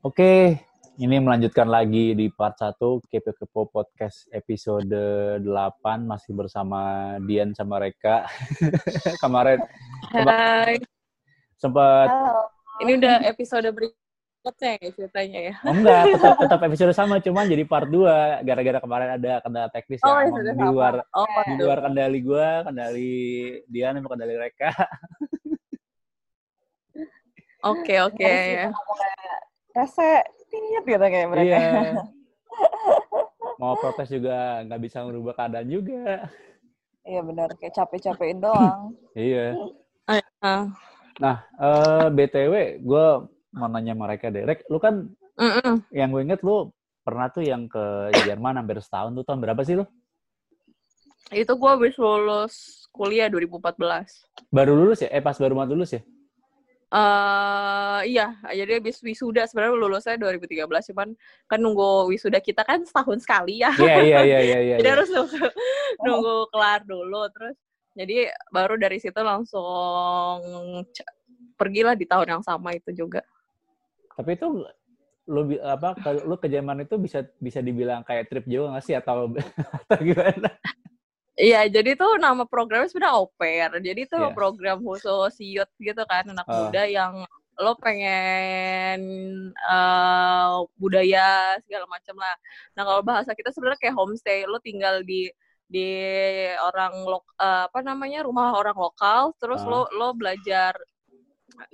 Oke, ini melanjutkan lagi di part 1 Kepo Kepo Podcast episode 8 masih bersama Dian sama Reka. Kemarin Hai. sempat Halo. Ini udah episode berikutnya ya ceritanya ya. oh enggak, tetap tetap episode sama cuman jadi part 2 gara-gara kemarin ada kendala teknis Oh, yang episode di luar Oh, di luar kendali gua, kendali Dian sama kendali Reka. Oke, oke ya. Rese tit gitu kayak mereka. Iya. Mau protes juga nggak bisa merubah keadaan juga. Iya benar, kayak capek-capekin doang. Iya. Ah, Nah, eh BTW, gue mau nanya mereka deh. Rek, lu kan mm-mm. yang gue inget lu pernah tuh yang ke Jerman hampir setahun tuh tahun berapa sih lu? Itu gue habis lulus kuliah 2014. Baru lulus ya? Eh pas baru mau lulus ya? Eh iya, jadi habis wisuda sebenarnya lulusnya 2013 cuman kan nunggu wisuda kita kan setahun sekali ya. Iya iya iya iya iya. jadi iya. harus nunggu, nunggu kelar dulu terus jadi baru dari situ langsung pergilah di tahun yang sama itu juga. Tapi itu lu apa kalau lu ke Jerman itu bisa bisa dibilang kayak trip jauh nggak sih atau atau gimana? Iya, jadi tuh nama programnya sebenarnya au pair. Jadi itu Iya. program khusus youth gitu kan, anak Ah. muda yang lo pengen eh, budaya segala macam lah. Nah kalau bahasa kita sebenarnya kayak homestay, lo tinggal di di orang lok eh, apa namanya rumah orang lokal, terus Ah. lo lo belajar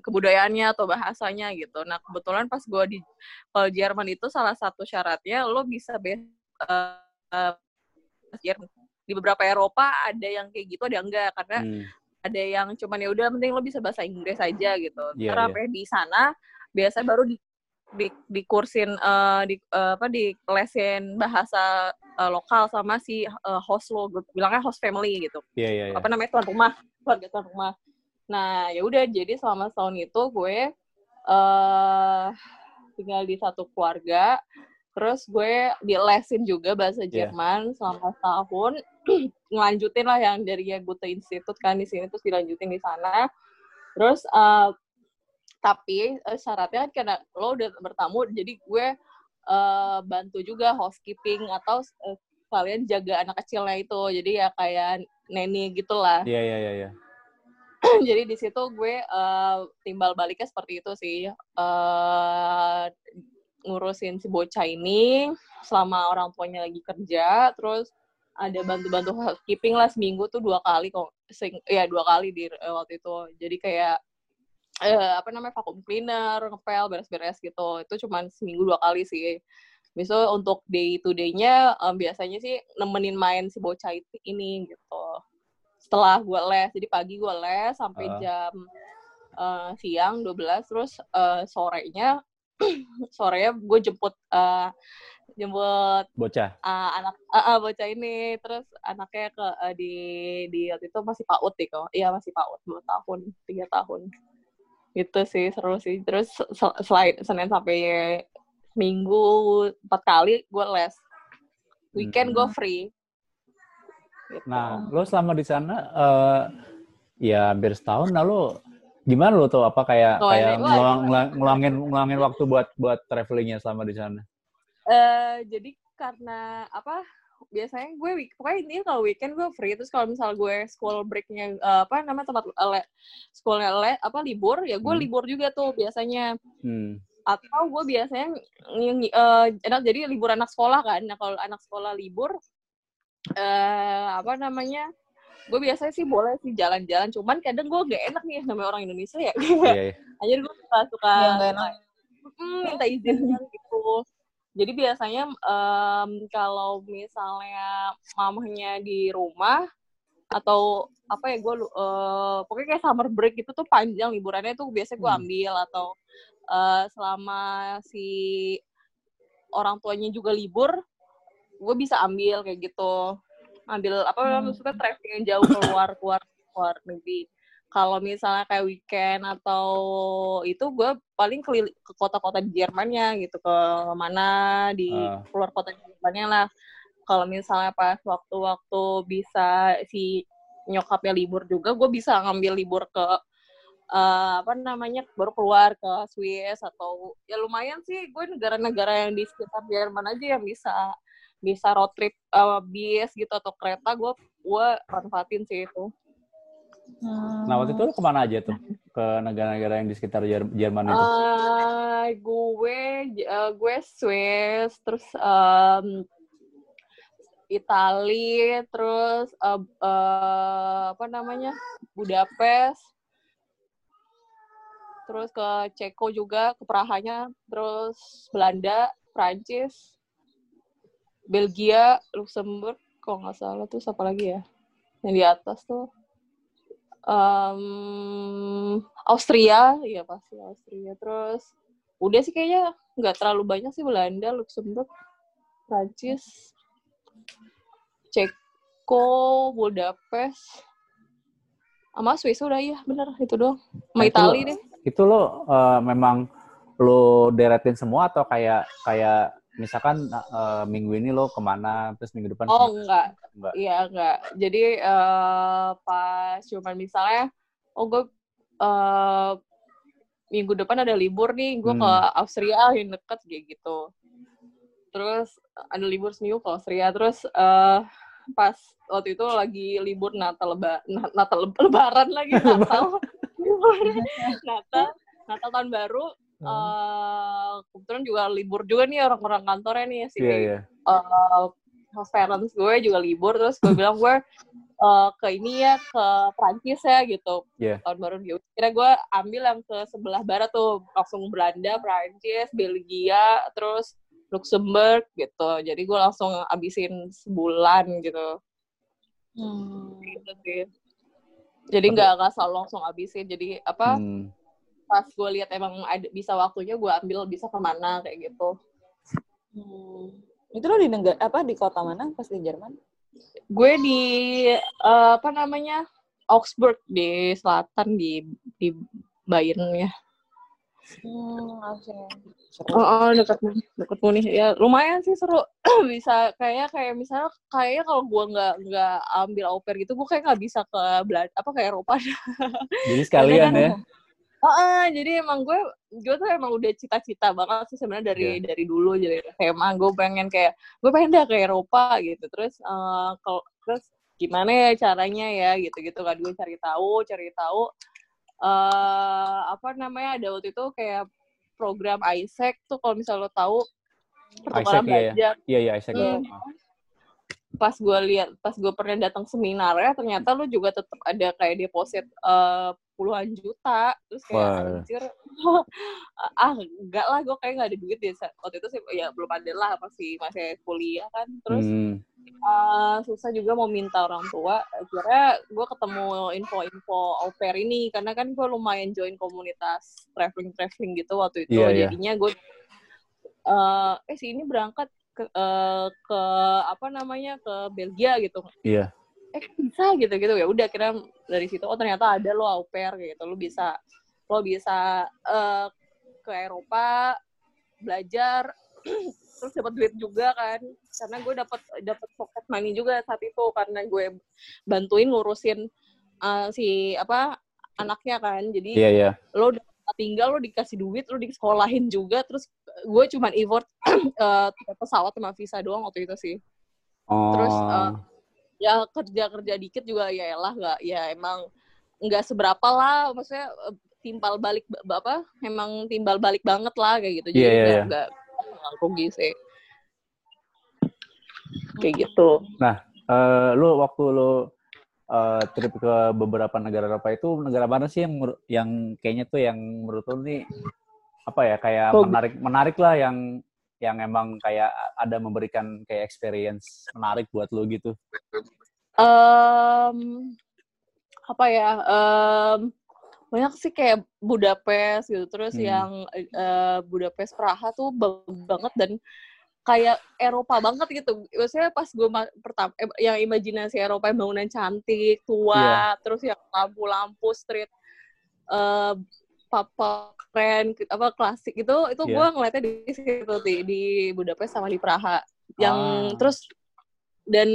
kebudayaannya atau bahasanya gitu. Nah kebetulan pas gue di kalau Jerman itu salah satu syaratnya lo bisa be eh, eh, Jerman di beberapa Eropa ada yang kayak gitu ada yang enggak. Karena Hmm. ada yang cuman ya udah penting lo bisa bahasa Inggris aja gitu. Iya, Karena sampai di sana biasa baru di di, di kursin eh, di eh, apa di lesin bahasa eh, lokal sama si eh, host lo gue bilangnya host family gitu. Iya iya iya. apa namanya? Tuan rumah keluarga tuan rumah. Nah ya udah jadi selama setahun itu gue eh tinggal di satu keluarga terus gue dilesin juga bahasa Iya. Jerman selama setahun. Ngelanjutin lah yang dari yang Goethe Institute kan di sini terus dilanjutin di sana. Terus eh, tapi eh, syaratnya kan karena lo udah bertamu jadi gue eh, bantu juga housekeeping atau eh, kalian jaga anak kecilnya itu. Jadi ya kayak neni gitulah. Iya iya iya iya. jadi di situ gue eh, timbal baliknya seperti itu sih. Eh ngurusin si bocah ini selama orang tuanya lagi kerja terus ada bantu-bantu housekeeping lah seminggu tuh dua kali kok sing ya dua kali di eh, waktu itu. Jadi kayak eh, apa namanya vacuum cleaner ngepel beres-beres gitu. Itu cuman seminggu dua kali sih. Besok untuk day to day-nya eh, biasanya sih nemenin main si bocah itu ini gitu. Setelah gue les jadi pagi gue les sampai Ah. jam eh, siang 12 terus eh, sorenya sorenya gue jemput eh, jemput Bocah. eh, anak eh, eh, bocah ini. Terus anaknya ke eh, di di waktu itu masih PAUD deh kok. Iya masih PAUD dua tahun tiga tahun. Itu sih seru sih. Terus sel- selain senin sampai minggu empat kali gue les. Weekend gue free. Gitu. Nah, lo selama di sana eh ya hampir setahun lalu gimana lo tuh apa kayak Oh, kayak ini- ngeluang, ngeluang- ngeluangin ngeluangin waktu buat buat travelingnya selama di sana? eh jadi karena apa biasanya gue week pokoknya intinya kalau weekend gue free terus kalau misal gue school breaknya eh, apa namanya tempat le, schoolnya le, apa libur ya gue Hmm. libur juga tuh biasanya Hmm. atau gue biasanya eh, enak jadi libur anak sekolah kan nah kalau anak sekolah libur eh apa namanya gue biasanya sih boleh sih jalan-jalan cuman kadang gue gak enak nih namanya orang Indonesia ya Iya, iya. Akhirnya gue suka suka Iya, enak. Mm, minta izin gitu. Jadi biasanya em, kalau misalnya mamahnya di rumah atau apa ya gue eh pokoknya kayak summer break itu tuh panjang liburannya tuh biasanya gue Hmm. ambil atau eh, selama si orang tuanya juga libur gue bisa ambil kayak gitu ambil apa Hmm. maksudnya traveling yang jauh keluar keluar keluar negeri kalau misalnya kayak weekend atau itu gue paling ke kota-kota di Jermannya gitu ke mana di Ah. keluar kota Jermannya lah kalau misalnya pas waktu-waktu bisa si nyokapnya libur juga gue bisa ngambil libur ke eh, apa namanya baru keluar ke Swiss atau ya lumayan sih gue negara-negara yang di sekitar Jerman aja yang bisa bisa road trip eh, bis gitu atau kereta gue gue manfaatin sih itu Nah, waktu itu lu ke mana aja tuh? Ke negara-negara yang di sekitar Jer- Jerman itu? Eh, gue eh, gue Swiss terus em, Itali terus eh, eh, apa namanya Budapest terus ke Ceko juga ke Prahanya terus Belanda Prancis Belgia Luxembourg kalau nggak salah. Terus apa lagi ya? Yang di atas tuh. Em, Austria ya pasti Austria. Terus udah sih kayaknya nggak terlalu banyak sih Belanda Luxembourg Prancis Ceko Budapest sama Swiss udah iya bener itu doang. Sama Nah, itu Itali deh. Itu lo eh, memang lo deretin semua atau kayak kayak misalkan eh, minggu ini lo ke mana terus minggu depan oh ke mana? enggak Enggak. Iya enggak. Jadi eh pas cuman misalnya, oh gue eh minggu depan ada libur nih, gue ke Hmm. Austria yang deket kayak gitu. Terus ada libur seminggu ke Austria. Terus eh pas waktu itu lagi libur Natal leba Na- Natal leb- Lebaran lagi Natal. Natal Natal tahun baru. Hmm. eh kebetulan juga libur juga nih orang-orang kantornya nih si Iya, iya. eh host parents gue juga libur terus gue bilang gue eh, ke ini ya ke Prancis ya gitu Iya. tahun baru dia kira gue ambil yang ke sebelah barat tuh langsung Belanda Prancis Belgia terus Luxembourg gitu jadi gue langsung abisin sebulan gitu Hmm. gitu sih jadi nggak nggak selalu langsung abisin jadi apa Hmm. Pas gue lihat emang ada bisa waktunya gue ambil bisa ke mana kayak gitu Hmm. Itu lo di negara apa di kota mana pas di Jerman? gue di eh, apa namanya Augsburg di selatan di di Bayern ya. Hmm. Seru. Oh, oh dekat dekat Munich ya lumayan sih seru bisa kayak kayak misalnya kayaknya kalau gue nggak nggak ambil au pair gitu gue kayak nggak bisa ke Belanda apa ke Eropa Jadi sekalian kan- ya. Heeh, jadi emang gue gue tuh emang udah cita-cita banget sih sebenarnya dari dari dulu jadi SMA gue pengen kayak gue pengen dah ke Eropa gitu terus eh, kalau terus gimana ya caranya ya gitu gitu kan gue cari tahu cari tahu eh apa namanya ada waktu itu kayak program ISEC tuh kalau misalnya lo tahu iya, pertukaran iya. belajar Iya, iya, Isaac. Hmm. Pas gue lihat pas gue pernah datang seminarnya ternyata lu juga tetap ada kayak deposit eh, puluhan juta. Terus kayak anjir. Ah enggak lah gue kayak nggak ada duit deh. Waktu itu sih ya belum ada lah pasti masih kuliah kan. Terus Hmm. eh, susah juga mau minta orang tua. Akhirnya gue ketemu info-info au pair ini karena kan gue lumayan join komunitas traveling traveling gitu waktu itu. Iya, iya. jadinya gue eh eh si ini berangkat ke eh, ke apa namanya ke Belgia gitu. Iya. eh bisa gitu gitu. Ya udah kira dari situ oh ternyata ada lo au pair gitu. Lo bisa lo bisa eh, ke Eropa belajar terus dapat duit juga kan. Karena gue dapat dapat pocket money juga saat itu karena gue bantuin ngurusin eh, si apa anaknya kan. Jadi Iya, iya. lo tinggal lo dikasih duit lo disekolahin juga terus gue cuman effort eh, tiket pesawat sama visa doang waktu itu sih. Oh. Terus, eh, ya kerja kerja dikit juga ya elah nggak ya emang nggak seberapa lah maksudnya eh, timbal balik ba- apa emang timbal balik banget lah kayak gitu. Jadi Iya, iya, nggak nggak rugi sih. Kayak gitu. Eh, lu waktu lu eh, trip ke beberapa negara Eropa itu negara mana sih yang yang kayaknya tuh yang menurut lu nih apa ya kayak Oh. menarik menarik lah yang yang emang kayak ada memberikan kayak experience menarik buat lu gitu. Em, apa ya em, banyak sih kayak Budapest gitu terus Hmm. yang eh, Budapest Praha tuh bagus banget dan kayak Eropa banget gitu. Maksudnya pas gue pertama eh, yang imajinasi Eropa yang bangunan cantik tua terus yang lampu-lampu street eh papa keren apa klasik itu itu Iya. gue ngeliatnya di situ di, di Budapest sama di Praha. Ah. yang terus dan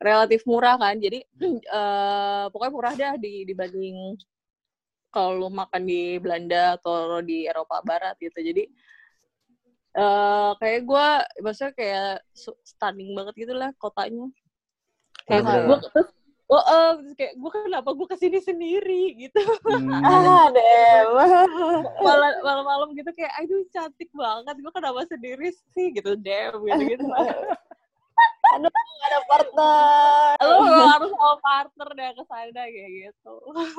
relatif murah kan jadi eh pokoknya murah dah di dibanding kalau lu makan di Belanda atau di Eropa Barat gitu. Jadi eh kayak gue maksudnya kayak stunning banget gitu lah kotanya kayak Bener-bener. gue terus oh, eh, terus kayak gue kenapa gue ke sini sendiri gitu Hmm. Ah, Dem. malam malam-malam gitu kayak aduh cantik banget gue kenapa sendiri sih gitu damn gitu gitu Aduh, gak ada partner. lo harus sama partner deh ke sana kayak gitu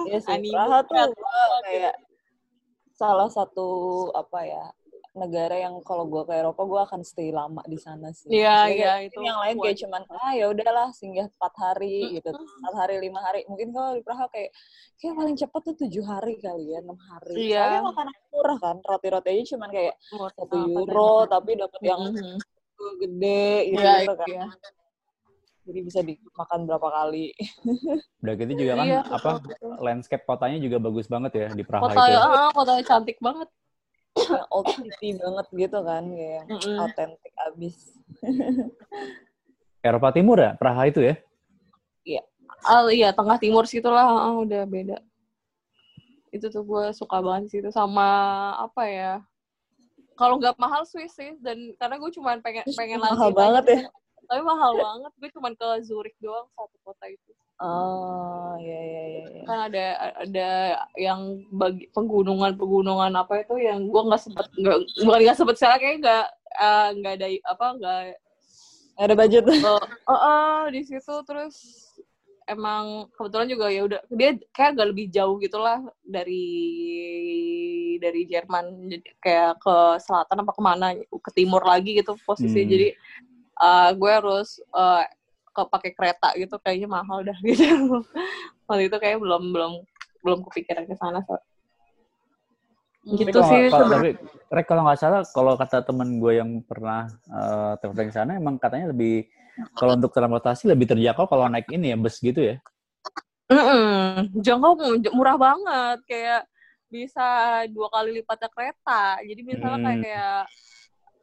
Iya sih, Anime Praha tuh kayak salah satu apa ya negara yang kalau gue ke Eropa gue akan stay lama di sana sih. Iya, iya, itu yang lain kayak cuman ah ya udahlah singgah empat hari gitu, empat hari lima hari. Mungkin kalau di Praha kayak kayak paling cepat tuh tujuh hari kali ya, enam hari. Iya. Soalnya makanan murah kan, roti-roti aja cuman kayak satu euro tapi dapat yang gede gitu, Iya, gitu kan. iya. Jadi bisa dimakan berapa kali. Udah gitu juga kan Iya, apa betul. landscape kotanya juga bagus banget ya di Praha Kota itu. ya, ah, kotanya cantik banget. city banget gitu kan, kayak yang Mm-mm. autentik abis. Eropa Timur ya, Praha itu ya. Ah, iya, tengah timur situ lah, ah, udah beda. Itu tuh gue suka banget situ sama apa ya? Kalau nggak mahal Swiss sih, dan karena gue cuma pengen pengen mahal banget aja. ya? Tapi mahal banget, gue cuma ke Zurich doang satu kota itu. Oh, iya iya iya. iya. Kan ada ada yang bagi pegunungan pegunungan apa itu yang gue nggak sempet nggak bukan nggak sempet saya kayak nggak eh, nggak ada apa nggak Nggak ada budget. Oh, oh, oh, di situ terus emang kebetulan juga ya udah dia kayak agak lebih jauh gitulah dari dari Jerman jadi kayak ke selatan apa ke mana ke timur lagi gitu posisi Hmm. jadi uh, gue harus uh, ke pakai kereta gitu kayaknya mahal dah gitu waktu itu kayak belum belum belum kepikiran ke sana so. Tapi gitu kalau- sih kalau- tapi Rek kalau nggak salah, kalau kata temen gue yang pernah eh, traveling ke sana, emang katanya lebih kalau untuk transportasi lebih terjangkau kalau naik ini ya bus gitu ya. Mm-mm. Jangkau mu- murah banget kayak bisa dua kali lipatnya kereta jadi misalnya Hmm. kayak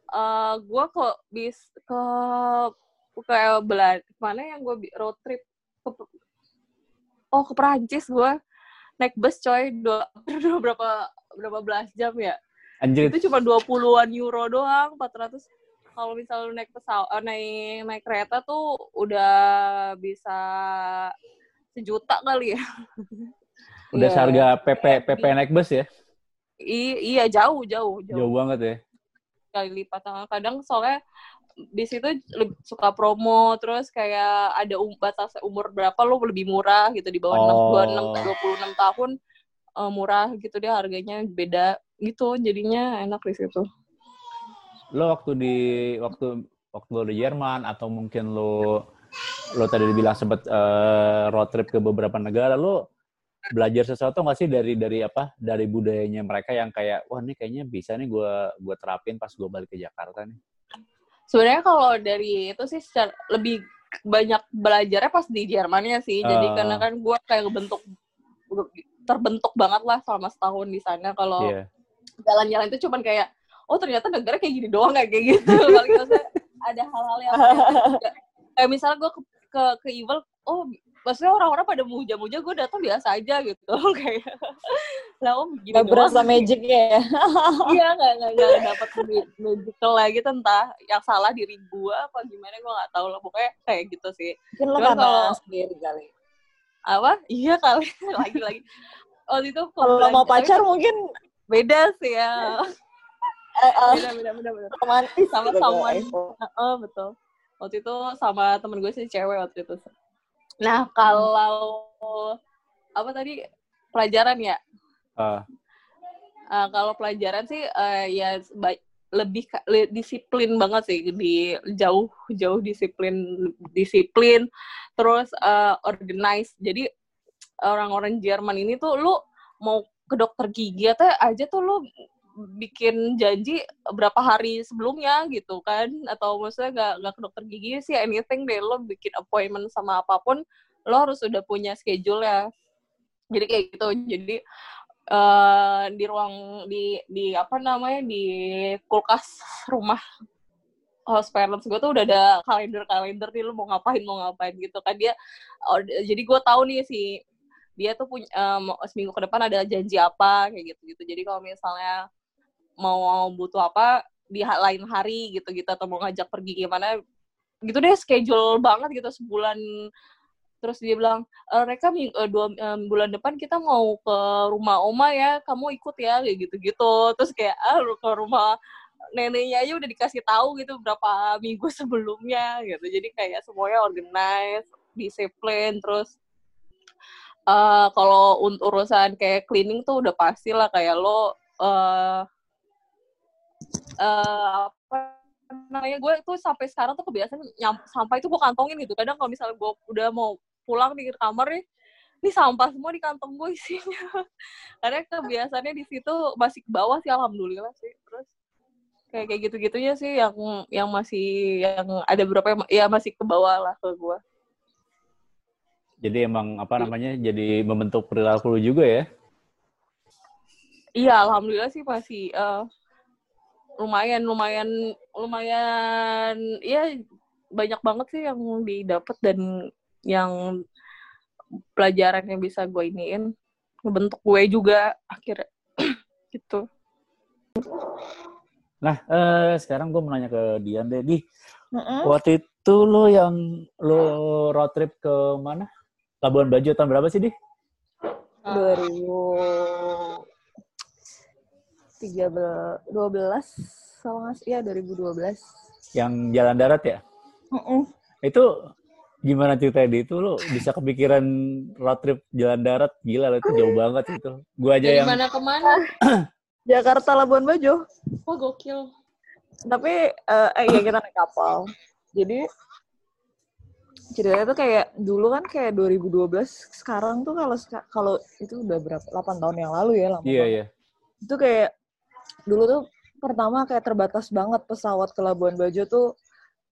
eh gue ke bis ke kayak Belanda mana yang gue road trip? Ke, oh ke Perancis gue naik bus coy dua, dua berapa berapa belas jam ya. Anjir, itu cuma 20-an euro doang 400 kalau misalnya lu naik pesawat eh, naik naik kereta tuh udah bisa sejuta kali ya. Udah Iya. seharga PP PP naik bus ya. I- iya jauh jauh jauh. Jauh banget ya. kali lipat. Kadang soalnya di situ suka promo terus kayak ada um, batas umur berapa lo lebih murah gitu di bawah Oh. 6 26 tahun eh, murah gitu deh harganya beda gitu jadinya enak di situ Lo waktu di waktu waktu lo di Jerman atau mungkin lo lo tadi bilang sempat eh, road trip ke beberapa negara, lo belajar sesuatu nggak sih dari dari apa dari budayanya mereka yang kayak wah ini kayaknya bisa nih gue gue terapin pas gue balik ke Jakarta nih. Sebenarnya kalau dari itu sih secara, lebih banyak belajarnya pas di Jermannya sih. Jadi Ah. karena kan gue kayak bentuk terbentuk banget lah selama setahun di sana. Kalau Iya. jalan-jalan itu cuman kayak oh ternyata negara kayak gini doang kayak kayak gitu. Paling ada hal-hal yang kayak, kayak misalnya gue ke ke, ke Evil oh maksudnya orang-orang pada muja-muja gue datang biasa aja gitu kayak lah om gini Gak berasa magicnya ya. iya nggak nggak nggak dapet ma- magical lagi entah yang salah diri gue apa gimana gue nggak tahu lah pokoknya kayak gitu sih Mungkin lo kalau- sendiri kali. apa iya kali lagi lagi waktu itu Kalau mau belanja- pacar mungkin beda sih ya eh, eh, beda beda beda, beda. romantis Sama gitu, guys. Oh betul. Waktu itu sama temen gue sih cewek waktu itu. Nah kalau apa tadi pelajaran ya? Ah, Eh, kalau pelajaran sih eh, ya lebih le- disiplin banget sih di jauh jauh disiplin disiplin terus eh, organize. Jadi orang-orang Jerman ini tuh lu mau ke dokter gigi atau aja tuh lu bikin janji berapa hari sebelumnya gitu kan. Atau maksudnya nggak nggak ke dokter gigi sih anything deh. Lo bikin appointment sama apa pun lo harus udah punya schedule ya. Jadi kayak gitu. Jadi eh di ruang di di apa namanya di kulkas rumah host parents gue tuh udah ada kalender kalender nih lo mau ngapain mau ngapain gitu kan. Dia oh, jadi gue tahu nih si dia tuh punya um, seminggu ke depan ada janji apa kayak gitu gitu jadi kalau misalnya mau butuh apa di lain hari gitu gitu atau mau ngajak pergi gimana gitu deh schedule banget gitu sebulan. Terus dia bilang e, mereka uh, dua um, bulan depan kita mau ke rumah oma ya kamu ikut ya kayak gitu gitu terus kayak ah ke rumah neneknya aja udah dikasih tahu gitu berapa minggu sebelumnya gitu. Jadi kayak semuanya organize disiplin terus uh, kalau untuk urusan kayak cleaning tuh udah pasti lah kayak lo uh, uh, apa namanya gue tuh sampai sekarang tuh kebiasaan nyam, sampah itu gue kantongin gitu. Kadang kalau misalnya gue udah mau pulang di kamar nih ini sampah semua di kantong gue isinya. Karena kebiasaannya di situ masih ke bawah sih alhamdulillah sih. Terus kayak kayak gitu gitunya sih yang yang masih yang ada beberapa yang ya masih ke bawah lah ke gue. Jadi emang apa namanya jadi membentuk perilaku juga ya? Iya alhamdulillah sih masih uh, lumayan lumayan lumayan ya banyak banget sih yang didapat dan yang pelajaran yang bisa gue iniin ngebentuk gue juga akhirnya gitu. Nah uh, sekarang gue mau nanya ke Dian deh di uh-uh. waktu itu lo yang lo road trip ke mana? Labuan Bajo tahun berapa sih di 2000 tiga dua belas kalau nggak ya 2012 yang jalan darat ya? Uh -uh. itu gimana ceritanya di itu? Lo bisa kepikiran road trip jalan darat? Gila lo itu jauh banget itu. Gua aja Dari yang mana ke mana Jakarta Labuan Bajo. Oh gokil. Tapi uh, eh ya kita naik kapal. Jadi ceritanya tuh kayak dulu kan kayak 2012 sekarang tuh kalau kalau itu udah berapa 8 tahun yang lalu ya lama iya yeah, iya. Yeah. itu kayak dulu tuh pertama kayak terbatas banget pesawat ke Labuan Bajo tuh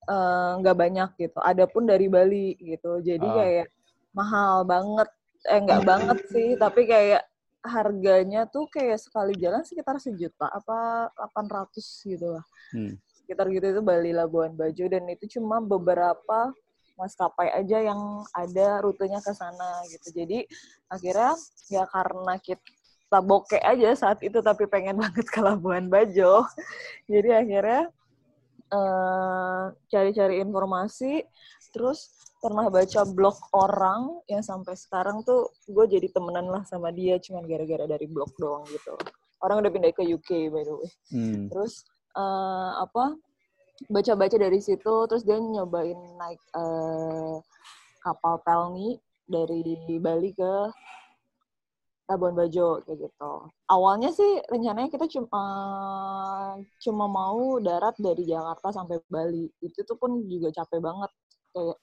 eh, nggak uh, banyak gitu. Adapun dari Bali gitu. Jadi oh. kayak mahal banget. Eh nggak banget sih, tapi kayak harganya tuh kayak sekali jalan sekitar sejuta apa 800 gitu lah. Hmm. Sekitar gitu itu Bali Labuan Bajo dan itu cuma beberapa maskapai aja yang ada rutenya ke sana gitu. Jadi akhirnya ya karena kita kita bokeh aja saat itu tapi pengen banget ke Labuan Bajo. Jadi akhirnya uh, cari-cari informasi, terus pernah baca blog orang yang sampai sekarang tuh gue jadi temenan lah sama dia cuman gara-gara dari blog doang gitu. Orang udah pindah ke UK by the way. Hmm. Terus uh, apa? Baca-baca dari situ, terus dia nyobain naik uh, kapal Pelni dari Bali ke Labuan Bajo kayak gitu. Awalnya sih rencananya kita cuma cuma mau darat dari Jakarta sampai Bali. Itu tuh pun juga capek banget. Kayak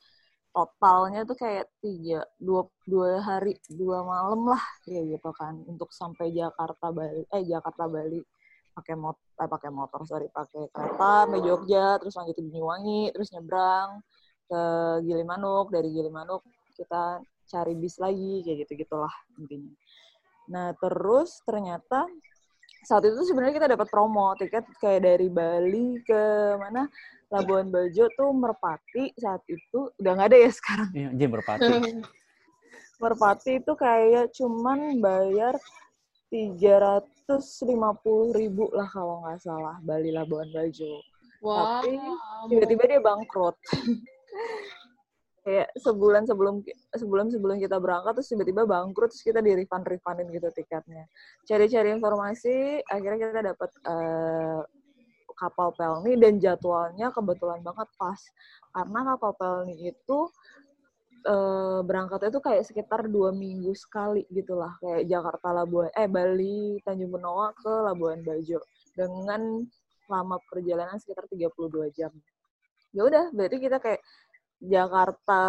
totalnya tuh kayak tiga dua dua hari dua malam lah kayak gitu kan untuk sampai Jakarta Bali eh Jakarta Bali pakai mot eh pakai motor sorry pakai kereta sampai Jogja terus lanjut ke Banyuwangi terus nyebrang ke Gilimanuk dari Gilimanuk kita cari bis lagi kayak gitu gitulah intinya Nah, terus ternyata saat itu sebenarnya kita dapat promo tiket kayak dari Bali ke mana Labuan Bajo tuh Merpati saat itu udah nggak ada ya sekarang. Iya, anjir Merpati. Merpati itu kayak cuman bayar tiga ratus lima puluh ribu lah kalau nggak salah Bali Labuan Bajo. Wow. Tapi tiba-tiba dia bangkrut. kayak sebulan sebelum sebelum sebelum kita berangkat terus tiba-tiba bangkrut terus kita di refund refundin gitu tiketnya. Cari-cari informasi akhirnya kita dapat uh, kapal pelni dan jadwalnya kebetulan banget pas. Karena kapal pelni itu uh, berangkatnya itu kayak sekitar dua minggu sekali gitulah kayak Jakarta Labuan eh Bali Tanjung Benoa ke Labuan Bajo. Dengan lama perjalanan sekitar 32 jam. Ya udah berarti kita kayak Jakarta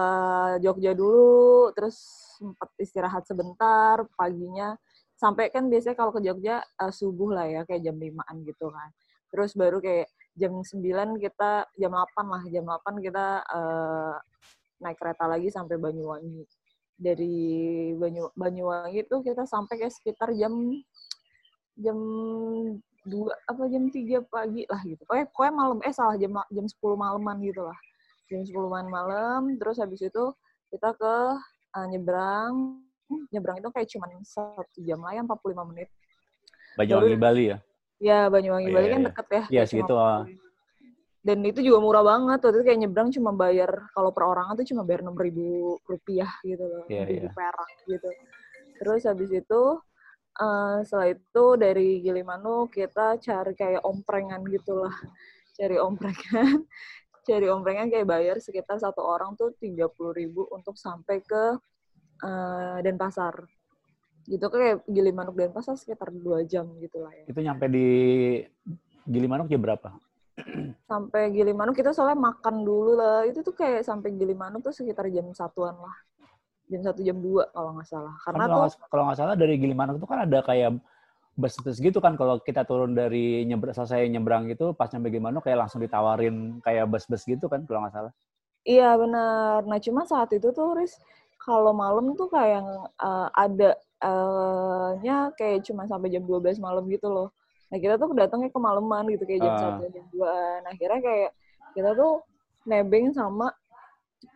Jogja dulu terus sempat istirahat sebentar paginya. Sampai kan biasanya kalau ke Jogja uh, subuh lah ya kayak jam 5-an gitu kan. Terus baru kayak jam 9 kita jam 8 lah jam 8 kita uh, naik kereta lagi sampai Banyuwangi. Dari Banyu Banyuwangi itu kita sampai kayak sekitar jam jam dua apa jam tiga pagi lah gitu. Pokoknya, pokoknya malam eh salah jam jam 10 malaman gitu lah jam 10 malam terus habis itu kita ke uh, nyebrang. Nyebrang itu kayak cuma satu jam lah ya 45 menit. Banyuwangi Bali ya? Ya Banyuwangi Oh, Bali iya, kan iya. deket ya. Iya, segitu, ah. dan itu juga murah banget. Waktu itu kayak nyebrang cuma bayar kalau per orang tuh cuma bayar enam ribu rupiah gitu loh ribu iya. perak gitu. Terus habis itu eh, setelah itu dari Gilimanuk kita cari kayak omprengan gitulah. Cari omprengan cari omprengan kayak bayar sekitar satu orang tuh tiga puluh ribu untuk sampai ke eh, Denpasar. Gitu kayak Gilimanuk Denpasar sekitar dua jam gitu lah ya. Itu nyampe di Gilimanuk jam berapa? Sampai Gilimanuk kita soalnya makan dulu lah. Itu tuh kayak sampai Gilimanuk tuh sekitar jam satuan lah. Jam satu jam dua kalau nggak salah. Kan karena kalau tuh nggak- kalau nggak salah dari Gilimanuk itu kan ada kayak bus-bus gitu kan kalau kita turun dari nyebrang selesai nyebrang gitu pas nyampe Gilimanuk kayak langsung ditawarin kayak bus-bus gitu kan kalau nggak salah. Iya benar. Nah cuma saat itu tuh Riz kalau malam tuh kayak eh, ada eh, nya kayak cuma sampai jam 12 malam gitu loh. Nah kita tuh datangnya kemalaman gitu kayak jam Ah. satu jam dua. Nah akhirnya kayak kita tuh nebeng sama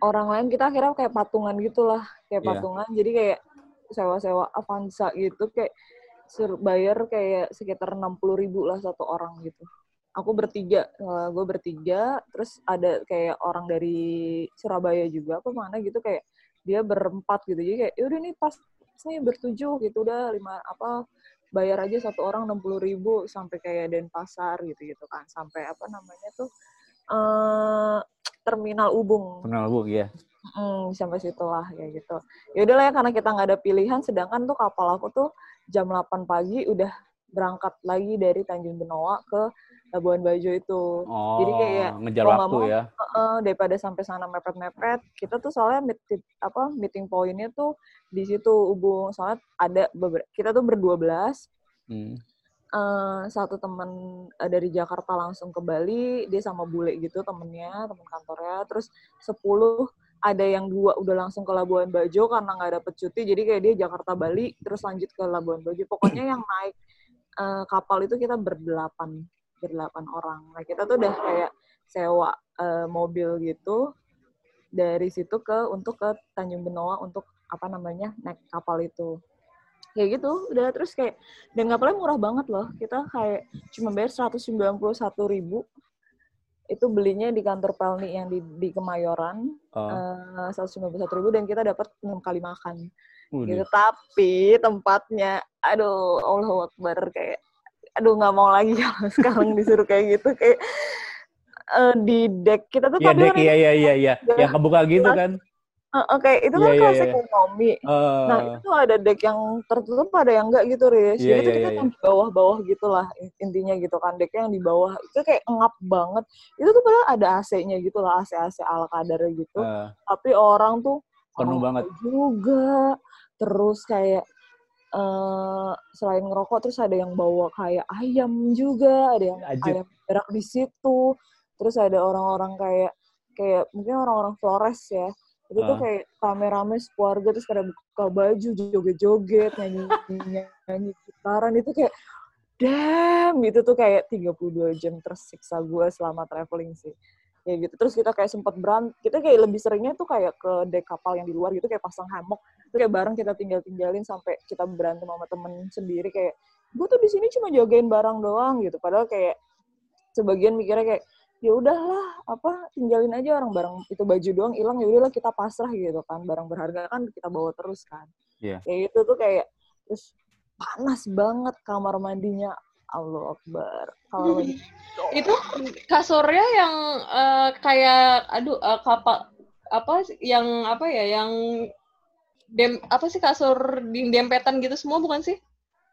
orang lain. Kita akhirnya kayak patungan gitu lah kayak Iya. patungan. Jadi kayak sewa-sewa Avanza gitu kayak bayar kayak sekitar enam puluh ribu lah satu orang gitu. Aku bertiga gue bertiga terus ada kayak orang dari Surabaya juga apa mana gitu kayak dia berempat gitu. Jadi kayak yaudah nih pas nih bertujuh gitu udah lima apa bayar aja satu orang enam puluh ribu sampai kayak Denpasar gitu gitu kan. Sampai apa namanya tuh eh terminal Ubung. Kenal bu ya Hmm, sampai situ lah kayak gitu. Ya udahlah ya karena kita nggak ada pilihan sedangkan tuh kapal aku tuh jam 8 pagi udah berangkat lagi dari Tanjung Benoa ke Labuan Bajo itu. oh Jadi kayak ngejar kalau waktu mau, ya Heeh, daripada sampai sana mepet-mepet, kita tuh soalnya meeting apa meeting pointnya tuh di situ Ubung. Soalnya ada beberapa kita tuh berdua belas Hmm. eh, satu teman eh, dari Jakarta langsung ke Bali, dia sama bule gitu temennya, teman kantornya. Terus 10 ada yang dua udah langsung ke Labuan Bajo karena nggak dapet cuti, jadi kayak dia Jakarta Bali, terus lanjut ke Labuan Bajo. Pokoknya yang naik eh, kapal itu kita berdelapan, berdelapan orang. Nah kita tuh udah kayak sewa eh, mobil gitu dari situ ke untuk ke Tanjung Benoa untuk apa namanya naik kapal itu kayak gitu udah terus kayak dan kapalnya murah banget loh kita kayak cuma bayar 191 ribu itu belinya di kantor Pelni yang di, di Kemayoran Oh, eh 191 ribu dan kita dapat enam kali makan waduh. gitu tapi tempatnya aduh Allah Akbar kayak aduh nggak mau lagi kalau sekarang disuruh kayak gitu kayak eh, di deck kita tuh Iya tapi dek, kan iya iya iya iya. Udah. Yang kebuka gitu kan. Eh, kayak itu kan iya, kelas iya. ekonomi Nah, Eh, itu tuh ada deck yang tertutup, ada yang enggak gitu, Riz. Iya, Jadi tuh iya, kita iya, yang di bawah-bawah gitu lah, in- intinya gitu kan. Decknya yang di bawah, itu kayak ngap banget. Itu tuh padahal ada AC-nya gitu lah, AC-AC ala kadar gitu. eh, Tapi orang tuh Penuh banget. juga. Terus kayak, eh selain ngerokok, terus ada yang bawa kayak ayam juga, ada yang Anjir. ayam berak di situ. Terus ada orang-orang kayak, kayak mungkin orang-orang Flores ya, itu tuh Ah. kayak rame-rame sekeluarga terus pada buka baju joget-joget nyanyi nyanyi gitaran itu kayak damn itu tuh kayak 32 jam tersiksa gue selama traveling sih. Kayak gitu. Terus kita kayak sempat berantem kita kayak lebih seringnya tuh kayak ke dek kapal yang di luar gitu kayak pasang hammock. Itu kayak bareng kita tinggal tinggalin sampai kita berantem sama temen sendiri kayak gue tuh di sini cuma jagain barang doang gitu. Padahal kayak sebagian mikirnya kayak ya udahlah apa tinggalin aja orang barang itu baju doang hilang ya udahlah kita pasrah gitu kan barang berharga kan kita bawa terus kan Iya. kayak itu tuh kayak terus panas banget kamar mandinya Allah Akbar kalau Itu kasurnya yang eh, kayak aduh eh, kapal apa sih, yang apa ya yang dem apa sih kasur di dempetan gitu semua bukan sih?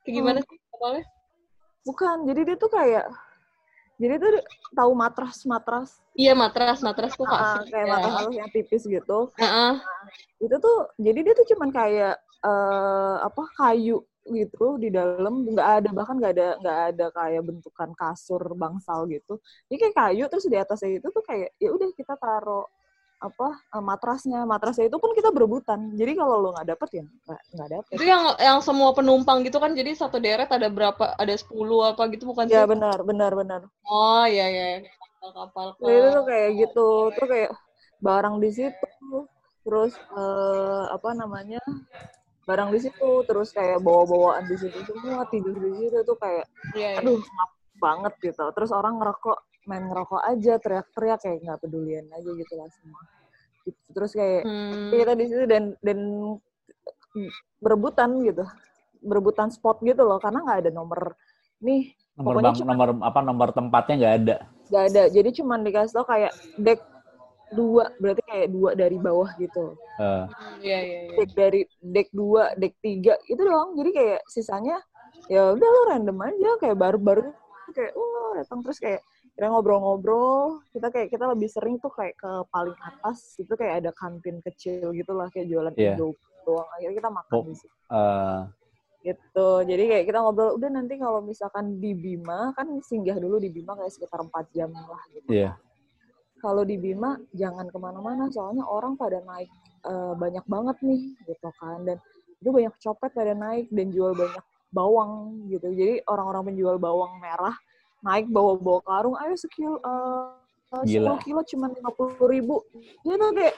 Kayak gimana sih kapalnya? bukan jadi dia tuh kayak jadi tuh tahu matras matras Iya matras matras tuh ah, kasur. kayak ya. matras yang tipis gitu Heeh. itu tuh jadi dia tuh cuman kayak eh, apa kayu gitu di dalam nggak ada bahkan nggak ada nggak ada kayak bentukan kasur bangsal gitu ini kayak kayu terus di atasnya itu tuh kayak ya udah kita taruh apa eh, matrasnya matrasnya itu pun kita berebutan jadi kalau lo nggak dapet ya nggak dapet Itu yang yang semua penumpang gitu kan jadi satu deret ada berapa? Ada 10 apa gitu bukan sih? ya benar benar benar Oh iya iya kapal-kapal. Ya, itu tuh kayak gitu tuh kayak barang di situ terus eh, apa namanya barang di situ terus kayak bawa-bawaan di situ semua tidur di situ tuh kayak Iya, iya. aduh ngap banget gitu terus orang ngerokok main ngerokok aja teriak-teriak kayak nggak pedulian aja gitu lah semua gitu. terus kayak Hmm. kita di situ dan dan berebutan gitu berebutan spot gitu loh karena nggak ada nomor nih Nomor Pokoknya bang, cuma- nomor apa nomor tempatnya nggak ada. nggak ada jadi cuman dikasih tau kayak deck dua berarti kayak dua dari bawah gitu Iya, iya, iya. deck dari deck dua deck tiga itu doang jadi kayak sisanya ya udah lo random aja kayak baru-baru kayak wah datang terus kayak kita ngobrol-ngobrol kita kayak kita lebih sering tuh kayak ke paling atas itu kayak ada kantin kecil gitu lah kayak jualan Iya. Indo doang akhirnya kita makan Oh. di situ eh, gitu jadi kayak kita ngobrol udah nanti kalau misalkan di Bima kan singgah dulu di Bima kayak sekitar 4 jam lah gitu Iya. kalau di Bima jangan ke mana-mana soalnya orang pada naik eh, banyak banget nih gitu kan dan itu banyak copet pada naik dan jual banyak bawang gitu jadi orang-orang penjual bawang merah naik bawa-bawa karung ayo sekilo eh, Gila. 10 kilo cuma lima puluh ribu dia tuh kayak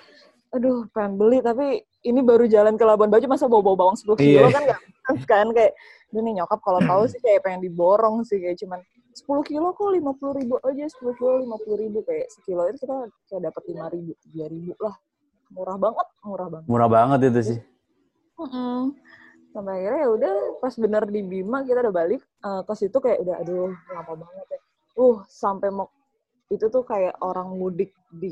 aduh pengen beli tapi ini baru jalan ke Labuan Bajo masa bawa-bawa bawang 10 kilo Iya. kan nggak kan kayak ini nih nyokap kalau tahu sih kayak pengen diborong sih kayak cuman 10 kilo kok 50 ribu aja 10 kilo 50 ribu kayak sekilo itu kita kayak dapat 5 ribu 3 ribu lah murah banget murah banget Murah banget itu sih. Mm-mm. Sampai akhirnya ya udah pas bener di Bima kita udah balik eh, ke situ kayak udah aduh lama banget ya. Uh sampai mau itu tuh kayak orang mudik di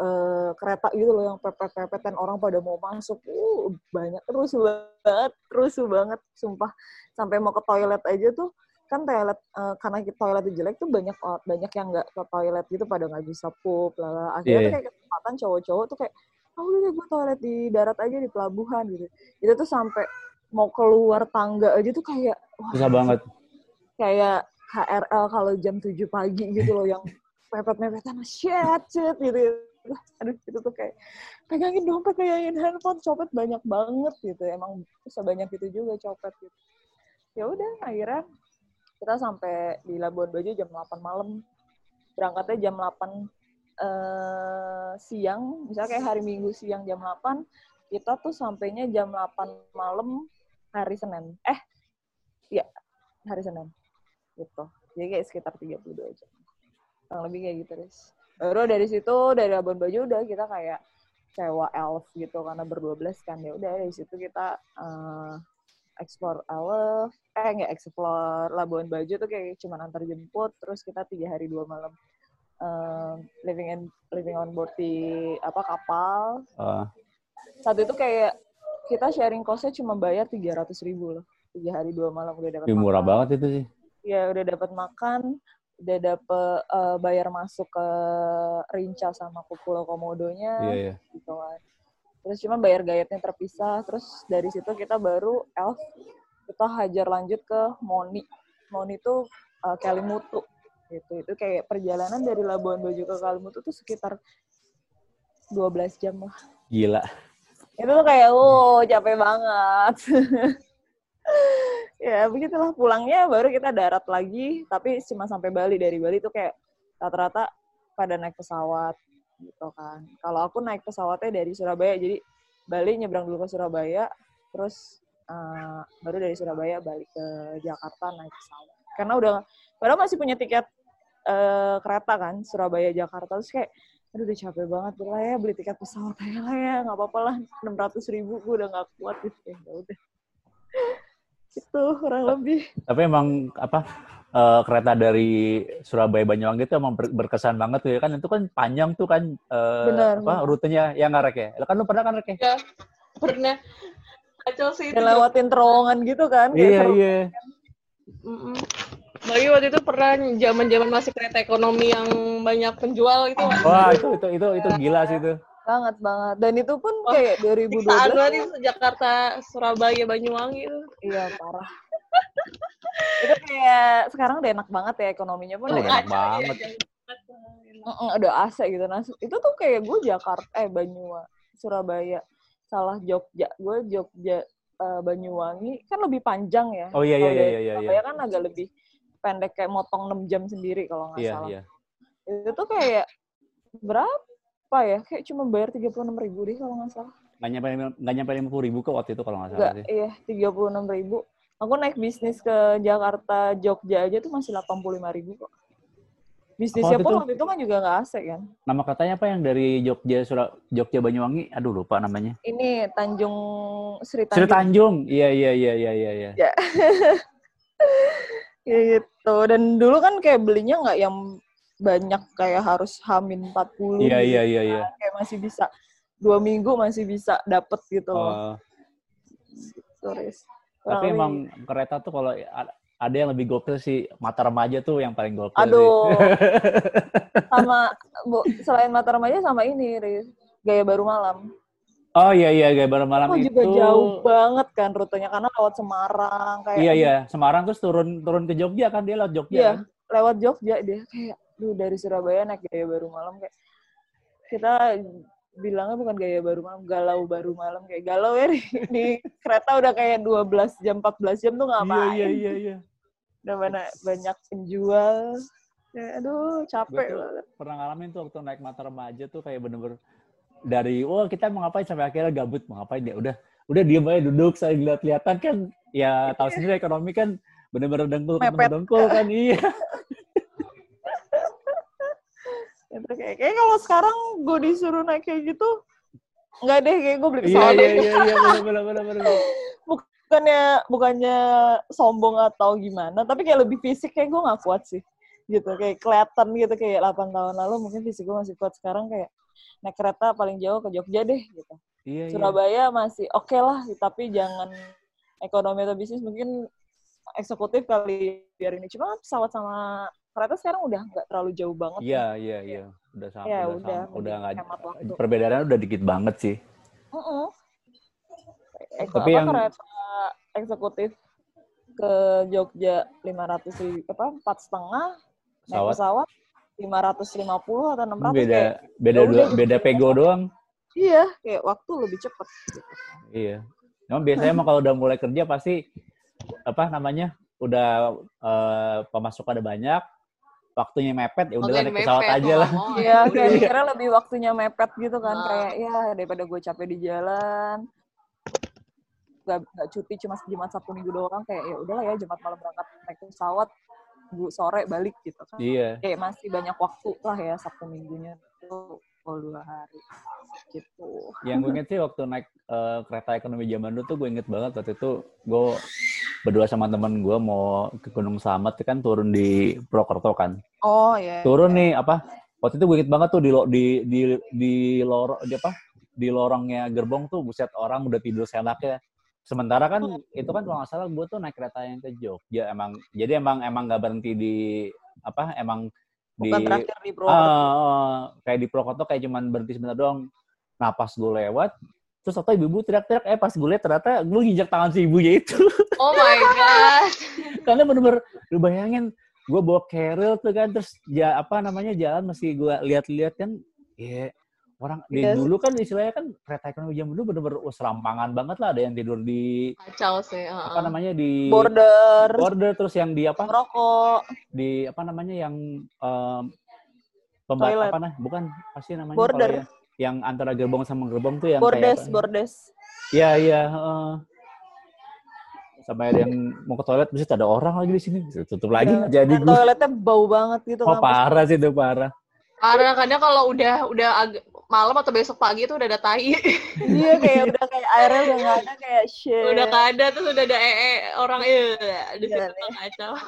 eh, kereta gitu loh yang pepet-pepet dan orang pada mau masuk. Uh banyak terus banget terus banget sumpah. Sampai mau ke toilet aja tuh kan toilet eh, karena toilet jelek tuh banyak banyak yang nggak ke toilet gitu pada nggak bisa pup lah akhirnya Iya, tuh kayak kesempatan cowok-cowok tuh kayak oh udah deh gue toilet di darat aja di pelabuhan gitu. Itu tuh sampai mau keluar tangga aja tuh kayak wah, Susah banget. kayak KRL kalau jam 7 pagi gitu loh yang mepet-mepetan shit shit gitu. Aduh itu tuh kayak pegangin dompet pegangin handphone. Copet banyak banget gitu emang sebanyak itu juga copet gitu. Ya udah akhirnya kita sampai di Labuan Bajo jam 8 malam. Berangkatnya jam 8 eh, siang misalnya kayak hari Minggu siang jam 8 kita tuh sampainya jam 8 malam hari Senin. Eh iya hari Senin gitu. Jadi kayak sekitar 32 jam. Kurang lebih kayak gitu guys baru dari situ dari Labuan Bajo udah kita kayak sewa elf gitu karena berdua belas kan. Ya udah dari situ kita eh, explore elf. Eh nggak explore. Labuan Bajo tuh kayak cuma antar jemput terus kita tiga hari dua malam eh, living in living on board di apa kapal Eh, saat itu kayak kita sharing costnya cuma bayar tiga ratus ribu loh tiga hari dua malam udah dapat murah makan. banget itu sih. ya udah dapat makan udah dapet eh, bayar masuk ke Rinca sama ke Pulau Komodonya Iya, iya. gitu kan terus cuma bayar gayetnya terpisah terus dari situ kita baru elf kita hajar lanjut ke Moni Moni itu eh, Kalimutu gitu. Itu kayak perjalanan dari Labuan Bajo ke Kalimutu tuh sekitar 12 jam lah. Gila. itu tuh kayak oh capek banget. Ya begitulah. Pulangnya baru kita darat lagi tapi cuma sampai Bali. Dari Bali tuh kayak rata-rata pada naik pesawat gitu kan. Kalau aku naik pesawatnya dari Surabaya jadi Bali nyebrang dulu ke Surabaya terus eh, baru dari Surabaya balik ke Jakarta naik pesawat. Karena udah padahal masih punya tiket eh, kereta kan Surabaya Jakarta terus kayak aduh udah capek banget lah ya beli tiket pesawat aja lah ya nggak apa-apa lah enam ratus ribu gue udah nggak kuat gitu ya Ya udah itu kurang lebih Tapi emang apa eh, kereta dari Surabaya Banyuwangi itu emang ber- berkesan banget tuh ya kan itu kan panjang tuh kan eh, Benar, apa benar. rutenya yang ngarek ya. Lo kan lu pernah kan Rek ya? Ya, pernah. Kacau sih lewatin terowongan gitu kan kayak Iya, seru. iya. Mm-mm. Bagi waktu itu pernah zaman-zaman masih kereta ekonomi yang banyak penjual itu. Wah, itu itu itu itu gila sih itu. banget banget dan itu pun Wah, kayak 2012 Siksaan banget itu Jakarta, Surabaya, Banyuwangi itu. iya parah itu kayak sekarang udah enak banget ya ekonominya pun Oh, udah enak enak. banget. Ya, udah AC gitu nah itu tuh kayak gue Jakarta eh Banyuwangi Surabaya salah Jogja gue Jogja eh, Banyuwangi kan lebih panjang ya Oh iya iya iya iya iya. Surabaya kan agak lebih pendek kayak motong 6 jam sendiri kalau nggak Iya salah iya. itu tuh kayak berapa ya kayak cuma bayar tiga puluh enam ribu deh kalau nggak salah nggak nyampe nggak nyampe lima puluh ribu kok waktu itu kalau nggak salah Enggak, sih. iya, tiga puluh enam ribu. Aku naik bisnis ke Jakarta, Jogja aja tuh masih delapan puluh lima ribu kok. Bisnisnya pun itu- waktu itu kan juga nggak asik kan. Nama katanya apa yang dari Jogja Surab Jogja Banyuwangi? Aduh lupa namanya. Ini Tanjung Sri Sri Tanjung. Tanjung. Iya iya iya iya iya. iya. Ya. Gitu. Dan dulu kan kayak belinya nggak yang banyak kayak harus hamin 40 Iya gitu. iya iya iya. Kayak masih bisa dua minggu masih bisa dapet gitu loh. Oh, Turis. tapi emang kereta tuh kalau ada yang lebih gokil sih mata remaja tuh yang paling gokil sih. Aduh. sama Bu, selain Mata Remaja sama ini, Riz. Gaya Baru Malam. Oh iya iya kayak bareng malam Oh, itu. juga jauh banget kan rutenya karena lewat Semarang kayak Iya iya, Semarang terus turun turun ke Jogja kan dia lewat Jogja. Iya, kan? lewat Jogja dia kayak duh dari Surabaya naik gaya baru malam kayak kita bilangnya bukan gaya baru malam, galau baru malam kayak galau ya di, di kereta udah kayak 12 jam 14 jam tuh Iya ngapain? iya iya iya. Udah banyak banyak penjual. Ya, aduh, capek banget. Pernah ngalamin tuh waktu naik mata remaja tuh kayak bener-bener dari wah kita mau ngapain? Sampai akhirnya gabut mau ngapain ya? Udah udah diem aja duduk saya lihat-lihatan kan. Ya tahu sendiri ekonomi kan bener-bener dengkul Mepet. dengkul kan iya. Itu kayak, kayak kalau sekarang gue disuruh naik kayak gitu, nggak deh kayak gue beli iya pesawat. iya iya iya bener bener bukannya bukannya sombong atau gimana tapi kayak lebih fisik kayak gue nggak kuat sih. Gitu kayak kelihatan gitu kayak 8 tahun lalu mungkin fisik gue masih kuat. Sekarang kayak naik kereta paling jauh ke Jogja deh gitu. Iya iya. Surabaya masih oke lah tapi jangan ekonomi atau bisnis mungkin eksekutif kali biar ini. Cuma pesawat sama kereta sekarang udah nggak terlalu jauh banget iya iya iya. Udah sama Ya, udah, udah, sama. udah waktu. perbedaannya udah dikit banget sih. Heeh. Ek- Tapi apa, yang- kereta eksekutif ke Jogja 500 ribu, apa empat setengah naik pesawat 550 atau 600 beda kayak beda ya dua beda gitu. pego doang iya kayak waktu lebih cepet gitu. Iya. Emang biasanya emang kalau udah mulai kerja pasti apa namanya udah eh, pemasukan ada banyak, waktunya mepet ya udah naik pesawat mepet, aja lah. Iya, kayak mikirnya lebih waktunya mepet gitu kan. Nah. Kayak ya daripada gue capek di jalan. Gak, gak cuti cuma Jumat Sabtu Minggu doang kayak ya udahlah ya Jumat malam berangkat naik pesawat Minggu sore balik gitu kan. Iya. Kayak masih banyak waktu lah ya Sabtu Minggunya itu kalau dua hari gitu. Yang gue inget sih waktu naik eh, kereta ekonomi zaman dulu tuh gue inget banget waktu itu gue berdua sama temen gue mau ke Gunung Slamet kan turun di Purwokerto kan. Oh ya. Turun nih apa? Waktu itu gue inget banget tuh di lo- di di di lorong di apa? Di lorongnya gerbong tuh buset orang udah tidur senaknya. Sementara kan itu kan kalau nggak salah gue tuh naik kereta yang ke Jogja emang jadi emang emang nggak berhenti di apa emang di Bukan terakhir di Purwokerto. Ah, kayak di Purwokerto kayak cuman berhenti sebentar doang. Nah pas gue lewat, terus atau ibu-ibu teriak-teriak, eh pas gue lihat ternyata gue nginjak tangan si ibunya itu. Oh my god. Karena bener-bener, lu bayangin, gue bawa carrier tuh kan, terus ya apa namanya jalan masih gue lihat-lihat kan, ya orang di Yes. dulu kan istilahnya kan kereta ekonomi zaman dulu bener-bener uh, serampangan banget lah, ada yang tidur di Kacau sih. apa heeh. namanya di Border, border terus yang di apa merokok, di apa namanya yang em, pemba- Toilet. apa nah bukan pasti namanya Border. kalau yang, yang antara gerbong sama gerbong tuh yang bordes, kayak apa? bordes. Iya iya. heeh. sampai ada yang mau ke toilet, terus ada orang lagi di sini, tutup lagi nggak jadi toiletnya bau banget gitu. Oh kampus. parah sih itu parah. Karena kadang kalau udah udah agak malam atau besok pagi tuh udah ada tai. Iya kayak udah kayak airnya udah nggak ada kayak shit. udah gak ada terus udah ada ee orang eh di situ Iya, tuh kacau.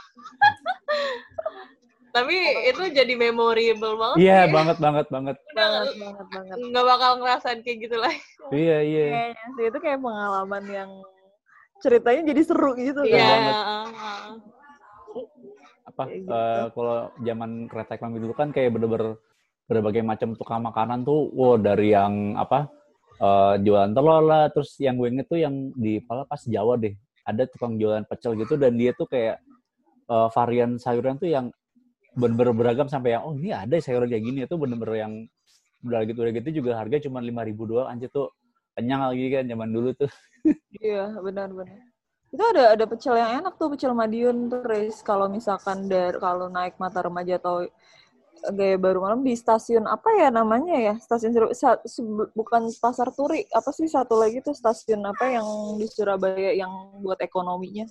Tapi itu jadi memorable banget. Iya sih. banget banget banget. Banget banget banget. nggak bakal ngerasain kayak gitu lah. Iya iya. Kayaknya sih itu kayak pengalaman yang ceritanya jadi seru gitu kan. Iya. banget. heeh. Apa Kayak gitu. eh, kalau zaman kereta ekonomi dulu kan kayak bener-bener berbagai macam tukang makanan tuh, wow dari yang apa eh, jualan telur lah, terus yang gue inget tuh yang di pas Jawa deh, ada tukang jualan pecel gitu dan dia tuh kayak eh, varian sayuran tuh yang bener-bener beragam sampai yang oh ini ada sayuran kayak gini itu bener-bener yang udah gitu udah gitu juga harga cuma lima ribu doang anjir tuh kenyang lagi kan zaman dulu tuh Iya, benar-benar. Itu ada ada pecel yang enak tuh, pecel Madiun tuh. Kalau misalkan dari kalau naik mata remaja atau gaya baru malam di stasiun apa ya namanya ya? Stasiun sa, bukan pasar turi apa sih satu lagi tuh stasiun apa yang di Surabaya yang buat ekonominya?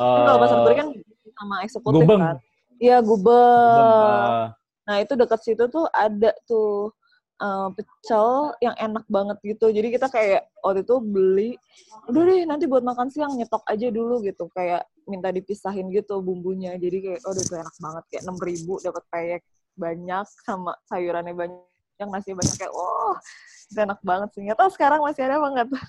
Uh, kalau pasar turi kan sama eksekutif gubeng. kan iya gubeng, uh. nah itu dekat situ tuh ada tuh uh, pecel yang enak banget gitu. Jadi kita kayak waktu itu beli udah deh nanti buat makan siang nyetok aja dulu gitu. Kayak minta dipisahin gitu bumbunya. Jadi kayak oh itu enak banget. Kayak enam ribu dapat peyek banyak sama sayurannya banyak yang nasi banyak kayak wah oh, enak banget sih. Nggak tahu sekarang masih ada apa nggak tuh.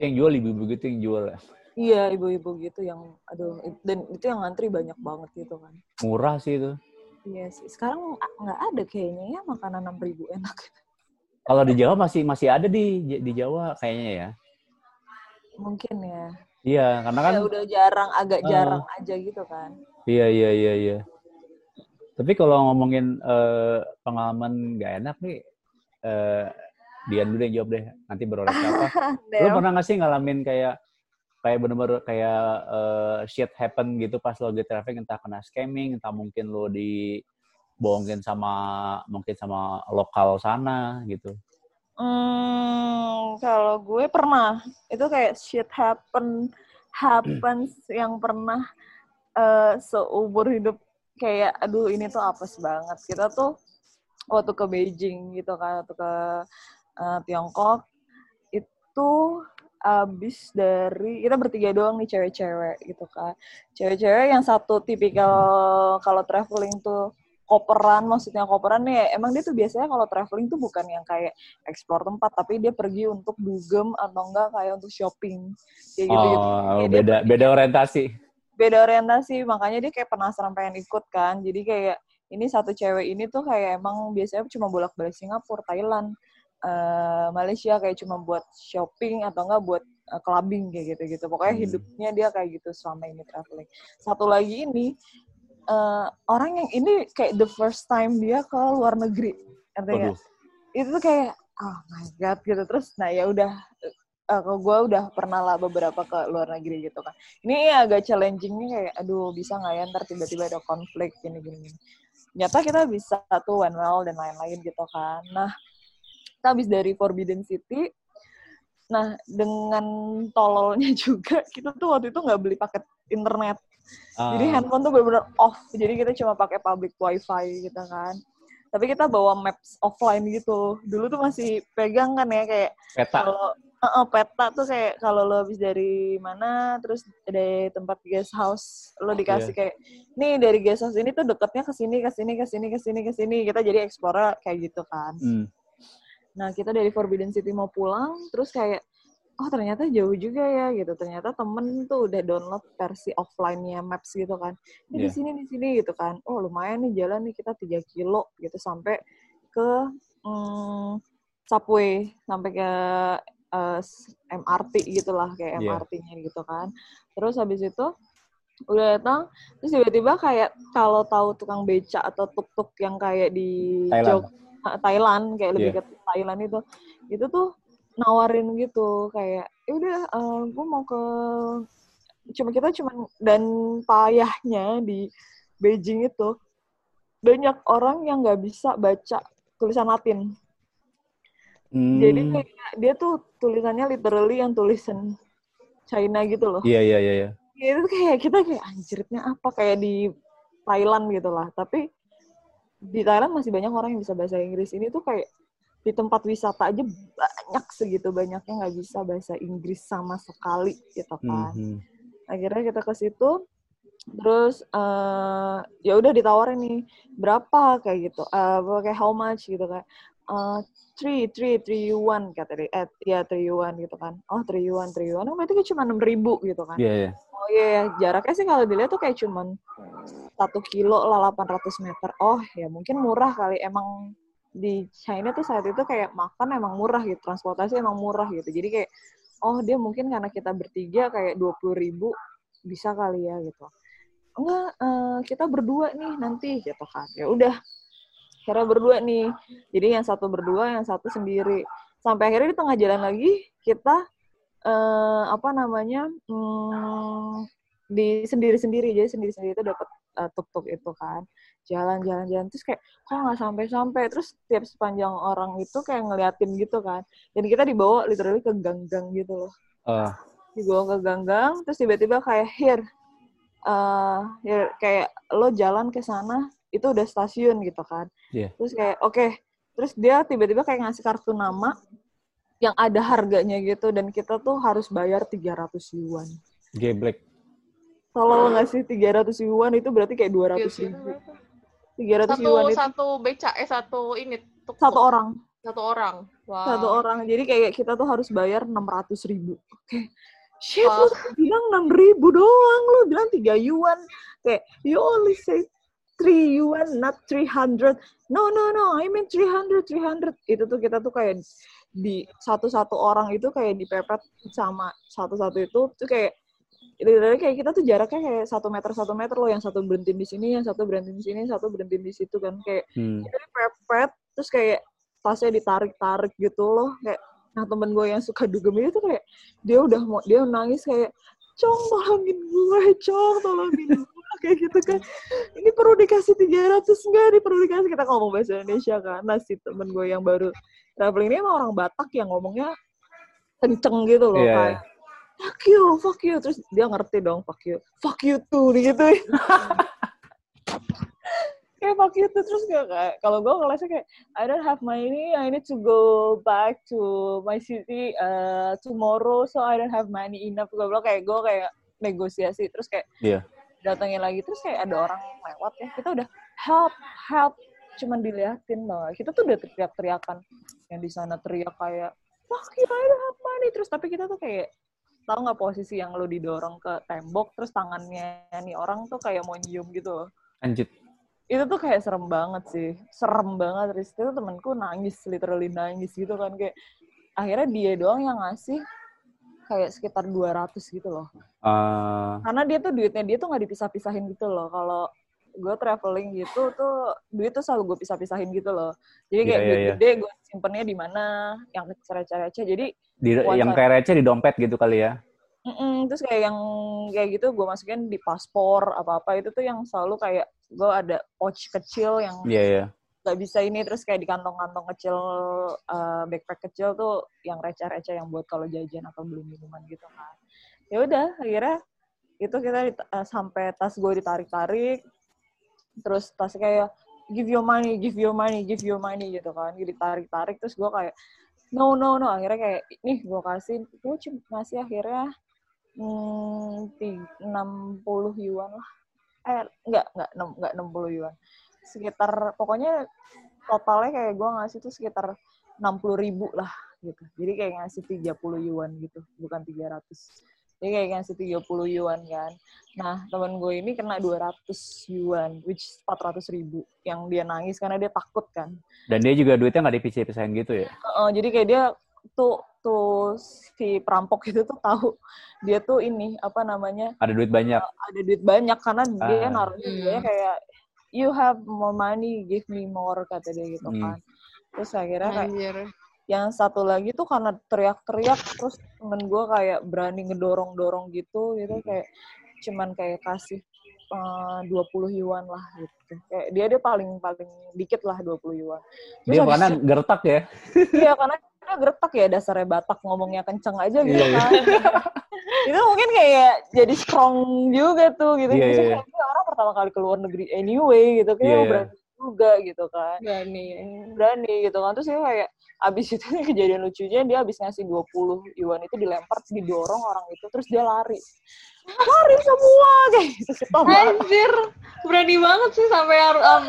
Yang jual ibu-ibu gitu yang jual ya? Iya ibu-ibu gitu yang aduh dan itu yang ngantri banyak banget gitu kan. Murah sih itu. Iya sih sekarang nggak ada kayaknya ya makanan enam ribu enak. Kalau di Jawa masih masih ada di di Jawa kayaknya ya. Mungkin ya. Iya karena kan ya, udah jarang agak jarang uh, aja gitu kan. Iya iya iya iya tapi kalau ngomongin uh, pengalaman gak enak nih, uh, Dian dulu yang jawab deh. Nanti beroleh apa? Lu pernah gak sih ngalamin kayak kayak bener-bener kayak uh, shit happen gitu pas lo lagi traffic entah kena scamming, entah mungkin lo dibohongin sama mungkin sama lokal sana gitu. Hmm, kalau gue pernah itu kayak shit happen happens yang pernah uh, seumur hidup kayak aduh ini tuh apes banget. Kita tuh waktu ke Beijing gitu kan waktu ke uh, Tiongkok itu abis dari kita bertiga doang nih cewek-cewek gitu kan. Cewek-cewek yang satu tipikal kalau traveling tuh koperan maksudnya koperan nih emang dia tuh biasanya kalau traveling tuh bukan yang kayak explore tempat tapi dia pergi untuk dugem atau enggak kayak untuk shopping. Kayak gitu gitu oh, beda beda orientasi beda orientasi makanya dia kayak penasaran pengen ikut kan. Jadi kayak ini satu cewek ini tuh kayak emang biasanya cuma bolak-balik Singapura Thailand uh, Malaysia kayak cuma buat shopping atau enggak buat uh, clubbing kayak gitu-gitu. Pokoknya hmm. hidupnya dia kayak gitu selama ini traveling. Satu lagi ini uh, orang yang ini kayak the first time dia ke luar negeri artinya itu tuh kayak oh my god gitu. Terus nah ya udah uh, gue udah pernah lah beberapa ke luar negeri gitu kan. Ini agak challenging nih kayak, aduh bisa nggak ya ntar tiba-tiba ada konflik gini-gini. Nyata kita bisa tuh one well dan lain-lain gitu kan. Nah, kita habis dari Forbidden City, nah dengan tololnya juga, kita tuh waktu itu nggak beli paket internet. Uh. Jadi handphone tuh benar-benar off. Jadi kita cuma pakai public wifi gitu kan tapi kita bawa maps offline gitu. Dulu tuh masih pegang kan ya kayak kalau uh, uh, peta tuh kayak kalau lo habis dari mana terus dari tempat guest house lo dikasih yeah. kayak nih dari guest house ini tuh deketnya ke sini ke sini ke sini ke sini ke sini kita jadi explore kayak gitu kan mm. nah kita dari Forbidden City mau pulang terus kayak oh ternyata jauh juga ya gitu ternyata temen tuh udah download versi offline-nya maps gitu kan ini yeah. di iya. sini di sini gitu kan oh lumayan nih jalan nih kita tiga kilo gitu sampai ke hmm, subway sampai ke uh, eh, MRT gitulah kayak yeah. MRT-nya gitu kan. Terus habis itu udah datang terus tiba-tiba kayak kalau tahu tukang beca atau tuk-tuk yang kayak di Thailand, Jog, Thailand kayak lebih yeah. ke Thailand itu itu tuh nawarin gitu kayak ya udah uh, eh, gue mau ke cuma kita cuma dan payahnya di Beijing itu banyak orang yang nggak bisa baca tulisan Latin Hmm. Jadi kayak dia tuh tulisannya literally yang tulisan China gitu loh. Iya iya iya. iya. Ya, itu kayak kita kayak anjirnya apa kayak di Thailand gitu lah. Tapi di Thailand masih banyak orang yang bisa bahasa Inggris. Ini tuh kayak di tempat wisata aja banyak segitu banyaknya nggak bisa bahasa Inggris sama sekali gitu kan. Mm -hmm. Akhirnya kita ke situ terus uh, ya udah ditawarin nih berapa kayak gitu uh, kayak how much gitu kan uh, three three three one kata dia. Eh ya three one gitu kan. Oh three one three one. Oh berarti cuma enam ribu gitu kan. Iya yeah, yeah. oh iya yeah, jaraknya sih kalau dilihat tuh kayak cuma satu kilo lah 800 meter. Oh ya mungkin murah kali. Emang di China tuh saat itu kayak makan emang murah gitu. Transportasi emang murah gitu. Jadi kayak oh dia mungkin karena kita bertiga kayak dua puluh ribu bisa kali ya gitu. Enggak uh, kita berdua nih nanti gitu kan. Ya udah akhirnya berdua nih. Jadi yang satu berdua yang satu sendiri. Sampai akhirnya di tengah jalan lagi kita uh, apa namanya hmm, di sendiri sendiri jadi sendiri sendiri itu dapat uh, tuk-tuk itu kan. Jalan jalan. Jalan terus kayak kok nggak sampai sampai terus tiap sepanjang orang itu kayak ngeliatin gitu kan. Dan kita dibawa literally ke gang-gang gitu loh. Uh. dibawa ke gang-gang terus tiba-tiba kayak here uh, here kayak lo jalan ke sana itu udah stasiun gitu kan. Yeah. terus kayak oke okay. terus dia tiba-tiba kayak ngasih kartu nama yang ada harganya gitu dan kita tuh harus bayar 300 yuan. Geblek. Kalau ngasih 300 yuan itu berarti kayak 200 ribu. tiga ratus yuan itu satu beca eh satu ini tuk, satu orang. satu orang. Wow. satu orang. Jadi kayak kita tuh harus bayar enam ratus ribu. Oke. Okay. shit lu bilang enam ribu doang lu bilang tiga yuan. Kayak you only say three yuan not three hundred. No no no I mean three hundred three hundred. Itu tuh kita tuh kayak di satu-satu orang itu kayak dipepet sama satu-satu itu. Tuh kayak literally kayak kita tuh jaraknya kayak satu meter satu meter loh. Yang satu berhenti di sini yang satu berhenti di sini yang satu berhenti di situ kan. Kayak hmm. kita pepet terus kayak tasnya ditarik tarik gitu loh. Kayak nah temen gue yang suka dugem itu kayak dia udah mau dia nangis kayak cong tolongin gue cong tolongin gue kayak gitu kan ini perlu dikasih tiga ratus enggak nih perlu dikasih kita ngomong bahasa Indonesia kan nah si temen gue yang baru traveling ini emang orang Batak yang ngomongnya kenceng gitu loh yeah. kayak fuck you, fuck you. Terus dia ngerti dong, fuck you. Fuck you tuh, gitu. kayak fuck you tuh. Terus kayak, kalau gue ngelesnya kayak, I don't have money, I need to go back to my city uh, tomorrow, so I don't have money enough. Gue bilang kayak, gue kayak negosiasi. Terus kayak, yeah. Datangin lagi. Terus kayak ada orang lewat ya, kita udah help, help. Cuman diliatin banget. Kita tuh udah teriak-teriakan. Yang di sana teriak kayak, I don't have money. Terus tapi kita tuh kayak, tahu nggak posisi yang lo didorong ke tembok terus tangannya nih orang tuh kayak mau nyium gitu loh. Anjir. Itu tuh kayak serem banget sih. Serem banget. Terus itu temenku nangis, literally nangis gitu kan. Kayak akhirnya dia doang yang ngasih kayak sekitar 200 gitu loh. Uh... Karena dia tuh duitnya dia tuh nggak dipisah-pisahin gitu loh. Kalau gue traveling gitu tuh duit tuh selalu gue pisah-pisahin gitu loh. Jadi kayak yeah, duit yeah, gede gue simpennya di mana, yang receh-receh. Jadi di, yang kayak receh di dompet gitu kali ya? Mm-mm, terus kayak yang kayak gitu gue masukin di paspor apa-apa itu tuh yang selalu kayak gue ada pouch kecil yang yeah, yeah. Gak bisa ini terus kayak di kantong-kantong kecil uh, backpack kecil tuh yang receh-receh yang buat kalau jajan atau beli minuman gitu kan ya udah akhirnya itu kita uh, sampai tas gue ditarik-tarik terus tas kayak give your money, give your money, give your money gitu kan. Jadi tarik-tarik terus gue kayak no no no akhirnya kayak nih gue kasih gue cuma ngasih akhirnya hmm, 60 yuan lah. Eh enggak enggak enggak 60 yuan. Sekitar pokoknya totalnya kayak gue ngasih tuh sekitar 60 ribu lah gitu. Jadi kayak ngasih 30 yuan gitu, bukan 300 dia kayak ngasih 30 yuan kan. Nah, temen gue ini kena 200 yuan, which 400 ribu. Yang dia nangis karena dia takut kan. Dan dia juga duitnya nggak dipisah-pisahin gitu ya? Uh, jadi kayak dia tuh tuh si perampok itu tuh tahu dia tuh ini apa namanya ada duit banyak uh, ada duit banyak karena ah. dia naruh dia kayak you have more money give me more kata dia gitu hmm. kan. Terus akhirnya kayak yang satu lagi tuh karena teriak-teriak terus temen gue kayak berani ngedorong-dorong gitu gitu kayak cuman kayak kasih eh, dua puluh yuan lah gitu. Kayak dia dia paling paling dikit lah dua puluh yuan. Terus dia karena gertak ya? Iya karena dia gertak ya dasarnya Batak ngomongnya kenceng aja gitu yeah, kan. Itu mungkin kayak jadi strong juga tuh gitu. Yeah, yeah. kayak orang pertama kali keluar negeri anyway gitu kayak yeah, yeah. berani juga gitu kan. Berani. Berani gitu kan. Terus dia kayak abis itu kejadian lucunya dia abis ngasih 20 yuan itu dilempar didorong orang itu terus dia lari. Lari semua kayak gitu. Anjir. Berani banget sih sampai um,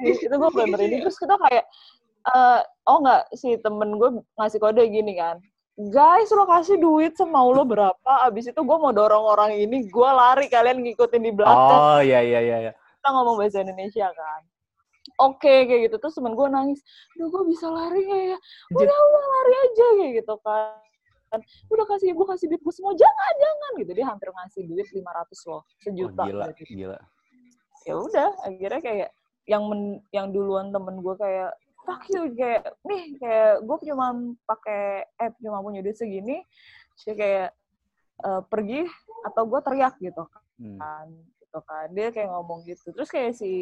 itu gue bener ini. Terus kita kayak uh, oh nggak si temen gue ngasih kode gini kan guys lo kasih duit semau lo berapa? Abis itu gue mau dorong orang ini gue lari kalian ngikutin di belakang. Oh iya iya iya, iya. Kita ngomong bahasa Indonesia kan? Oke okay, kayak gitu. Terus temen gue nangis udah gue bisa lari gak ya? Udah udah lari aja kayak gitu kan. Udah kasih gue kasih duit gue semua. Jangan jangan gitu. Dia hampir ngasih duit 500 loh sejuta oh, gila gitu. gila. Ya udah akhirnya kayak yang men, yang duluan temen gue kayak fuck you kayak nih kayak gue cuma pakai app cuma punya duit segini sih kayak uh, pergi atau gue teriak gitu hmm. kan gitu kan dia kayak ngomong gitu terus kayak si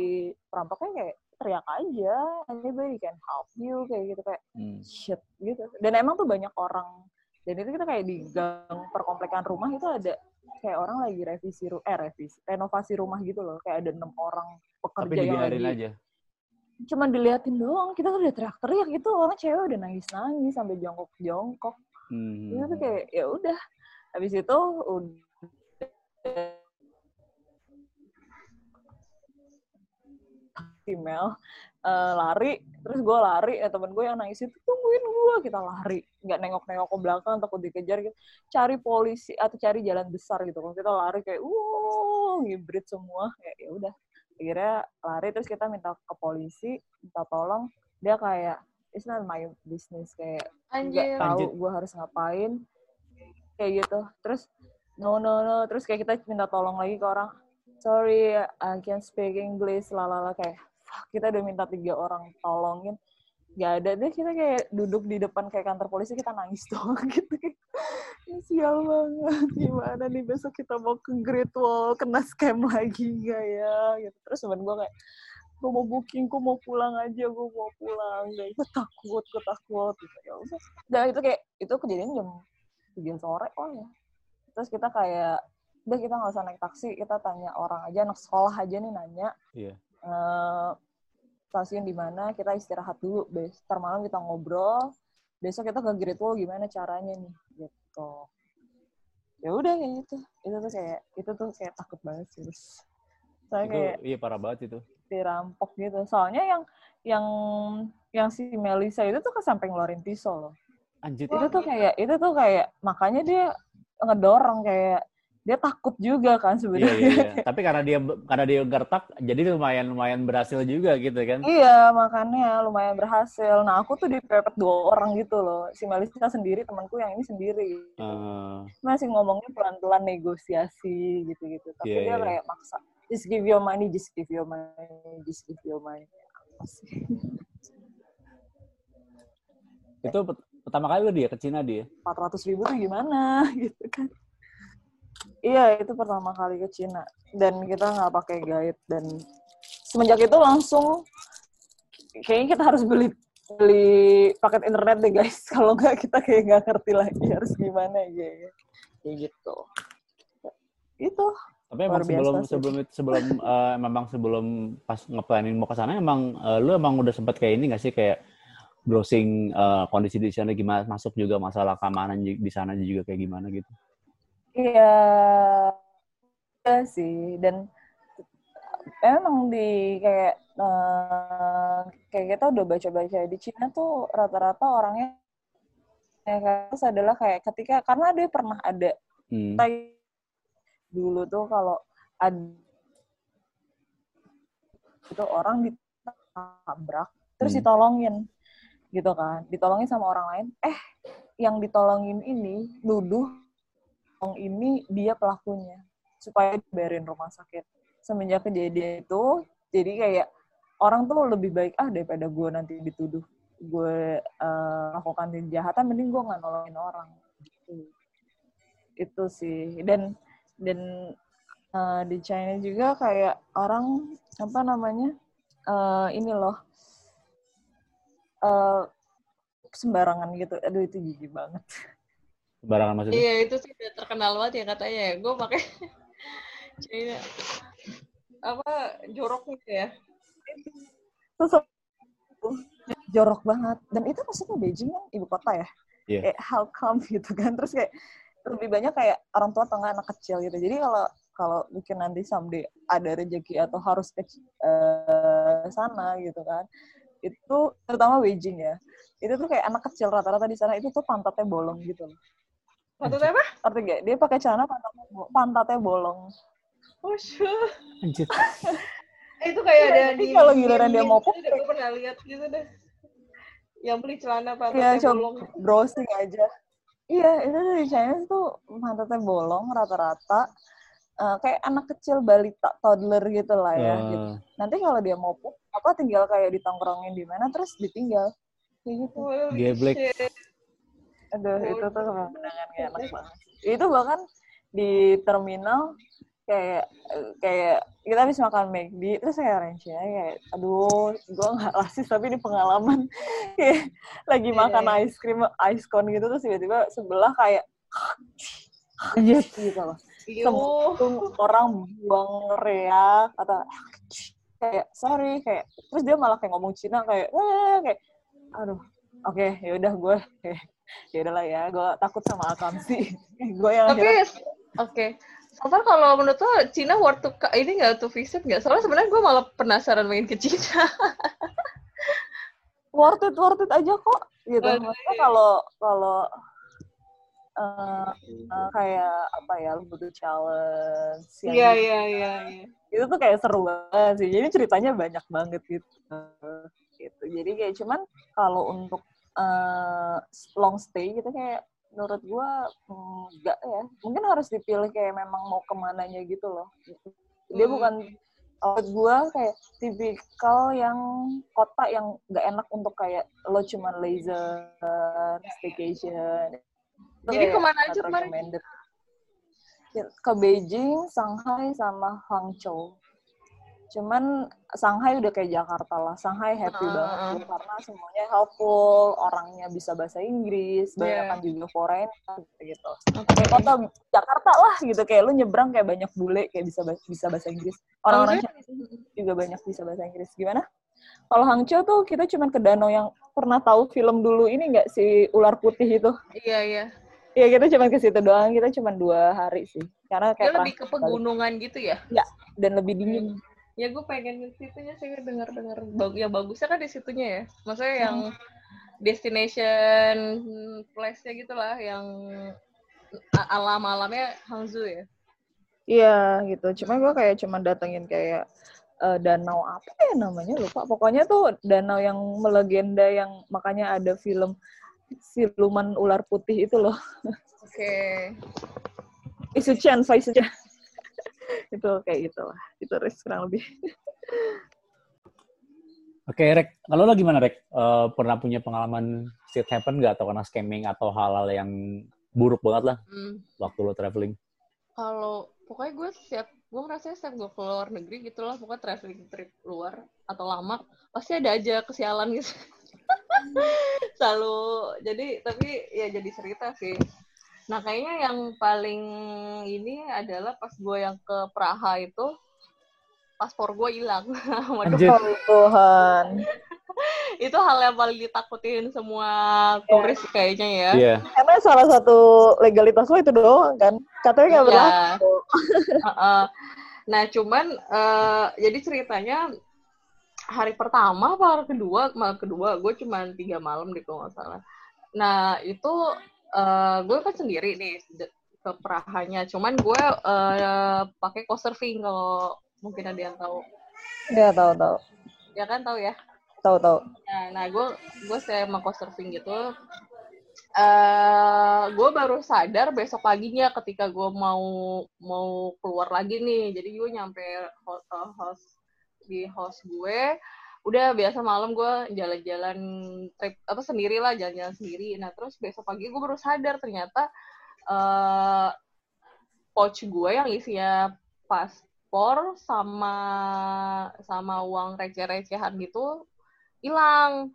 perampoknya kayak teriak aja anybody can help you kayak gitu kayak Hmm. shit gitu dan emang tuh banyak orang dan itu kita kayak di gang perkomplekan rumah itu ada kayak orang lagi revisi ru eh revisi renovasi rumah gitu loh kayak ada enam orang Tapi pekerja yang dibiarin lagi aja. Cuman diliatin doang kita tuh udah teriak-teriak gitu orang cewek udah nangis-nangis sampai jongkok-jongkok. Hmm. itu tuh kayak ya udah habis itu udah email eh, lari terus gue lari ya temen gue yang nangis itu tungguin gue kita lari nggak nengok-nengok ke belakang takut dikejar gitu. Cari polisi atau cari jalan besar gitu kalau kita lari kayak uh hibrid semua kayak ya udah akhirnya lari terus kita minta ke polisi minta tolong. Dia kayak it's not my business kayak nggak tahu gue harus ngapain kayak gitu. Terus no no no. Terus kayak kita minta tolong lagi ke orang sorry I can't speak English lalala kayak fuck kita udah minta tiga orang tolongin. Gak ada deh kita kayak duduk di depan kayak kantor polisi kita nangis doang gitu. kayak "Ini sial banget. Gimana nih besok kita mau ke Great Wall kena scam lagi gak ya? Gitu. Terus temen gue kayak gue mau booking, gue mau pulang aja, gue mau pulang, dan gue takut, gue takut, gitu. Ya. Dan itu kayak itu kejadian jam tiga sore, oh ya. Terus kita kayak, udah kita nggak usah naik taksi, kita tanya orang aja, anak sekolah aja nih nanya, Iya. eh, stasiun di mana, kita istirahat dulu, bes, ntar malam kita ngobrol, besok kita ke Great Wall gimana caranya nih, gitu. Ya udah kayak gitu, itu tuh kayak, itu tuh kayak takut banget sih. Terus, Saya Itu kayak, iya parah banget itu. dirampok gitu. Soalnya yang yang yang si Melisa itu tuh sampai ngeluarin pisau loh. Anjir. Itu tuh kayak itu tuh kayak makanya dia ngedorong kayak dia takut juga kan Iya, sebenarnya. iya, iya. Tapi karena dia karena dia gertak, jadi lumayan lumayan berhasil juga gitu kan. Iya, makanya lumayan berhasil. Nah, aku tuh dipepet dua orang gitu loh. Si Melisa sendiri, temanku yang ini sendiri. Eh, Masih ngomongnya pelan-pelan negosiasi gitu-gitu. Tapi Iya, dia iya. kayak maksa. Just give your money, just give your money, just give your money. Itu pertama kali lu dia ke Cina dia. 400 ribu tuh gimana gitu kan. Iya, itu pertama kali ke Cina. Dan kita nggak pakai guide. Dan semenjak itu langsung, kayaknya kita harus beli beli paket internet deh guys. Kalau nggak kita kayak nggak ngerti lagi harus gimana ya. Kayak gitu. Itu. Tapi emang sebelum sih. sebelum sebelum eh, memang sebelum pas ngeplanin mau ke sana emang eh, lu emang udah sempat kayak ini gak sih kayak browsing eh, kondisi di sana gimana masuk juga masalah keamanan di sana juga kayak gimana gitu. Iya, iya sih. Dan emang di kayak eh, kayak kita udah baca-baca di Cina tuh rata-rata orangnya ya, terus adalah kayak ketika karena dia pernah ada Hmm. dulu tuh kalau ada itu orang ditabrak terus Hmm. ditolongin gitu kan ditolongin sama orang lain eh yang ditolongin ini nuduh ini dia pelakunya supaya dibayarin rumah sakit. Semenjak kejadian itu jadi kayak orang tuh lebih baik ah daripada gue nanti dituduh gue eh, lakukan kejahatan mending gue nggak nolongin orang. Gitu. Itu sih. Dan dan eh, di China juga kayak orang apa namanya eh, ini loh eh, sembarangan gitu. Aduh itu jijik banget Sembarangan maksudnya. Iya itu sih udah terkenal banget ya katanya ya. Gue pakai China apa jorok gitu ya. jorok banget dan itu maksudnya Beijing kan ibu kota ya Iya. kayak how come gitu kan terus kayak lebih banyak kayak orang tua tengah anak kecil gitu jadi kalau kalau mungkin nanti someday ada rezeki atau harus ke eh, sana gitu kan itu terutama Beijing ya itu tuh kayak anak kecil rata-rata di sana itu tuh pantatnya bolong gitu loh Maksudnya apa? Ngerti gak? Dia pakai celana pantatnya, bo- pantatnya bolong. Oh sure. Anjir. Eh, itu kayak Iya, ada jadi di kalau giliran dia mau deh, gue pernah lihat gitu deh. Yang beli celana pantatnya coba bolong. browsing aja. Iya, itu tuh di China tuh pantatnya bolong rata-rata. Eh, kayak anak kecil balita toddler gitu lah ya. Eh, gitu. Nanti kalau dia mau pup, apa tinggal kayak ditongkrongin di mana terus ditinggal. Kayak gitu. Geblek. Aduh, itu tuh pemandangan gak enak banget. Itu bahkan di terminal kayak kayak kita habis makan McD terus kayak range kayak aduh gue nggak rasis tapi ini pengalaman kayak lagi yeah, makan yeah. ice cream ice cone gitu terus tiba-tiba sebelah kayak yes gitu loh Semua orang buang reak kata kayak sorry kayak terus dia malah kayak ngomong Cina kayak eh, kayak aduh oke okay, ya udah gue kayak ya udahlah ya gue takut sama sih gue yang tapi oke okay. So kalau menurut lo Cina worth to ini nggak tuh visit nggak? Soalnya sebenarnya gue malah penasaran main ke Cina. worth it, worth it aja kok. Gitu. Maksudnya kalau kalau uh, uh, kayak apa ya, lu butuh challenge. Iya iya iya. Itu tuh kayak seru banget sih. Jadi ceritanya banyak banget gitu. gitu. Jadi kayak cuman kalau untuk uh, long stay gitu kayak menurut gue enggak ya. Mungkin harus dipilih kayak memang mau ke mananya gitu loh. Dia hmm. bukan menurut gue kayak tipikal yang kota yang nggak enak untuk kayak lo cuma laser staycation. Jadi ke mana aja kemarin? ke Beijing, Shanghai, sama Hangzhou cuman Shanghai udah kayak Jakarta lah. Shanghai happy uh, banget uh. karena semuanya helpful, orangnya bisa bahasa Inggris, banyak kan juga foreign gitu. Okay. kota Jakarta lah gitu kayak lu nyebrang kayak banyak bule kayak bisa bisa bahasa Inggris. Orang-orang okay. juga banyak bisa bahasa Inggris. Gimana? Kalau Hangzhou tuh kita cuman ke danau yang pernah tahu film dulu ini nggak si ular putih itu? Iya iya. Iya kita cuma ke situ doang, kita cuma dua hari sih. Karena kayak lebih ke pegunungan gitu ya? Iya, dan lebih dingin. Hmm ya gue pengen ke situnya sih dengar dengar ya bagusnya kan di situnya ya. Maksudnya yang hmm. destination place-nya gitulah yang alam alamnya Hangzhou ya. Iya gitu. Cuma gue kayak cuma datengin kayak uh, danau apa ya namanya? Lupa. Pokoknya tuh danau yang melegenda yang makanya ada film siluman ular putih itu loh. Oke. Okay. Isu Chen, Isu Chen itu kayak gitu lah itu Riz kurang lebih Oke, okay, Rek. Kalau lo gimana, Rek? Uh, pernah punya pengalaman shit happen gak? Atau kena scamming atau hal-hal yang buruk banget lah hmm. waktu lo traveling? Kalau, pokoknya gue siap, gue ngerasa siap gue keluar negeri gitu lah, pokoknya traveling trip luar atau lama, pasti ada aja kesialan gitu. Selalu, jadi, tapi ya jadi cerita sih. Nah, kayaknya yang paling ini adalah pas gue yang ke Praha itu, paspor gue hilang. Waduh, Tuhan. itu hal yang paling ditakutin semua turis yeah. kayaknya ya. Yeah. Karena salah satu legalitas lo itu doang kan. Katanya nggak iya. berlaku. uh -uh. Nah, cuman uh, jadi ceritanya hari pertama apa hari kedua, malam kedua, gue cuma tiga malam di kalau nggak salah. Nah, itu uh, gue kan sendiri nih ke Prahanya. Cuman gue uh, pakai co-surfing kalau mungkin ada yang tahu. Ya tahu tahu. Ya kan tahu ya. Tahu tahu. Nah, nah gue gue saya mau co-surfing gitu. Uh, gue baru sadar besok paginya ketika gue mau mau keluar lagi nih. Jadi gue nyampe host, host di host gue udah biasa malam gue jalan-jalan trip apa sendiri lah jalan-jalan sendiri. Nah terus besok pagi gue baru sadar ternyata uh, pouch gue yang isinya paspor sama sama uang receh-recehan gitu hilang.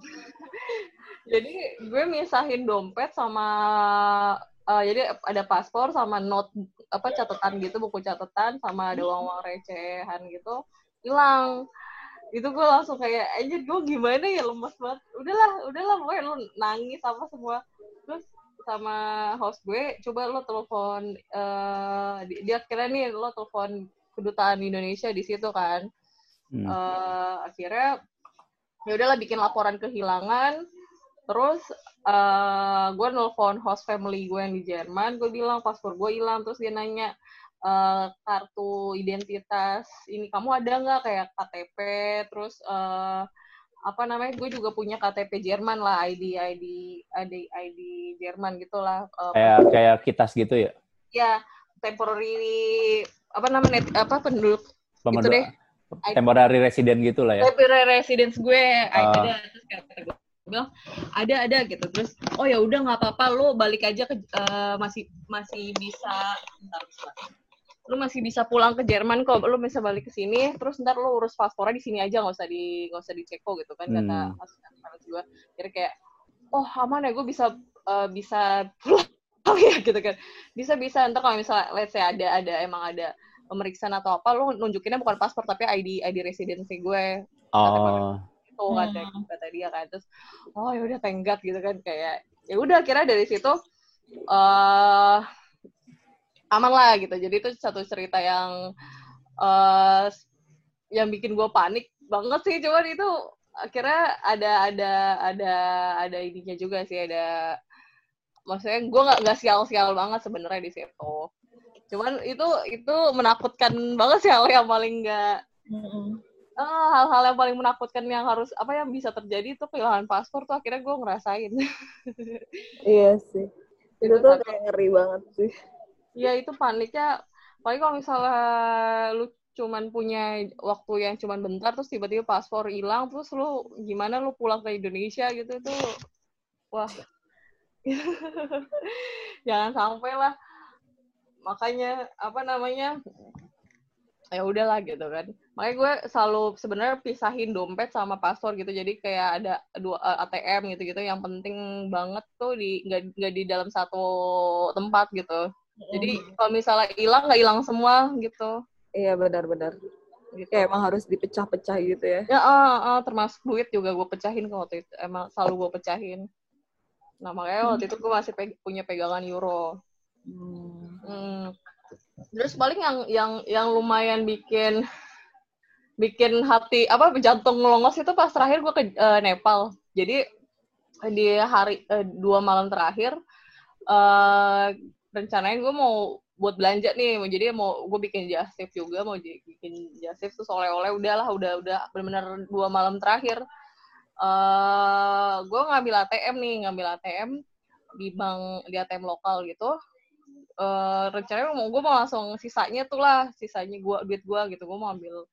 Jadi gue misahin dompet sama uh, jadi ada paspor sama note apa catatan gitu buku catatan sama ada uang uang recehan gitu hilang itu gue langsung kayak anjir gue gimana ya? Lemas banget. Udahlah udahlah pokoknya lu nangis apa semua. Terus sama host gue coba lo telepon uh, dia kira nih lo telepon kedutaan Indonesia di situ kan. Hmm. uh, akhirnya ya udahlah bikin laporan kehilangan. Terus uh, gue nelfon host family gue yang di Jerman gue bilang paspor gue hilang. Terus dia nanya uh, kartu identitas ini kamu ada nggak? Kayak KTP terus uh, apa namanya gue juga punya KTP Jerman lah ID ID ID ID Jerman gitulah uh, kayak kayak kitas gitu ya? Ya temporary apa namanya apa penduduk Pemenduk, itu deh. Temporary resident gitu lah ya? Temporary residence gue uh. ada terus kata gue bilang ada ada gitu. Terus oh ya udah nggak apa-apa lo balik aja ke uh, masih masih bisa bentar, bentar lu masih bisa pulang ke Jerman kok lu bisa balik ke sini terus ntar lu urus paspornya di sini aja nggak usah di nggak usah di Ceko gitu kan Hmm. kata asisten gue jadi kayak oh aman ya gue bisa eh, bisa pulang ya gitu kan. Bisa bisa ntar kalau misalnya let's say ada ada emang ada pemeriksaan atau apa lu nunjukinnya bukan paspor tapi ID ID residency gue. Oh, itu kata kata dia kan. Terus oh ya udah tenggat gitu kan kayak ya udah kira dari situ eh aman lah gitu jadi itu satu cerita yang eh yang bikin gue panik banget sih cuman itu akhirnya ada ada ada ada ininya juga sih ada maksudnya gue nggak nggak sial-sial banget sebenarnya di situ cuman itu itu menakutkan banget sih hal yang paling nggak Mm-mm. Ah, hal-hal yang paling menakutkan yang harus apa yang bisa terjadi itu kehilangan paspor tuh akhirnya gue ngerasain. Iya sih. Itu Itu tuh kayak ngeri banget sih. Ya itu paniknya, paling kalau misalnya lu cuman punya waktu yang cuman bentar terus tiba-tiba paspor hilang terus lu gimana lu pulang ke Indonesia gitu tuh wah. Jangan sampai lah. Makanya apa namanya ya udahlah gitu kan. Makanya gue selalu sebenarnya pisahin dompet sama paspor gitu. Jadi kayak ada dua eh, ATM gitu gitu yang penting banget tuh di nggak di dalam satu tempat gitu jadi kalau misalnya hilang nggak hilang semua gitu Iya benar-benar. gitu Kayak emang harus dipecah-pecah gitu ya. ya ah, ah, termasuk duit juga gue pecahin kok waktu itu emang selalu gue pecahin nah makanya waktu itu gue masih peg- punya pegangan euro Hmm. Hmm. Terus paling yang yang yang lumayan bikin bikin hati apa jantung ngelongos itu pas terakhir gue ke eh, Nepal. Jadi di hari eh, dua malam terakhir eh rencananya gue mau buat belanja nih, mau jadi mau gue bikin jasip juga, mau bikin jasip terus oleh-oleh udahlah udah udah benar-benar dua malam terakhir. eh gue ngambil ATM nih, ngambil ATM di bank di ATM lokal gitu. Eh rencananya mau gue mau langsung sisanya tuh lah sisanya gua duit gua gitu. Gue mau ambil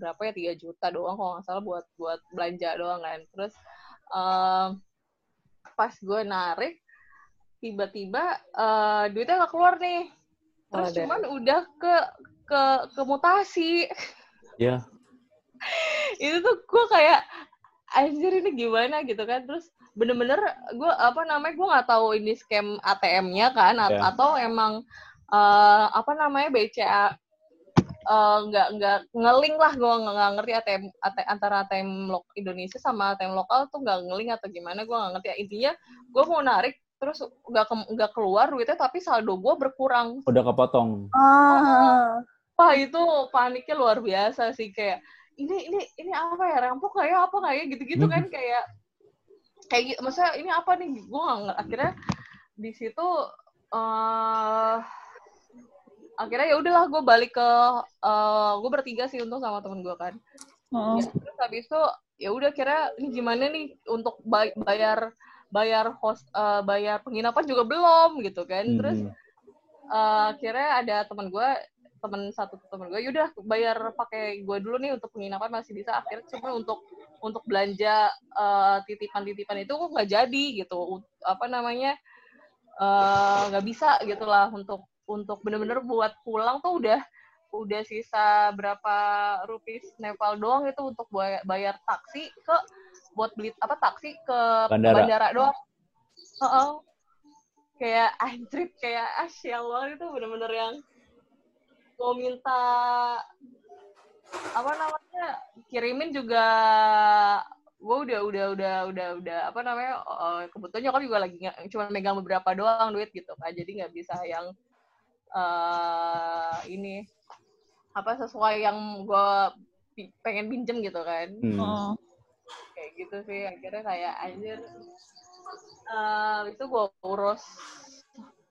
berapa ya tiga juta doang kalau nggak salah buat buat belanja doang kan. Terus eh pas gue narik tiba-tiba eh duitnya nggak keluar nih. Terus Waduh. cuman udah ke ke ke mutasi. Ya. itu tuh gue kayak anjir ini gimana? Gitu kan. Terus bener-bener gue apa namanya gue nggak tahu ini scam ATM-nya kan Ya. atau emang eh, apa namanya BCA eh, nggak nggak ngeling lah. Gue nggak nggak ngerti ATM, AT- antara ATM lo- Indonesia sama ATM lokal tuh nggak ngeling atau gimana. Gue nggak ngerti intinya gue mau narik terus nggak ke- nggak keluar duitnya tapi saldo gue berkurang Udah kepotong. Ah. Wah itu paniknya luar biasa sih kayak ini ini ini apa ya rampok kayak apa kayak gitu-gitu kan kayak kayak gitu maksudnya ini apa nih gue nggak ngerti. akhirnya di situ eh akhirnya ya udahlah gue balik ke eh gue bertiga sih untung sama temen gue kan Heeh. Ya, terus habis itu ya udah kira ini gimana nih untuk bay- bayar bayar host eh, bayar penginapan juga belum gitu kan. Terus Hmm. eh akhirnya ada teman gue teman satu teman gue yaudah bayar pakai gue dulu nih untuk penginapan masih bisa. Akhirnya cuma untuk untuk belanja eh, titipan-titipan itu kok nggak jadi gitu. Apa namanya eh, nggak bisa gitu lah untuk untuk bener-bener buat pulang tuh udah udah sisa berapa rupiah Nepal doang itu untuk bayar, bayar taksi ke buat beli apa taksi ke Bandara. doang Heeh. kayak anjrit kayak asyal banget itu bener-bener yang mau minta apa namanya kirimin juga gue udah udah udah udah udah apa namanya eh, kebetulan nyokap juga lagi nggak- cuma megang beberapa doang duit gitu kan jadi nggak bisa yang eh ini apa sesuai yang gue pengen pinjem gitu kan Hmm. Oh. Kayak gitu sih akhirnya kayak anjir. Eh itu gue urus.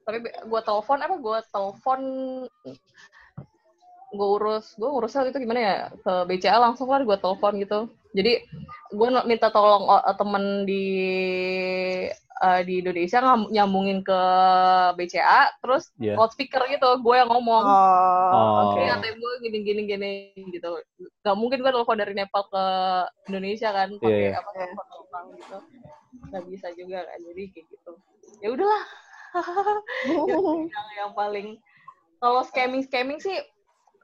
Tapi gue telepon apa? Gue telepon gue urus. Gue urusnya itu gimana ya? Ke BCA langsung lah gue telepon gitu. Jadi gue minta tolong eh, temen di eh, di Indonesia ngam- nyambungin ke BCA terus Iya. loudspeaker gitu gue yang ngomong Oh, Oh. oke. Ini ATM gue gini gini gini gitu. Gak mungkin gue telepon dari Nepal ke Indonesia kan pakai Iya, iya. apa telepon lokal gitu. Gak bisa juga kan. Jadi kayak gitu. Ya udahlah. yang, yang paling Kalau scamming scamming sih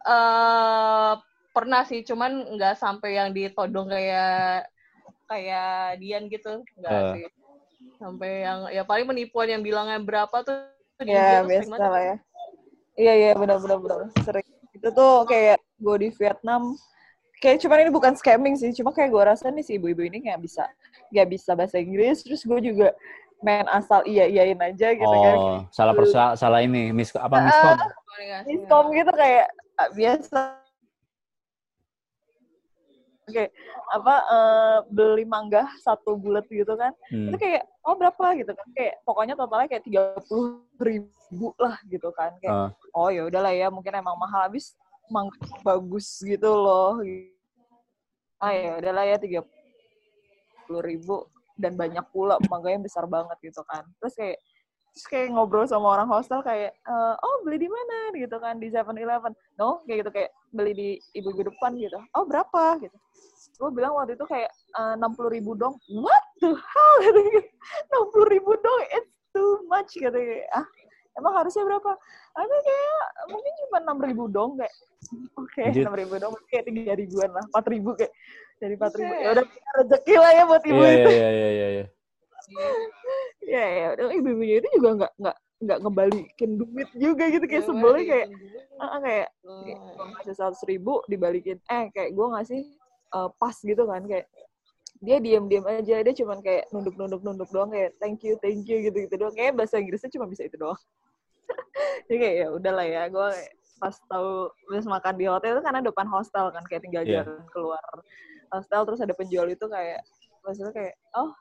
uh, pernah sih, cuman nggak sampai yang ditodong kayak kayak Dian gitu, nggak uh. sih. Sampai yang ya paling penipuan yang bilangnya berapa tuh. Ya biasa lah ya. Iya iya benar-benar benar sering. Itu tuh kayak gue di Vietnam kayak cuman ini bukan scamming sih cuma kayak gue rasa nih si ibu-ibu ini nggak bisa nggak bisa bahasa Inggris terus gue juga main asal iya iyain aja gitu kan. oh, kan salah persa salah ini mis apa miskom uh, miskom gitu kayak uh, biasa Oke, okay. apa uh, beli mangga satu bulat gitu kan? Hmm. Itu kayak oh berapa gitu kan? Kayak pokoknya totalnya kayak tiga puluh ribu lah gitu kan? Kayak uh. oh ya udahlah ya mungkin emang mahal habis mangga bagus gitu loh ah ya udahlah ya tiga puluh ribu dan banyak pula mangganya besar banget gitu kan terus kayak terus kayak ngobrol sama orang hostel kayak e, oh beli di mana? Gitu kan di Seven Eleven. No kayak gitu kayak beli di ibu-ibu depan gitu. Oh berapa? Gitu. Gue bilang waktu itu kayak eh, enam puluh ribu dong. What the hell? Gitu enam puluh ribu dong it's too much. Gitu ah emang harusnya berapa? Aku kayak mungkin cuma enam ribu dong kayak. Oke enam ribu dong kayak tiga ribuan lah empat ribu kayak. Dari empat ribu. Ya udah rezeki lah ya buat ibu yeah, itu. Iya iya iya iya. Ya ya udah ibu-ibunya itu juga nggak nggak nggak ngebalikin duit juga gitu. Kayak sebelnya kayak ah kayak gue ngasih seratus ribu dibalikin. Eh kayak gue ngasih uh, pas gitu kan. Kayak dia diam-diam aja. Dia cuman kayak nunduk-nunduk-nunduk doang. Kayak thank you thank you gitu gitu doang. Kayak bahasa Inggrisnya cuma bisa itu doang. Jadi kayak ya udahlah ya gue pas tahu habis makan di hotel itu karena depan hostel kan. Kayak tinggal yeah. jalan keluar hostel. Terus ada penjual itu kayak maksudnya kayak oh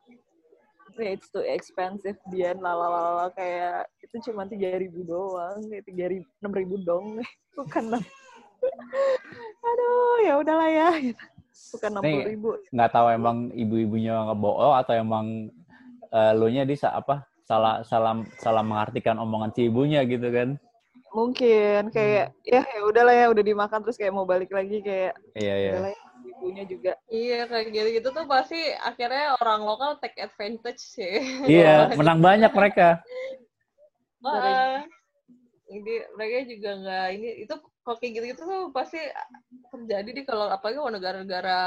it's too expensive dia lalalala kayak itu cuma tiga ribu doang kayak tiga ribu enam ribu dong. Bukan aduh ya udahlah ya. Gitu bukan enam puluh ribu. nggak tahu emang ibu-ibunya ngebohong atau emang uh, lo nya di apa salah salah salah mengartikan omongan si ibunya gitu kan? Mungkin kayak hmm. ya ya udahlah ya udah dimakan terus kayak mau balik lagi kayak iya iya. Ya, ibunya juga iya kayak gitu gitu tuh pasti akhirnya orang lokal take advantage sih iya menang banyak mereka Wah, jadi mereka juga nggak ini itu kok kayak gitu-gitu tuh pasti terjadi di kalau apalagi kalau negara-negara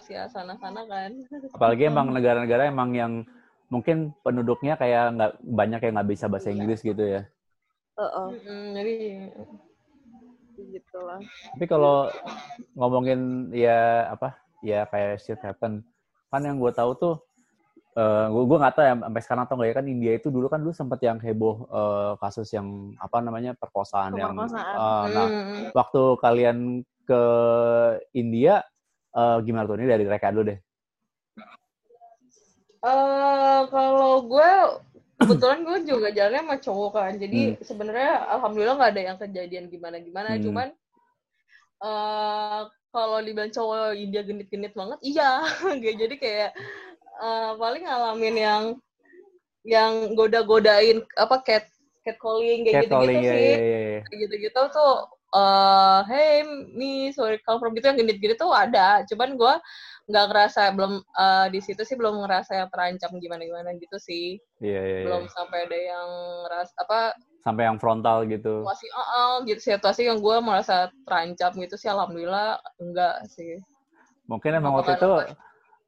Asia sana-sana kan. Apalagi emang negara-negara emang yang mungkin penduduknya kayak nggak banyak yang nggak bisa bahasa Inggris gitu ya. Uh -uh. jadi gitulah. Tapi kalau ngomongin ya apa ya kayak shit happen kan yang gue tahu tuh uh, gue gue nggak tahu ya sampai sekarang atau nggak ya kan India itu dulu kan dulu sempat yang heboh uh, kasus yang apa namanya perkosaan, perkosaan. yang uh, nah hmm. waktu kalian ke India uh, gimana tuh ini dari mereka dulu deh uh, kalau gue kebetulan gue juga jalannya sama cowok kan jadi hmm. sebenarnya alhamdulillah nggak ada yang kejadian gimana gimana hmm. cuman uh, kalau dibilang cowok India genit-genit banget iya jadi kayak uh, paling ngalamin yang yang goda-godain apa cat cat calling kayak gitu-gitu ya, sih. Ya, ya, ya. gitu-gitu tuh uh, hey me sorry come from gitu yang genit-genit tuh ada. Cuman gue nggak ngerasa belum uh, di situ sih belum ngerasa yang terancam gimana gimana gitu sih. Iya, iya, belum sampai ada yang ngeras apa sampai yang frontal gitu. Masih uh, uh, gitu situasi yang gue merasa terancam gitu sih alhamdulillah enggak sih. Mungkin emang waktu itu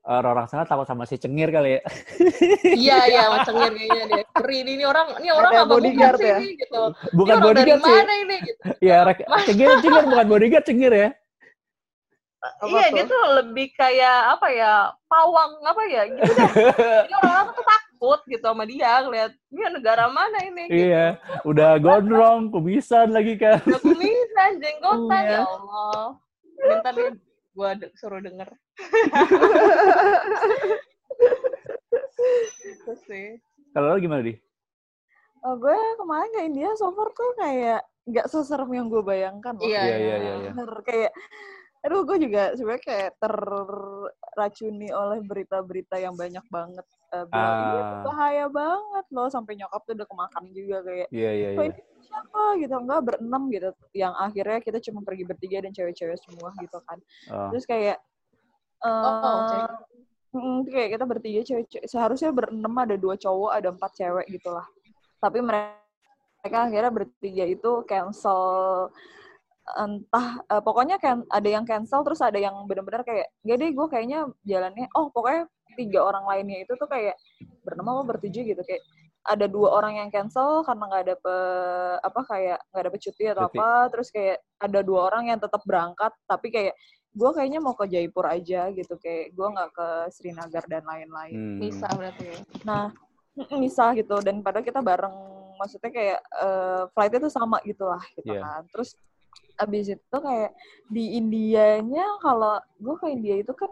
orang sana takut sama si cengir kali ya. iya iya sama cengir kayaknya deh. Keri ini orang ini orang apa bodyguard bukan ya? sih gitu. Bukan ini bodyguard dari sih. Mana ini gitu. Iya, cengir cengir bukan bodyguard cengir ya. Apa iya tuh? gitu lebih kayak apa ya pawang apa ya gitu deh. Ini orang-orang tuh takut gitu sama dia ngeliat ini negara mana ini. Gitu. Iya, udah gondrong, kumisan lagi kan. Udah kumisan, jenggotan ya Allah. Bentar dia gue de suruh denger. Terus sih. Kalau lo gimana, Di? Oh, gue kemarin ke India so far tuh kayak nggak seserem yang gue bayangkan loh. Iya, iya, iya. iya. iya. Kayak, aduh gue juga sebenarnya kayak terracuni oleh berita-berita yang banyak banget. Uh, bilang, ah. bahaya banget loh, sampai nyokap tuh udah kemakan juga kayak. Iya, iya, iya siapa gitu enggak berenam gitu yang akhirnya kita cuma pergi bertiga dan cewek-cewek semua gitu kan oh. terus kayak uh, oh, okay. mm, kayak kita bertiga cewek, cewek seharusnya berenam ada dua cowok ada empat cewek gitulah tapi mereka mereka akhirnya bertiga itu cancel entah uh, pokoknya kan ada yang cancel terus ada yang benar-benar kayak gak deh gue kayaknya jalannya oh pokoknya tiga orang lainnya itu tuh kayak bernama apa bertujuh gitu kayak ada dua orang yang cancel karena nggak ada pe, apa kayak nggak ada cuti atau cuti. apa terus kayak ada dua orang yang tetap berangkat tapi kayak gue kayaknya mau ke Jaipur aja gitu kayak gue nggak ke Srinagar dan lain-lain hmm. bisa berarti ya. nah misah gitu dan padahal kita bareng maksudnya kayak uh, flightnya tuh sama gitu lah gitu yeah. kan terus abis itu kayak di Indianya kalau gue ke India itu kan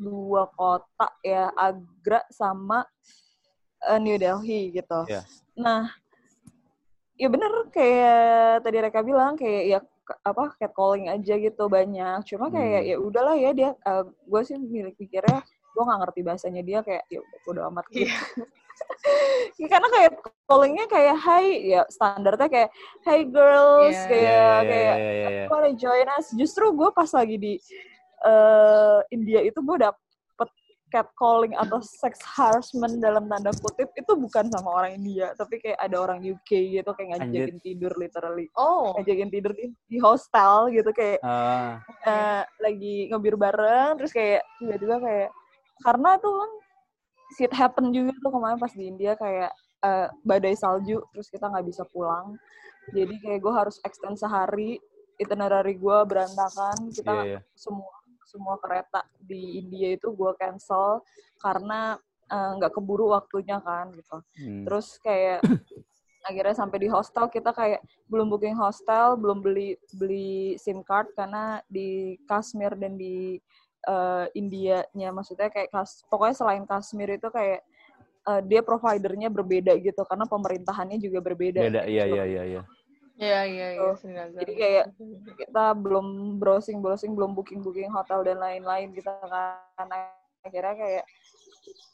dua kota ya Agra sama uh, New Delhi gitu. Yeah. Nah, ya bener kayak tadi Reka bilang kayak ya apa catcalling aja gitu banyak. Cuma kayak hmm. ya udahlah ya dia uh, gue sih milik pikirnya gue nggak ngerti bahasanya dia kayak ya udah amat gitu. Yeah. ya, karena kayak callingnya kayak hi ya standarnya kayak hey girls yeah. kayak yeah, yeah, kayak yeah, yeah, yeah. wanna join us justru gue pas lagi di uh, India itu gue dapet catcalling atau sex harassment dalam tanda kutip itu bukan sama orang India tapi kayak ada orang UK gitu kayak ngajakin Anjir. tidur literally oh ngajakin tidur di, di hostel gitu kayak uh. Uh, lagi ngebir bareng terus kayak tiba-tiba kayak karena tuh kan shit happen juga tuh kemarin pas di India kayak uh, badai salju terus kita nggak bisa pulang jadi kayak gue harus extend sehari itinerary gue berantakan kita yeah, yeah. semua semua kereta di India itu gue cancel karena eh, nggak uh, keburu waktunya kan gitu. Hmm. Terus kayak akhirnya sampai di hostel kita kayak belum booking hostel, belum beli beli SIM card karena di Kashmir dan di uh, India-nya maksudnya kayak kas, pokoknya selain Kashmir itu kayak uh, dia providernya berbeda gitu karena pemerintahannya juga berbeda. Beda, iya iya iya iya. Iya iya iya. Jadi kayak kita belum browsing browsing belum booking booking hotel dan lain-lain kita gitu kan akhirnya kayak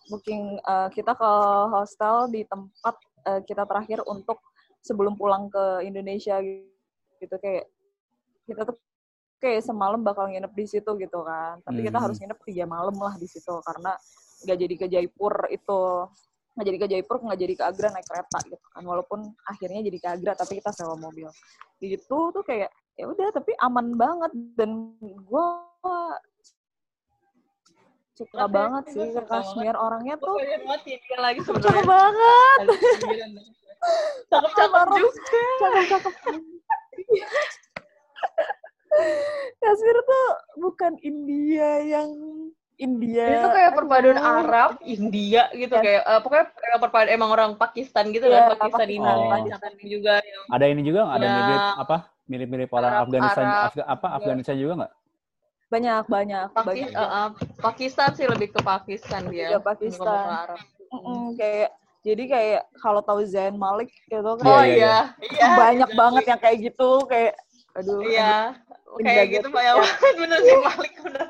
booking uh, kita ke hostel di tempat uh, kita terakhir untuk sebelum pulang ke Indonesia gitu kayak kita tuh kayak semalam bakal nginep di situ gitu kan. Tapi kita harus hmm. nginep tiga malam lah di situ karena nggak jadi ke Jaipur itu. Nggak jadi ke Jaipur nggak jadi ke Agra naik kereta gitu kan. Walaupun akhirnya jadi ke Agra tapi kita sewa mobil. Itu tuh kayak ya udah tapi aman banget. Dan gue suka banget sih ke Kashmir. orangnya tuh lagi cakep banget. Cakep cakep juga. Cakep cakep Kashmir tuh bukan India yang India. Itu kayak perpaduan Arab, India gitu ya. kayak uh, pokoknya kayak perpaduan emang orang Pakistan gitu ya, kan, Pakistan ini oh. Pakistan juga yang Ada ini juga nggak? Ada ya. mirip apa? Mirip-mirip orang Arab, Afghanistan Arab, apa iya. Afghanistan juga nggak? Banyak, banyak. Pakis, banyak. Uh, uh, Pakistan sih lebih ke Pakistan dia. Ya, Pakistan. Arab. Mm -mm, kayak jadi kayak kalau tahu Zain Malik gitu kan. Oh iya, iya. Banyak iya, banget yang kayak gitu kayak aduh. Iya. Kayak gitu banyak banget bener Zain Malik udah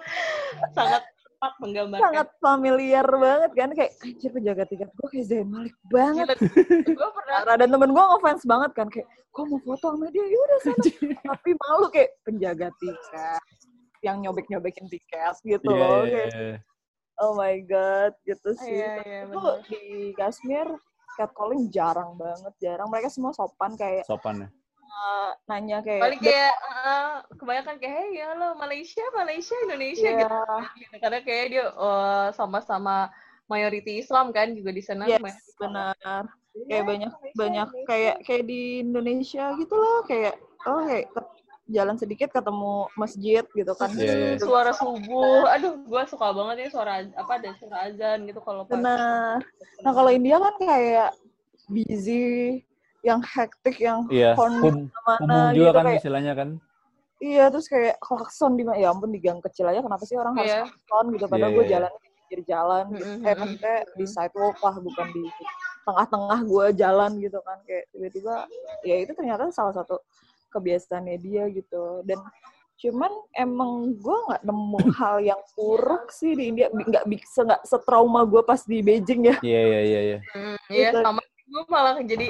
sangat tepat menggambarkan. Sangat familiar banget kan kayak anjir penjaga tiket gue kayak Zain Malik banget. gue pernah dan temen gue ngefans banget kan kayak gue mau foto sama dia ya udah sana. Tapi malu kayak penjaga tiket yang nyobek-nyobekin tiket gitu yeah, loh. Kayak, yeah. Oh my god, gitu sih. Yeah, yeah, itu di Kashmir catcalling jarang banget, jarang. Mereka semua sopan kayak. Sopan ya uh, nanya kayak paling kayak uh, kebanyakan kayak hey ya lo Malaysia Malaysia Indonesia yeah. gitu karena kayak dia uh, sama-sama mayoriti Islam kan juga di sana yes, benar. Kayak yeah, banyak Malaysia, banyak Malaysia. kayak kayak di Indonesia gitu loh kayak oh kayak jalan sedikit ketemu masjid gitu kan. Yeah, yeah. suara subuh. Aduh gue suka banget ya suara apa ada suara azan gitu kalau benar. nah kalau India kan kayak busy yang hektik yang iya. horn mana juga gitu, kan kayak, istilahnya kan iya terus kayak klakson di ya ampun di gang kecil aja kenapa sih orang harus yeah. klakson gitu padahal yeah, gue yeah. jalan di pinggir jalan gitu. mm-hmm. eh maksudnya di sidewalk lah bukan di tengah-tengah gue jalan gitu kan kayak tiba-tiba ya itu ternyata salah satu kebiasaannya dia gitu dan cuman emang gue nggak nemu hal yang buruk sih di India nggak bisa nggak setrauma gue pas di Beijing ya iya iya iya iya mm, iya gitu. sama gue malah jadi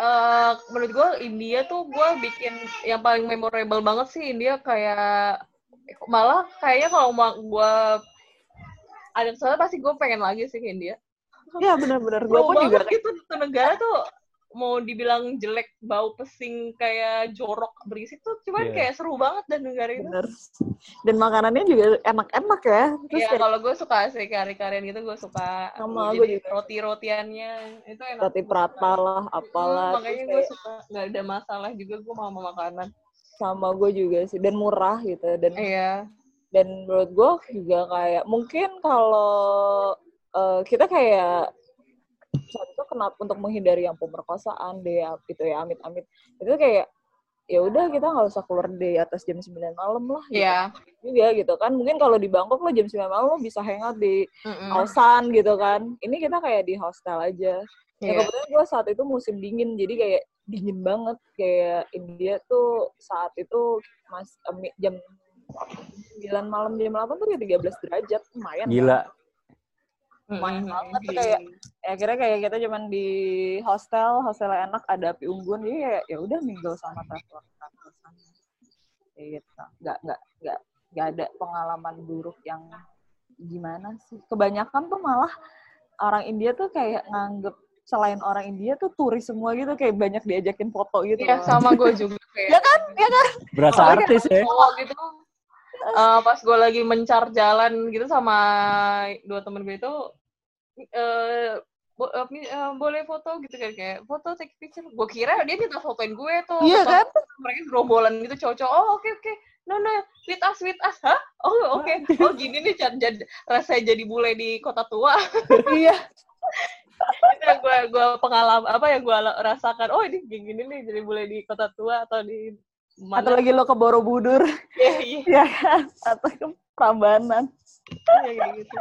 uh, menurut gue India tuh gue bikin yang paling memorable banget sih India kayak malah kayaknya kalau gue ada kesempatan pasti gue pengen lagi sih ke India. Iya benar-benar gue pun juga itu, itu negara tuh mau dibilang jelek bau pesing kayak jorok berisik tuh cuman Iya. kayak seru banget dan dengerin itu. Bener. Dan makanannya juga enak-enak ya. Terus Iya, kayak kalau gue suka sih kari-karian gitu gue suka. Sama, gue juga. roti-rotiannya itu enak. roti prata lah, apalah. Hmm, makanya gue kayak suka nggak ada masalah juga gue mau sama makanan. sama gue juga sih. Dan murah gitu. Dan Iya. dan menurut gue juga kayak mungkin kalau eh, kita kayak contoh kenapa untuk menghindari yang pemerkosaan deh gitu ya amit-amit itu kayak ya udah kita nggak usah keluar di atas jam 9 malam lah gitu. Iya. juga gitu kan mungkin kalau di Bangkok lo jam 9 malam lo bisa hangout di kosan gitu kan ini kita kayak di hostel aja ya Iya. kebetulan gue saat itu musim dingin jadi kayak dingin banget kayak India tuh saat itu mas jam 9 malam jam 8 tuh kayak 13 derajat lumayan Gila. kan? Lumayan Mm-mm. banget tuh Iya. kayak ya akhirnya kayak kita cuman di hostel hostelnya enak ada api unggun jadi kayak ya udah mingle sama traveler traveler sana kayak gitu nggak nggak nggak nggak ada pengalaman buruk yang gimana sih kebanyakan tuh malah orang India tuh kayak nganggep selain orang India tuh turis semua gitu kayak banyak diajakin foto gitu Iya, loh. sama gue juga kayak. ya kan ya kan Berasa Oh, iya. artis ya. cowok gitu eh, pas gue lagi mencar jalan gitu sama dua temen gue itu eh bo- eh, boleh foto gitu kan kayak foto take picture. Gue kira dia minta fotoin gue tuh. Iya kan? mereka gerombolan gitu cowok-cowok oh oke oke. No no with us with us. Hah? Oh oke. Oh gini nih jadi, jadi rasanya jadi bule di kota tua. Iya. Itu yang gue gue pengalaman apa yang gue rasakan oh ini gini nih jadi bule di kota tua atau di atau mana lagi lo ke Borobudur. Iya, iya, ya kan? Atau ke Prambanan. Iya, kayak gitu.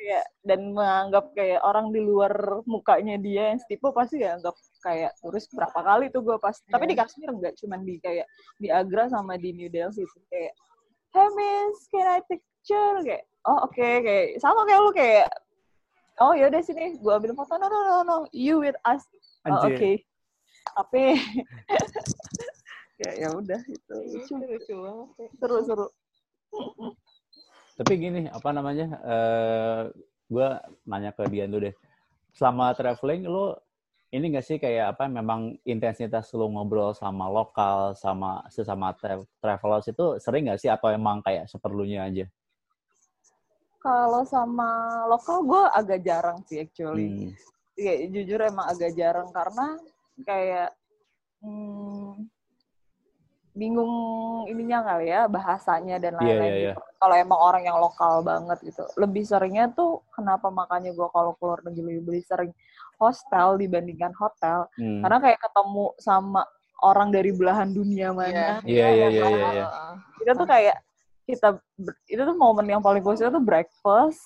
Iya, dan menganggap kayak orang di luar mukanya dia yang setipe pasti ya anggap kayak turis berapa kali tuh gue pas. Tapi di Iya. Kashmir enggak cuman di kayak di Agra sama di New Delhi sih. Kayak hey miss can I take picture? Kayak oh oke kayak sama kayak lu kayak oh ya udah sini gue ambil foto no no no no you with us. Oh, oke. Anjir. tapi ya ya udah itu lucu lucu banget seru seru Tapi gini, apa namanya? eh gue nanya ke Dian dulu deh. Selama traveling, lo ini gak sih kayak apa? Memang intensitas lo ngobrol sama lokal, sama sesama tra- travelers itu sering gak sih? Atau emang kayak seperlunya aja? kalau sama lokal gue agak jarang sih actually Hmm. ya jujur emang agak jarang karena kayak hmm, bingung ininya kali ya bahasanya dan Iya, lain-lain iya, gitu. Kalau emang orang yang lokal banget gitu. Lebih seringnya tuh kenapa makanya gue kalau keluar negeri lebih sering hostel dibandingkan hotel Hmm. karena kayak ketemu sama orang dari belahan dunia mana. Iya, iya, iya, iya, iya. Kita tuh kayak kita itu tuh momen yang paling positif tuh breakfast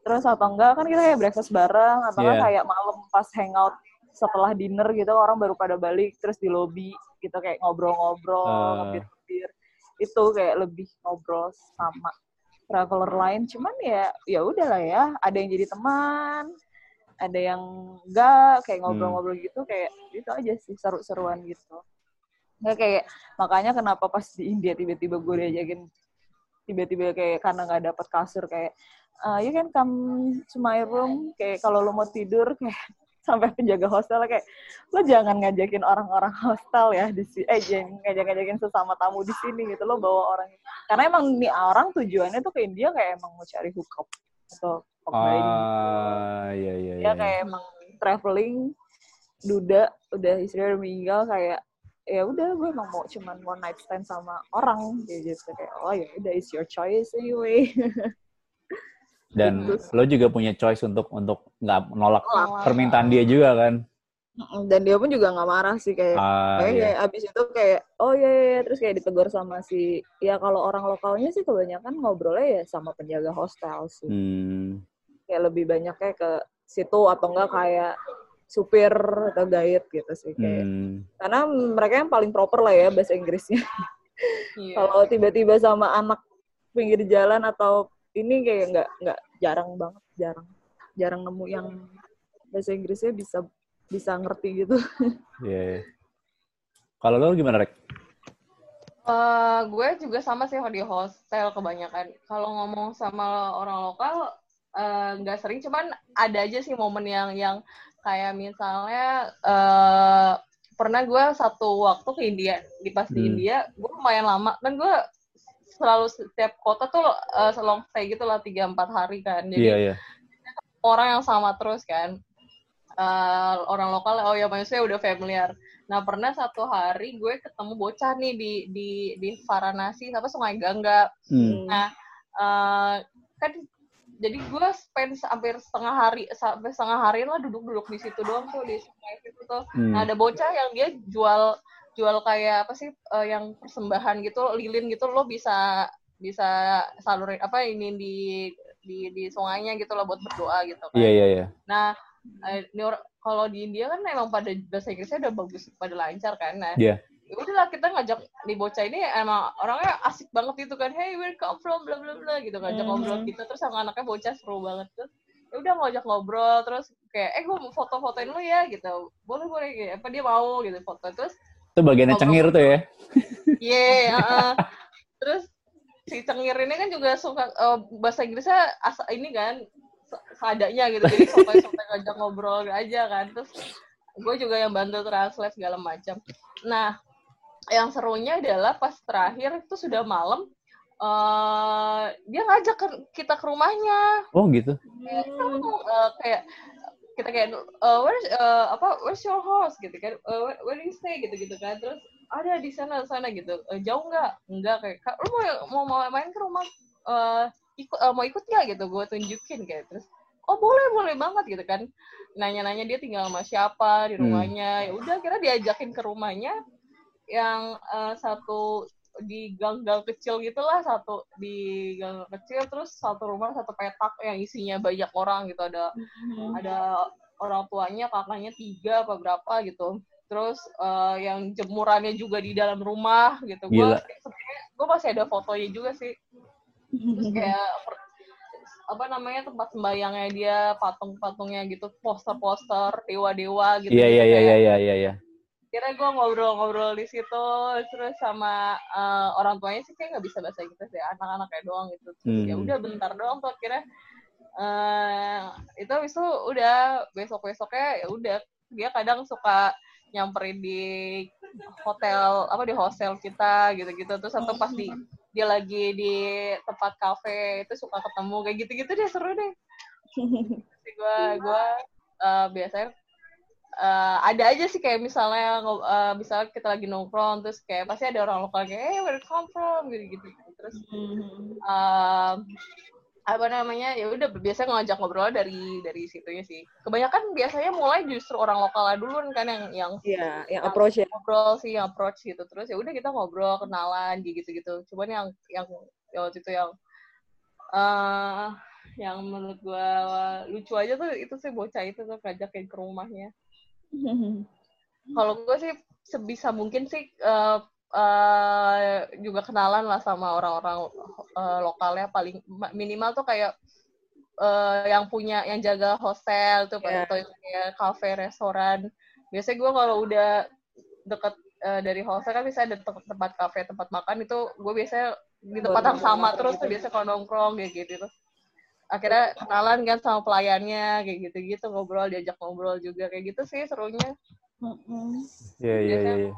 terus atau enggak kan kita kayak breakfast bareng atau kan Iya. kayak malam pas hangout setelah dinner gitu orang baru pada balik terus di lobby gitu kayak ngobrol-ngobrol Eh. ngebir-ngebir. Itu kayak lebih ngobrol sama traveler lain. Cuman ya ya udahlah ya ada yang jadi teman ada yang enggak kayak ngobrol-ngobrol gitu kayak gitu aja sih seru-seruan gitu. Nggak kayak makanya kenapa pas di India tiba-tiba gue diajakin tiba-tiba kayak karena nggak dapet kasur kayak "Uh, you can come to my room kayak kalau lo mau tidur kayak sampai penjaga hostel kayak lo jangan ngajakin orang-orang hostel ya di sini eh jangan ngajak-ngajakin sesama tamu di sini gitu lo bawa orang karena emang nih orang tujuannya tuh ke India kayak emang mau cari hookup atau pokoknya Ah, iya, iya, dia iya. kayak emang traveling duda udah istri udah meninggal kayak ya udah gue emang mau cuman one night stand sama orang kayak gitu kayak oh ya udah it's your choice anyway Dan Gitu. lo juga punya choice untuk untuk nggak menolak Nolak. permintaan dia juga kan? dan dia pun juga nggak marah sih kayak Ah, kayak, iya. kayak abis itu kayak oh iya, iya iya. terus kayak ditegur sama si ya kalau orang lokalnya sih kebanyakan ngobrolnya ya sama penjaga hostel sih Hmm. kayak lebih banyak kayak ke situ atau enggak kayak supir atau guide gitu sih kayak Hmm. karena mereka yang paling proper lah ya bahasa Inggrisnya Iya. kalau tiba-tiba sama anak pinggir jalan atau ini kayak nggak nggak jarang banget jarang jarang nemu yang bahasa Inggrisnya bisa bisa ngerti gitu Iya. iya. Kalau lo gimana, Rek? Eh, gue juga sama sih di hostel kebanyakan. Kalau ngomong sama orang lokal eh, nggak sering, cuman ada aja sih momen yang yang kayak misalnya uh, pernah gue satu waktu ke India di pas di Hmm. India gue lumayan lama kan gue selalu setiap kota tuh uh, long stay gitu lah tiga empat hari kan jadi Iya, iya. orang yang sama terus kan Eh, orang lokal oh ya maksudnya udah familiar nah pernah satu hari gue ketemu bocah nih di di di Varanasi apa Sungai Gangga Hmm. Nah, eh, kan jadi gue spend hampir setengah hari sampai setengah hari lah duduk-duduk di situ doang tuh di sungai situ tuh. Hmm. Nah, ada bocah yang dia jual jual kayak apa sih eh, yang persembahan gitu lilin gitu lo bisa bisa salurin apa ini di di di sungainya gitu loh buat berdoa gitu kan. Iya, iya, iya. Nah, eh, ini kalau di India kan emang pada bahasa Inggrisnya udah bagus, pada lancar kan. Nah, Iya. ya udahlah kita ngajak di bocah ini emang orangnya asik banget itu kan. Hey, where come from? Bla bla bla gitu ngajak Mhm. ngobrol gitu terus sama anaknya bocah seru banget tuh. Ya udah ngajak ngobrol terus kayak eh gue mau foto-fotoin lu ya gitu. Boleh boleh gitu. Apa dia mau gitu foto terus Itu bagiannya cengir tuh ya. Iya, heeh. Terus si cengir ini kan juga suka eh, bahasa Inggrisnya asa ini kan se- seadanya gitu. Jadi sotoy-sotoy ngajak ngobrol aja kan. Terus gue juga yang bantu translate segala macam. Nah, yang serunya adalah pas terakhir itu sudah malam eh dia ngajak ke- kita ke rumahnya Oh, gitu. kayak, eh, kayak kita kayak eh, where's eh, apa where's your house? Gitu kan. Eh, where, where do you stay? Gitu gitu kan. Terus ada di sana sana gitu. Eh, jauh nggak? Nggak kayak "Kak, lu mau mau main ke rumah? Eh ikut eh, mau ikut nggak? Gitu gue tunjukin kayak. Terus oh boleh boleh banget gitu kan. Nanya-nanya dia tinggal sama siapa di Hmm. rumahnya. Ya udah kira diajakin ke rumahnya yang eh, satu di gang-gang kecil gitulah satu di gang kecil terus satu rumah satu petak yang isinya banyak orang gitu. Ada ada orang tuanya kakaknya tiga apa berapa gitu. Terus eh, yang jemurannya juga di dalam rumah gitu. Gue gue masih ada fotonya juga sih. Terus kayak per- apa namanya tempat sembayangnya dia patung-patungnya gitu poster-poster dewa-dewa gitu Iya, iya, iya, Kayak- iya, iya, iya, iya. Kira gue ngobrol-ngobrol di situ terus sama eh, orang tuanya sih kayak nggak bisa bahasa Inggris ya anak-anaknya doang gitu. Terus Hmm. ya udah bentar doang tuh kira eh itu habis itu udah besok besoknya ya udah dia kadang suka nyamperin di hotel apa di hostel kita gitu-gitu. Terus atau pas di dia lagi di tempat kafe itu suka ketemu kayak gitu-gitu deh seru deh. Sih gue gue eh, biasanya eh, ada aja sih kayak misalnya eh, misalnya kita lagi nongkrong terus kayak pasti ada orang lokal kayak hey where you come from? gitu gitu terus eh, apa namanya ya udah biasanya ngajak ngobrol dari dari situnya sih. Kebanyakan biasanya mulai justru orang lokal duluan kan yang yang Iya, yang approach ya. ngobrol sih yang approach gitu. Terus ya udah kita ngobrol kenalan gitu gitu cuman yang yang, yang waktu itu yang eh yang menurut gua lucu aja tuh itu sih bocah itu tuh ngajakin ke rumahnya kalau gue sih sebisa mungkin sih eh, eh, juga kenalan lah sama orang-orang eh, lokalnya paling ma- minimal tuh kayak eh, yang punya yang jaga hostel tuh Iya. atau kayak kafe restoran. Biasanya gue kalau udah deket eh, dari hostel kan bisa ada tem- tempat kafe tempat makan itu gue biasanya di tempat yang sama terus tuh biasa kalau nongkrong kayak gitu. terus akhirnya kenalan kan sama pelayannya kayak gitu-gitu ngobrol diajak ngobrol juga kayak gitu sih serunya Iya, iya, iya. Iya.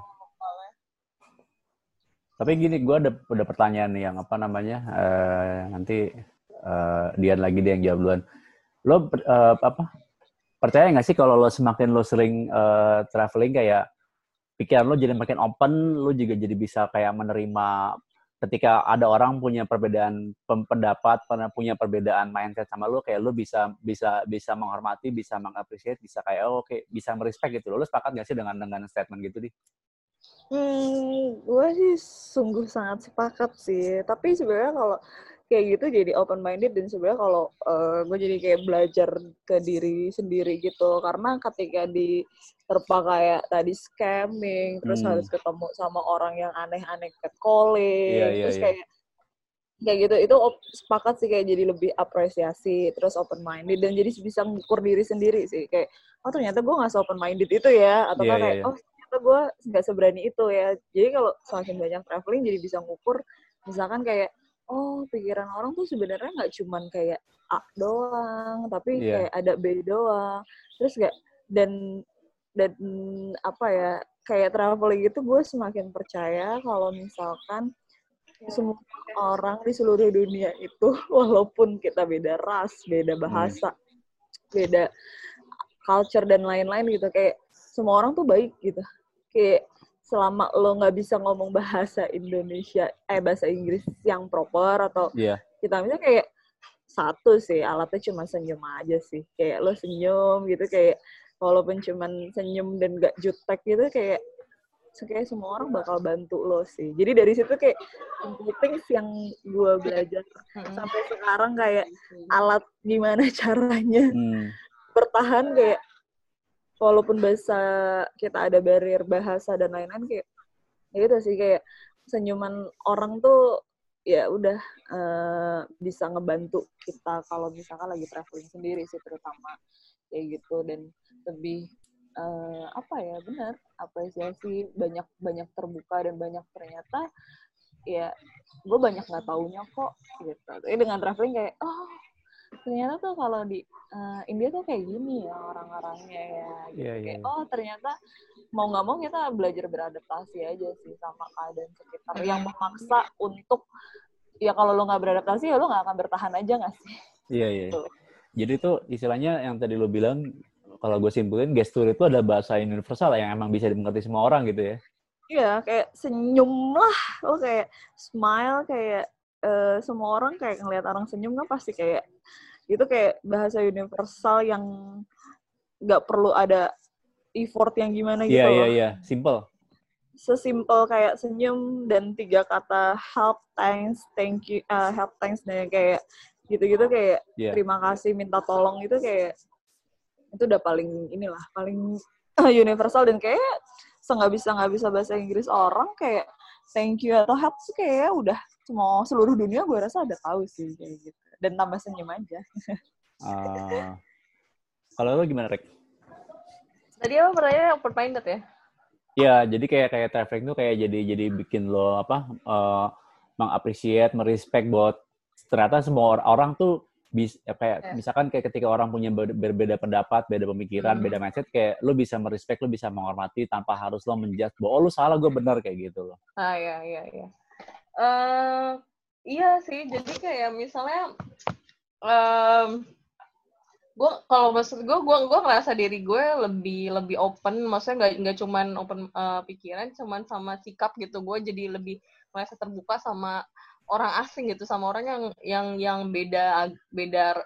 Tapi gini, gue ada, ada pertanyaan nih yang apa namanya, eh, nanti eh, Dian lagi dia yang jawab duluan. Lo eh, apa percaya nggak sih kalau lo semakin lo sering eh, traveling kayak pikiran lo jadi makin open, lo juga jadi bisa kayak menerima ketika ada orang punya perbedaan pendapat, pernah punya perbedaan mindset sama lo, kayak lo bisa bisa bisa menghormati, bisa mengapresiasi, bisa kayak oh, oke, bisa merespek gitu. Lo sepakat nggak sih dengan dengan statement gitu di? Hmm, gue sih sungguh sangat sepakat sih. Tapi sebenarnya kalau kayak gitu jadi open minded dan sebenarnya kalau gue jadi kayak belajar ke diri sendiri gitu. Karena ketika di terpa kayak tadi scamming, terus Hmm. harus ketemu sama orang yang aneh-aneh catcalling, Iya, iya, terus iya. kayak kayak gitu itu sepakat sih kayak jadi lebih apresiasi terus open minded dan jadi bisa mengukur diri sendiri sih kayak oh ternyata gue nggak open minded itu ya atau Iya, kan kayak iya, iya. oh ternyata gue nggak seberani itu ya jadi kalau semakin banyak traveling jadi bisa ngukur misalkan kayak oh pikiran orang tuh sebenarnya nggak cuman kayak A doang tapi Iya. kayak ada B doang terus kayak dan dan apa ya kayak traveling itu gue semakin percaya kalau misalkan semua orang di seluruh dunia itu walaupun kita beda ras, beda bahasa, hmm. beda culture dan lain-lain gitu kayak semua orang tuh baik gitu. Kayak selama lo nggak bisa ngomong bahasa Indonesia eh bahasa Inggris yang proper atau yeah. kita misalnya kayak satu sih alatnya cuma senyum aja sih kayak lo senyum gitu kayak walaupun cuma senyum dan gak jutek gitu kayak kayak semua orang bakal bantu lo sih. Jadi dari situ kayak penting yang gue belajar hmm. sampai sekarang kayak alat gimana caranya hmm. bertahan kayak walaupun bahasa kita ada barrier bahasa dan lain-lain kayak ya gitu sih kayak senyuman orang tuh ya udah uh, bisa ngebantu kita kalau misalkan lagi traveling sendiri sih terutama kayak gitu. Dan lebih uh, apa ya benar apresiasi banyak banyak terbuka dan banyak ternyata ya gue banyak nggak taunya kok gitu. Tapi dengan traveling kayak oh ternyata tuh kalau di uh, India tuh kayak gini ya orang-orangnya ya gitu. yeah, yeah. kayak iya. oh ternyata mau nggak mau kita belajar beradaptasi aja sih sama keadaan sekitar yang memaksa untuk ya kalau lo nggak beradaptasi ya lo nggak akan bertahan aja nggak sih iya yeah, iya yeah. Gitu. jadi tuh istilahnya yang tadi lo bilang kalau gue simpulin gestur itu ada bahasa universal yang emang bisa dimengerti semua orang gitu ya. Iya, kayak senyum lah. Lo kayak smile kayak uh, semua orang kayak ngeliat orang senyum kan pasti kayak itu kayak bahasa universal yang nggak perlu ada effort yang gimana gitu. Iya, iya, iya. Simple. Sesimpel kayak senyum dan tiga kata help, thanks, thank you, uh, help, thanks, dan kayak gitu-gitu kayak yeah. terima kasih, minta tolong itu kayak itu udah paling inilah paling universal dan kayak nggak bisa nggak bisa bahasa Inggris orang kayak thank you atau help sih kayak udah semua seluruh dunia gue rasa ada tahu sih kayak gitu dan tambah senyum aja. uh, kalau lo gimana Rek? Tadi apa pertanyaan open minded ya? Iya, jadi kayak kayak traveling tuh kayak jadi jadi bikin lo apa uh, mengapresiat, merespek buat ternyata semua orang tuh bis ya kayak yeah. misalkan kayak ketika orang punya ber berbeda pendapat, beda pemikiran, hmm. beda mindset kayak lu bisa merespek, lu bisa menghormati tanpa harus lo menjudge bahwa oh lu salah, gue benar kayak gitu loh. Ah iya iya iya. Uh, iya sih, jadi kayak misalnya um, gue kalau maksud gue gue gue ngerasa diri gue lebih lebih open maksudnya nggak nggak cuman open uh, pikiran cuman sama sikap gitu gue jadi lebih merasa terbuka sama orang asing gitu sama orang yang yang yang beda beda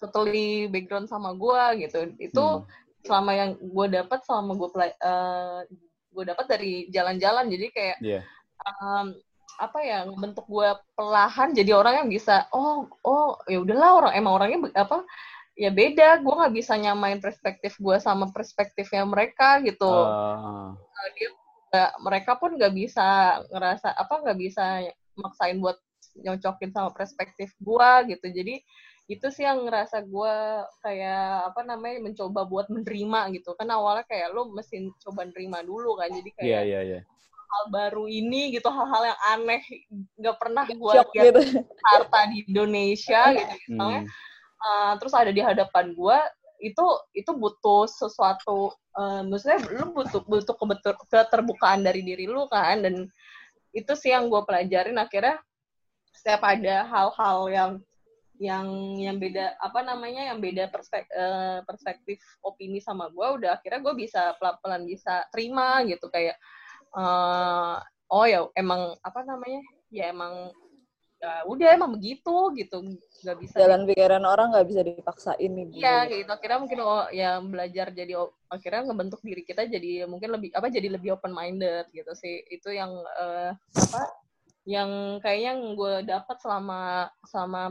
totally background sama gue gitu itu hmm. selama yang gue dapat selama gue uh, gue dapat dari jalan-jalan jadi kayak yeah. um, apa ya bentuk gue pelahan jadi orang yang bisa oh oh ya udahlah orang emang orangnya apa ya beda gue nggak bisa nyamain perspektif gue sama perspektifnya mereka gitu uh. dia gak, mereka pun nggak bisa ngerasa apa nggak bisa maksain buat nyocokin sama perspektif gue gitu jadi itu sih yang ngerasa gue kayak apa namanya mencoba buat menerima gitu kan awalnya kayak lo mesin coba nerima dulu kan jadi kayak yeah, yeah, yeah. Hal baru ini gitu hal-hal yang aneh nggak pernah gue lihat gitu. harta di Indonesia gitu misalnya hmm. uh, terus ada di hadapan gue itu itu butuh sesuatu uh, maksudnya lu butuh butuh keterbukaan dari diri lu kan dan itu sih yang gue pelajarin akhirnya setiap ada hal-hal yang yang yang beda apa namanya yang beda perspektif, uh, perspektif opini sama gue udah akhirnya gue bisa pelan-pelan bisa terima gitu kayak uh, oh ya emang apa namanya? Ya emang ya udah emang begitu gitu. Nggak bisa jalan pikiran orang nggak bisa dipaksain nih iya gitu. Akhirnya mungkin oh ya belajar jadi oh, akhirnya ngebentuk diri kita jadi mungkin lebih apa jadi lebih open minded gitu sih. Itu yang uh, apa yang kayaknya yang gue dapat selama selama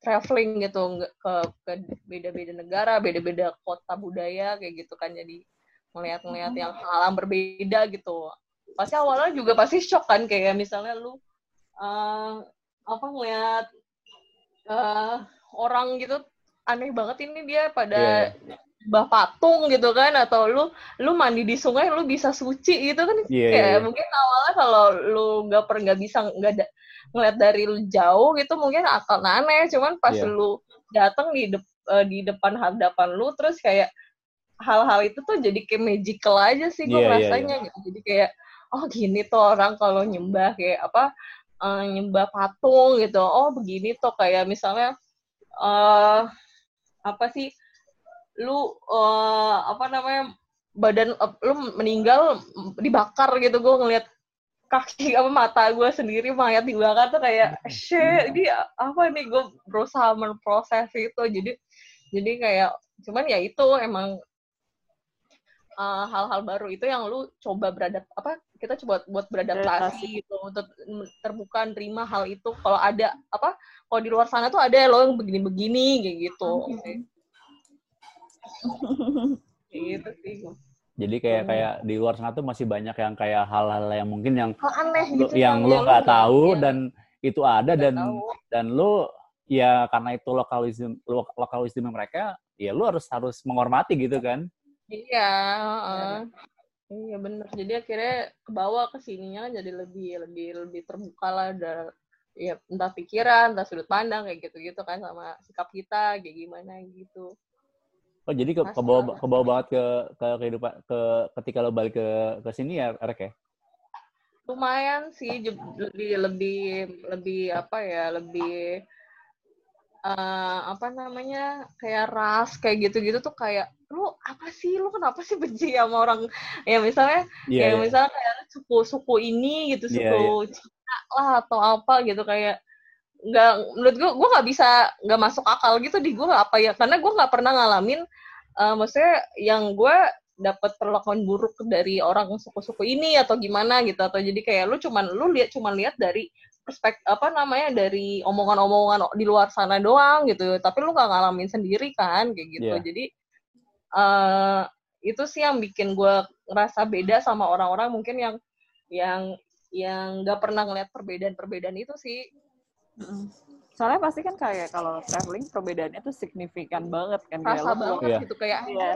traveling gitu. Ke ke beda-beda negara, beda-beda kota budaya kayak gitu kan. Jadi melihat-melihat yang hal yang berbeda gitu. Pasti awalnya juga pasti shock kan kayak misalnya lu uh, apa ngeliat uh, orang gitu aneh banget ini dia pada yeah bah patung gitu kan atau lu lu mandi di sungai lu bisa suci gitu kan yeah, kayak yeah. mungkin awalnya kalau lu nggak pernah nggak bisa nggak ngeliat dari lu jauh gitu mungkin akan aneh cuman pas yeah. lu datang di de uh, di depan hadapan lu terus kayak hal-hal itu tuh jadi kayak magical aja sih gue Iya, iya, rasanya gitu. Jadi kayak oh gini tuh orang kalau nyembah kayak apa eh, nyembah patung gitu. Oh begini tuh kayak misalnya eh apa sih lu eh, apa namanya badan eh, lu meninggal dibakar gitu gue ngeliat kaki apa mata gue sendiri mayat dibakar tuh kayak shit ini apa nih gue berusaha memproses itu jadi jadi kayak cuman ya itu emang uh, hal-hal baru itu yang lu coba beradap apa kita coba buat beradaptasi gitu untuk terbuka nerima hal itu kalau ada apa kalau di luar sana tuh ada lo yang begini-begini kayak gitu kayak gitu sih Jadi kayak Hmm. kayak di luar sana tuh masih banyak yang kayak hal-hal yang mungkin yang hal aneh lu, gitu yang lu nggak tahu iya, dan itu ada nggak dan tahu. dan lu ya karena itu lokalisme lo- lokalisme mereka ya lu harus harus menghormati gitu kan. Iya heeh. iya bener jadi akhirnya ke bawah ke sininya jadi lebih lebih lebih terbuka lah ada ya entah pikiran entah sudut pandang kayak gitu gitu kan sama sikap kita kayak gimana gitu Oh jadi ke, ke Pasti bawah ada. ke bawah banget ke ke kehidupan ke ketika lo balik ke ke sini ya Rek ya. lumayan sih lebih lebih lebih apa ya lebih eh, apa namanya kayak ras kayak gitu-gitu tuh kayak lu apa sih lu kenapa sih benci sama orang ya misalnya Iya. kayak iya. misalnya kayak suku suku ini gitu Iya, suku Cina lah atau apa gitu kayak nggak menurut gue gue nggak bisa nggak masuk akal gitu di gue apa ya karena gue nggak pernah ngalamin eh, maksudnya yang gue dapat perlakuan buruk dari orang suku-suku ini atau gimana gitu atau jadi kayak lu cuman lu lihat cuman lihat dari perspektif apa namanya dari omongan-omongan di luar sana doang gitu tapi lu nggak ngalamin sendiri kan kayak gitu Iya. jadi eh itu sih yang bikin gue ngerasa beda sama orang-orang mungkin yang yang yang nggak pernah ngeliat perbedaan-perbedaan itu sih. Soalnya pasti kan kayak kalau traveling perbedaannya tuh signifikan banget kan kayak rasa lo banget Iya. gitu kayak Iya.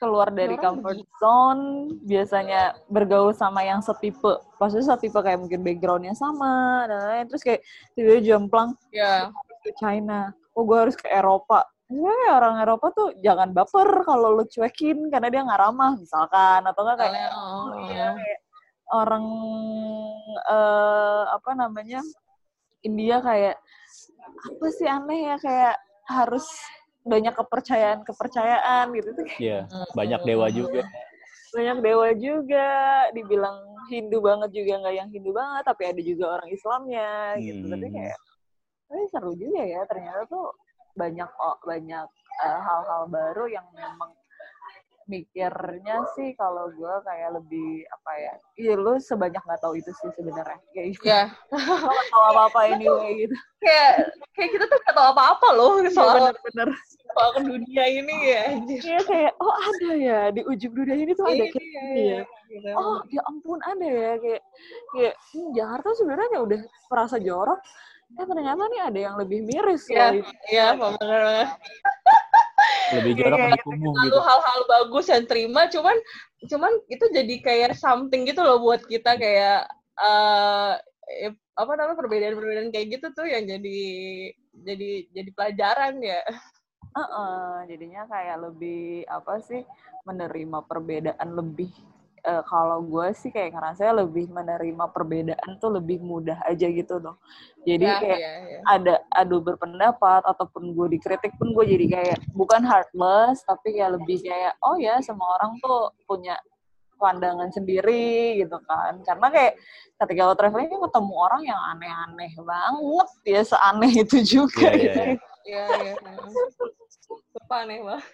Gitu. keluar dari Orang comfort zone biasanya bergaul sama yang setipe maksudnya setipe kayak mungkin backgroundnya sama dan lain-lain terus kayak tiba-tiba jomplang ya ke China oh gue harus ke Eropa. Sebenarnya orang Eropa tuh jangan baper kalau lu cuekin karena dia nggak ramah misalkan atau enggak kayak oh, Oh iya, kayak orang eh apa namanya India kayak apa sih aneh ya kayak harus banyak kepercayaan kepercayaan gitu tuh kayak Iya. Hmm. Banyak dewa juga. banyak dewa juga dibilang Hindu banget juga nggak yang Hindu banget tapi ada juga orang Islamnya gitu tapi Hmm. kayak eh, seru juga ya ternyata tuh banyak oh, banyak eh, hal-hal baru yang memang mikirnya sih kalau gue kayak lebih apa ya iya lu sebanyak nggak tahu itu sih sebenarnya kayak gitu. Lo nggak tahu apa apa anyway gitu. Kayak kayak kita tuh gak tau apa-apa loh soal bener-bener soal dunia ini ya anjir. Iya kayak oh ada ya di ujung dunia ini tuh ada kayak gini ya. gitu. oh ya ampun ada ya kayak kayak hmm, Jakarta sebenarnya udah merasa jorok eh ternyata nih ada yang lebih miris Iya, loh itu. iya bener banget Lebih jorok Kayak lebih kumuh lalu gitu. hal-hal bagus yang terima cuman cuman itu jadi kayak something gitu loh buat kita kayak eh eh, apa namanya perbedaan-perbedaan kayak gitu tuh yang jadi jadi jadi pelajaran ya Heeh, jadinya kayak lebih apa sih menerima perbedaan lebih eh, kalau gue sih kayak ngerasa lebih menerima perbedaan tuh lebih mudah aja gitu loh jadi ya, kayak ya, ya. ada adu berpendapat ataupun gue dikritik pun gue jadi kayak bukan heartless tapi kayak lebih kayak oh ya semua orang tuh punya pandangan sendiri gitu kan karena kayak ketika lo traveling kan ketemu orang yang aneh-aneh banget ya seaneh itu juga Iya, iya, gitu. iya. Iya, iya. Sumpah aneh banget.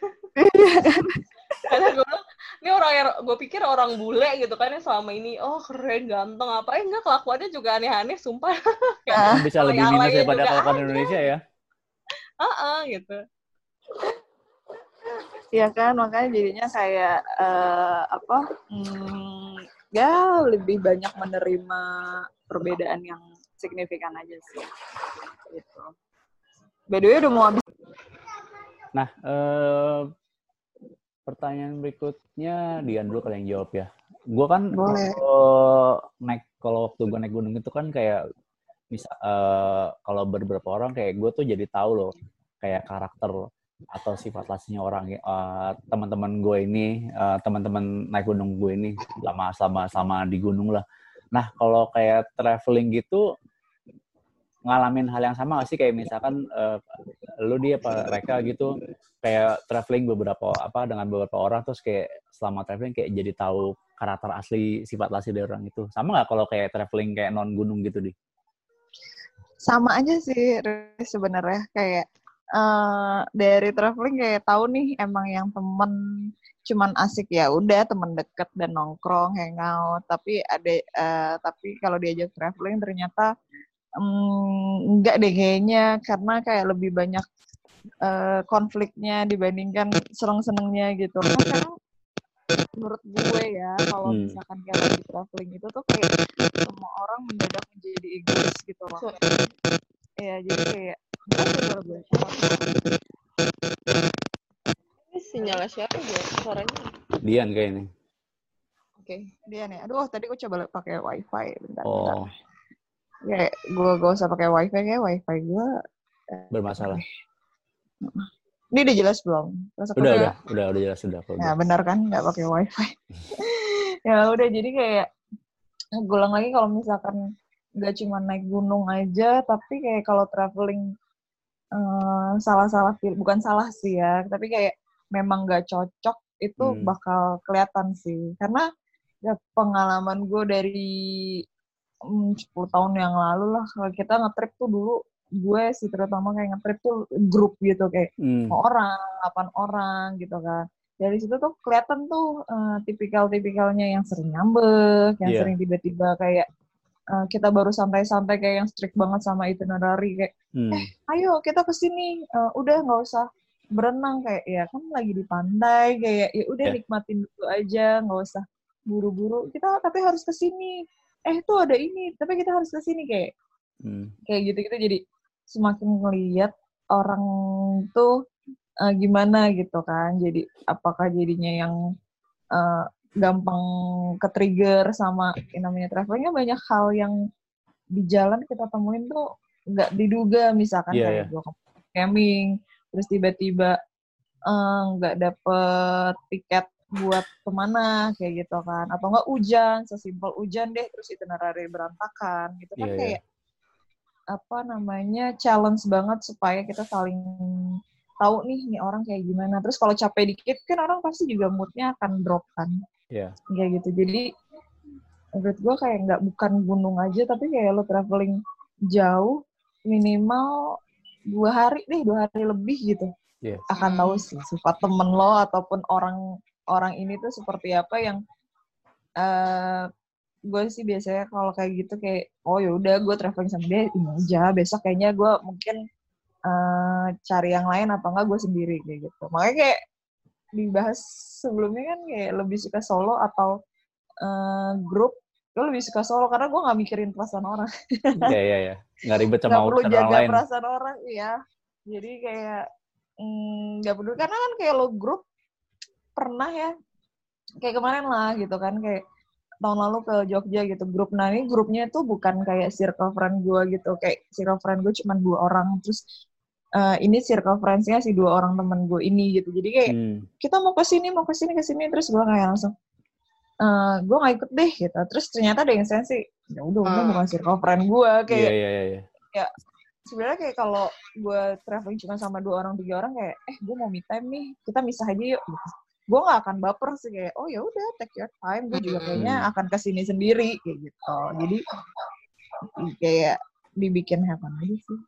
Karena gue bilang, ini orang yang gue pikir orang bule gitu kan yang selama ini, oh keren, ganteng, apa. Eh enggak, kelakuannya juga aneh-aneh, sumpah. Ah, Bisa lebih minus daripada kelakuan. Indonesia ya. Heeh, gitu. Iya kan makanya jadinya kayak eh, apa hmm, ya lebih banyak menerima perbedaan yang signifikan aja sih gitu. By the way udah mau habis Nah, eh, pertanyaan berikutnya Dian dulu kalian jawab ya. Gue kan kalau naik kalau waktu gue naik gunung itu kan kayak bisa eh, kalau beberapa orang kayak gue tuh jadi tahu loh kayak karakter atau sifat aslinya orang uh, teman-teman gue ini uh, teman-teman naik gunung gue ini lama sama sama di gunung lah. Nah kalau kayak traveling gitu ngalamin hal yang sama gak sih? Kayak misalkan uh, lu dia apa mereka gitu kayak traveling beberapa apa dengan beberapa orang terus kayak selama traveling kayak jadi tahu karakter asli sifat asli dari orang itu. Sama nggak kalau kayak traveling kayak non gunung gitu di? Sama aja sih sebenarnya. Kayak uh, dari traveling kayak tahu nih emang yang temen cuman asik ya udah temen deket dan nongkrong hangout. Tapi ada uh, tapi kalau diajak traveling ternyata um, enggak deh kayaknya karena kayak lebih banyak uh, konfliknya dibandingkan seneng-senengnya gitu karena menurut gue ya kalau hmm. misalkan kayak lagi traveling itu tuh kayak semua orang mendadak menjadi egois gitu loh ya jadi kayak ini sinyalnya siapa ya suaranya Dian kayak ini oke okay. Dian ya aduh tadi gue coba pakai wifi bentar, oh. bentar. Ya gue gak usah pakai wifi kayak wifi gue eh, bermasalah ini udah jelas belum? Rasa udah, udah, udah, udah jelas sudah. Ya benar kan, nggak pakai wifi. ya udah, jadi kayak gulang lagi kalau misalkan nggak cuma naik gunung aja, tapi kayak kalau traveling uh, salah-salah, bukan salah sih ya, tapi kayak memang nggak cocok itu hmm. bakal kelihatan sih. Karena ya, pengalaman gue dari 10 tahun yang lalu lah, kalau kita ngetrip tuh dulu gue sih terutama kayak ngetrip tuh grup gitu kayak hmm. orang, delapan orang gitu kan. Dari situ tuh kelihatan tuh uh, tipikal-tipikalnya yang sering nyambek, yang yeah. sering tiba-tiba kayak uh, kita baru santai-santai kayak yang strict banget sama itinerary kayak, hmm. eh ayo kita ke sini, uh, udah nggak usah berenang kayak ya kan lagi di pantai kayak ya udah yeah. nikmatin dulu aja nggak usah buru-buru kita tapi harus ke sini eh tuh ada ini tapi kita harus ke sini kayak hmm. kayak gitu gitu jadi semakin ngeliat orang tuh uh, gimana gitu kan. Jadi apakah jadinya yang uh, gampang ke trigger sama yang namanya travelingnya banyak hal yang di jalan kita temuin tuh nggak diduga misalkan yeah, kayak yeah. gue camping terus tiba-tiba nggak uh, dapet tiket buat ke mana kayak gitu kan atau enggak hujan sesimpel hujan deh terus itinerary berantakan gitu kan yeah, iya. kayak yeah apa namanya challenge banget supaya kita saling tahu nih nih orang kayak gimana. Terus kalau capek dikit kan orang pasti juga moodnya akan drop kan. Iya. Yeah. Kayak gitu. Jadi menurut gue kayak nggak bukan gunung aja tapi kayak lo traveling jauh minimal dua hari deh dua hari lebih gitu yeah. akan tahu sih sifat temen lo ataupun orang orang ini tuh seperti apa yang uh, gue sih biasanya kalau kayak gitu kayak oh ya udah gue traveling sama dia ini aja besok kayaknya gue mungkin uh, cari yang lain atau enggak gue sendiri kayak gitu. Makanya kayak dibahas sebelumnya kan kayak lebih suka solo atau uh, grup gue lebih suka solo karena gue nggak mikirin perasaan orang. Iya iya iya. Nggak ribet sama gak perlu jaga orang lain. perasaan orang iya. Jadi kayak mm, nggak mm, perlu karena kan kayak lo grup pernah ya kayak kemarin lah gitu kan kayak tahun lalu ke Jogja gitu. Grup nah ini grupnya tuh bukan kayak circle friend gue gitu. Kayak circle friend gue cuma dua orang. Terus uh, ini circle friendsnya si dua orang temen gue ini gitu. Jadi kayak hmm. kita mau ke sini mau ke sini ke sini. Terus gue kayak langsung uh, eh, gue gak ikut deh gitu. Terus ternyata ada yang sensi ya udah uh. bukan circle friend gue kayak yeah, yeah, yeah. ya sebenarnya kayak kalau gue traveling cuma sama dua orang tiga orang kayak eh gue mau me time nih. Kita misah aja yuk gitu gue gak akan baper sih kayak oh ya udah take your time. Gue juga kayaknya akan ke sini sendiri kayak gitu. Jadi kayak dibikin happen aja sih.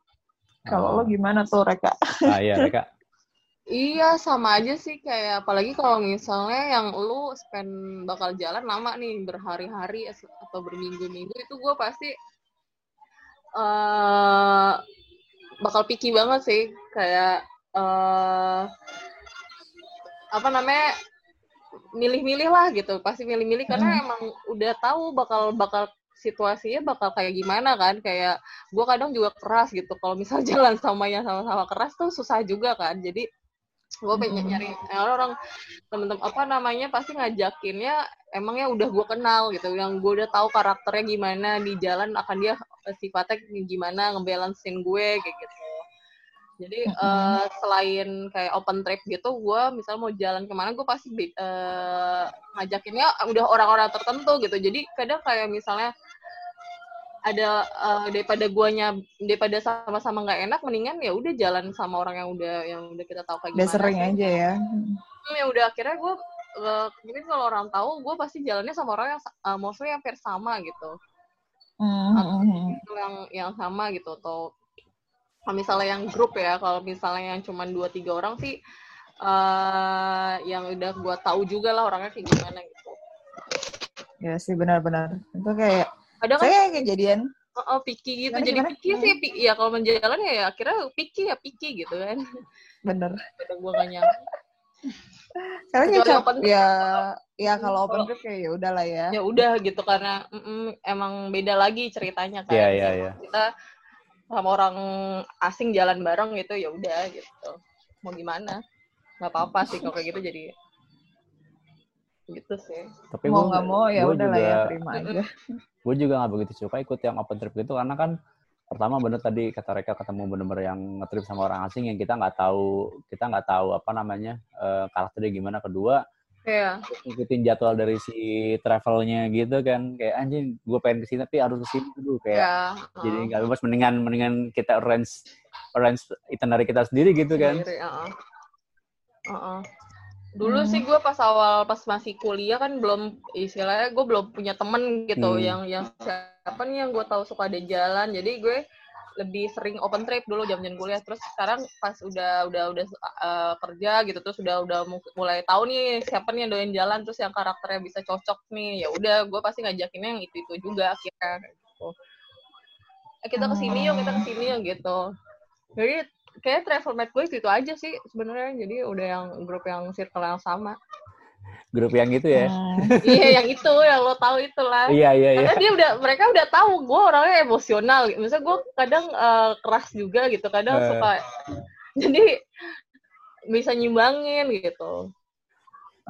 Kalau oh. lo gimana tuh Reka? Ah iya Reka. Iya sama aja sih kayak apalagi kalau misalnya yang lu spend bakal jalan lama nih berhari-hari atau berminggu-minggu itu gue pasti uh, bakal picky banget sih. Kayak uh, apa namanya milih-milih lah gitu. Pasti milih-milih karena hmm. emang udah tahu bakal bakal situasinya bakal kayak gimana kan. Kayak gue kadang juga keras gitu. Kalau misal jalan sama yang sama-sama keras tuh susah juga kan. Jadi gue pengen hmm. nyari orang temen-temen apa namanya pasti ngajakinnya emangnya udah gue kenal gitu. Yang gue udah tahu karakternya gimana di jalan akan dia sifatnya gimana ngebalancein gue kayak gitu Jadi uh, selain kayak open trip gitu, gue misalnya mau jalan ke mana, gue pasti uh, ngajakinnya udah orang-orang tertentu gitu. Jadi kadang kayak misalnya ada uh, daripada guanya daripada sama-sama nggak enak, mendingan ya udah jalan sama orang yang udah yang udah kita tahu kayak gimana. Udah sering aja ya. Hmm, ya udah akhirnya gue uh, mungkin kalau orang tahu, gue pasti jalannya sama orang yang uh, mostly hampir sama gitu. Mm -hmm. Atau yang yang sama gitu atau kalau misalnya yang grup ya kalau misalnya yang cuma dua tiga orang sih uh, yang udah gue tahu juga lah orangnya kayak gimana gitu. Ya sih benar-benar. Itu kayak ada kan? saya kejadian oh, oh picky gitu. Gimana, jadi gimana? picky sih picky. ya kalau menjalan ya, ya akhirnya picky ya picky gitu kan. Bener Pada gue gak nyampe karena ya, open ya ya kalau open trip kayak ya udahlah ya. Ya udah gitu karena mm -mm, emang beda lagi ceritanya kan. Yeah, yeah, yeah. kita sama orang asing jalan bareng gitu ya udah gitu. Mau gimana? Nggak apa-apa sih kalau kayak gitu jadi gitu sih. Tapi mau nggak mau ya udah lah ya terima aja. Gue juga nggak begitu suka ikut yang open trip gitu karena kan pertama bener tadi kata Reka ketemu bener-bener yang ngetrip sama orang asing yang kita nggak tahu kita nggak tahu apa namanya uh, karakternya gimana. Kedua Iya. Ngikutin jadwal dari si travelnya gitu kan. Kayak anjing gue pengen ke sini tapi harus ke sini dulu kayak. Ya. Jadi nggak bebas mendingan mendingan kita arrange arrange itinerary kita sendiri gitu kan. Sendiri, uh -uh. Uh -uh. Dulu hmm. sih gue pas awal pas masih kuliah kan belum istilahnya gue belum punya temen gitu hmm. yang yang siapa nih yang gue tahu suka ada jalan jadi gue lebih sering open trip dulu jam-jam kuliah. Terus sekarang pas udah udah udah uh, kerja gitu terus udah udah mulai tahu nih siapa nih yang doyan jalan terus yang karakternya bisa cocok nih ya udah gue pasti ngajakinnya yang itu itu juga akhirnya gitu. Eh, kita ke sini yuk kita ke sini yuk gitu. Jadi kayak travel mate gue itu, itu aja sih sebenarnya. Jadi udah yang grup yang circle yang sama grup yang gitu ya. Hmm. iya, yang itu yang lo tahu itulah. Iya, iya, iya. Karena dia udah mereka udah tahu gue orangnya emosional. Misalnya gue kadang uh, keras juga gitu, kadang uh. suka jadi bisa nyimbangin gitu.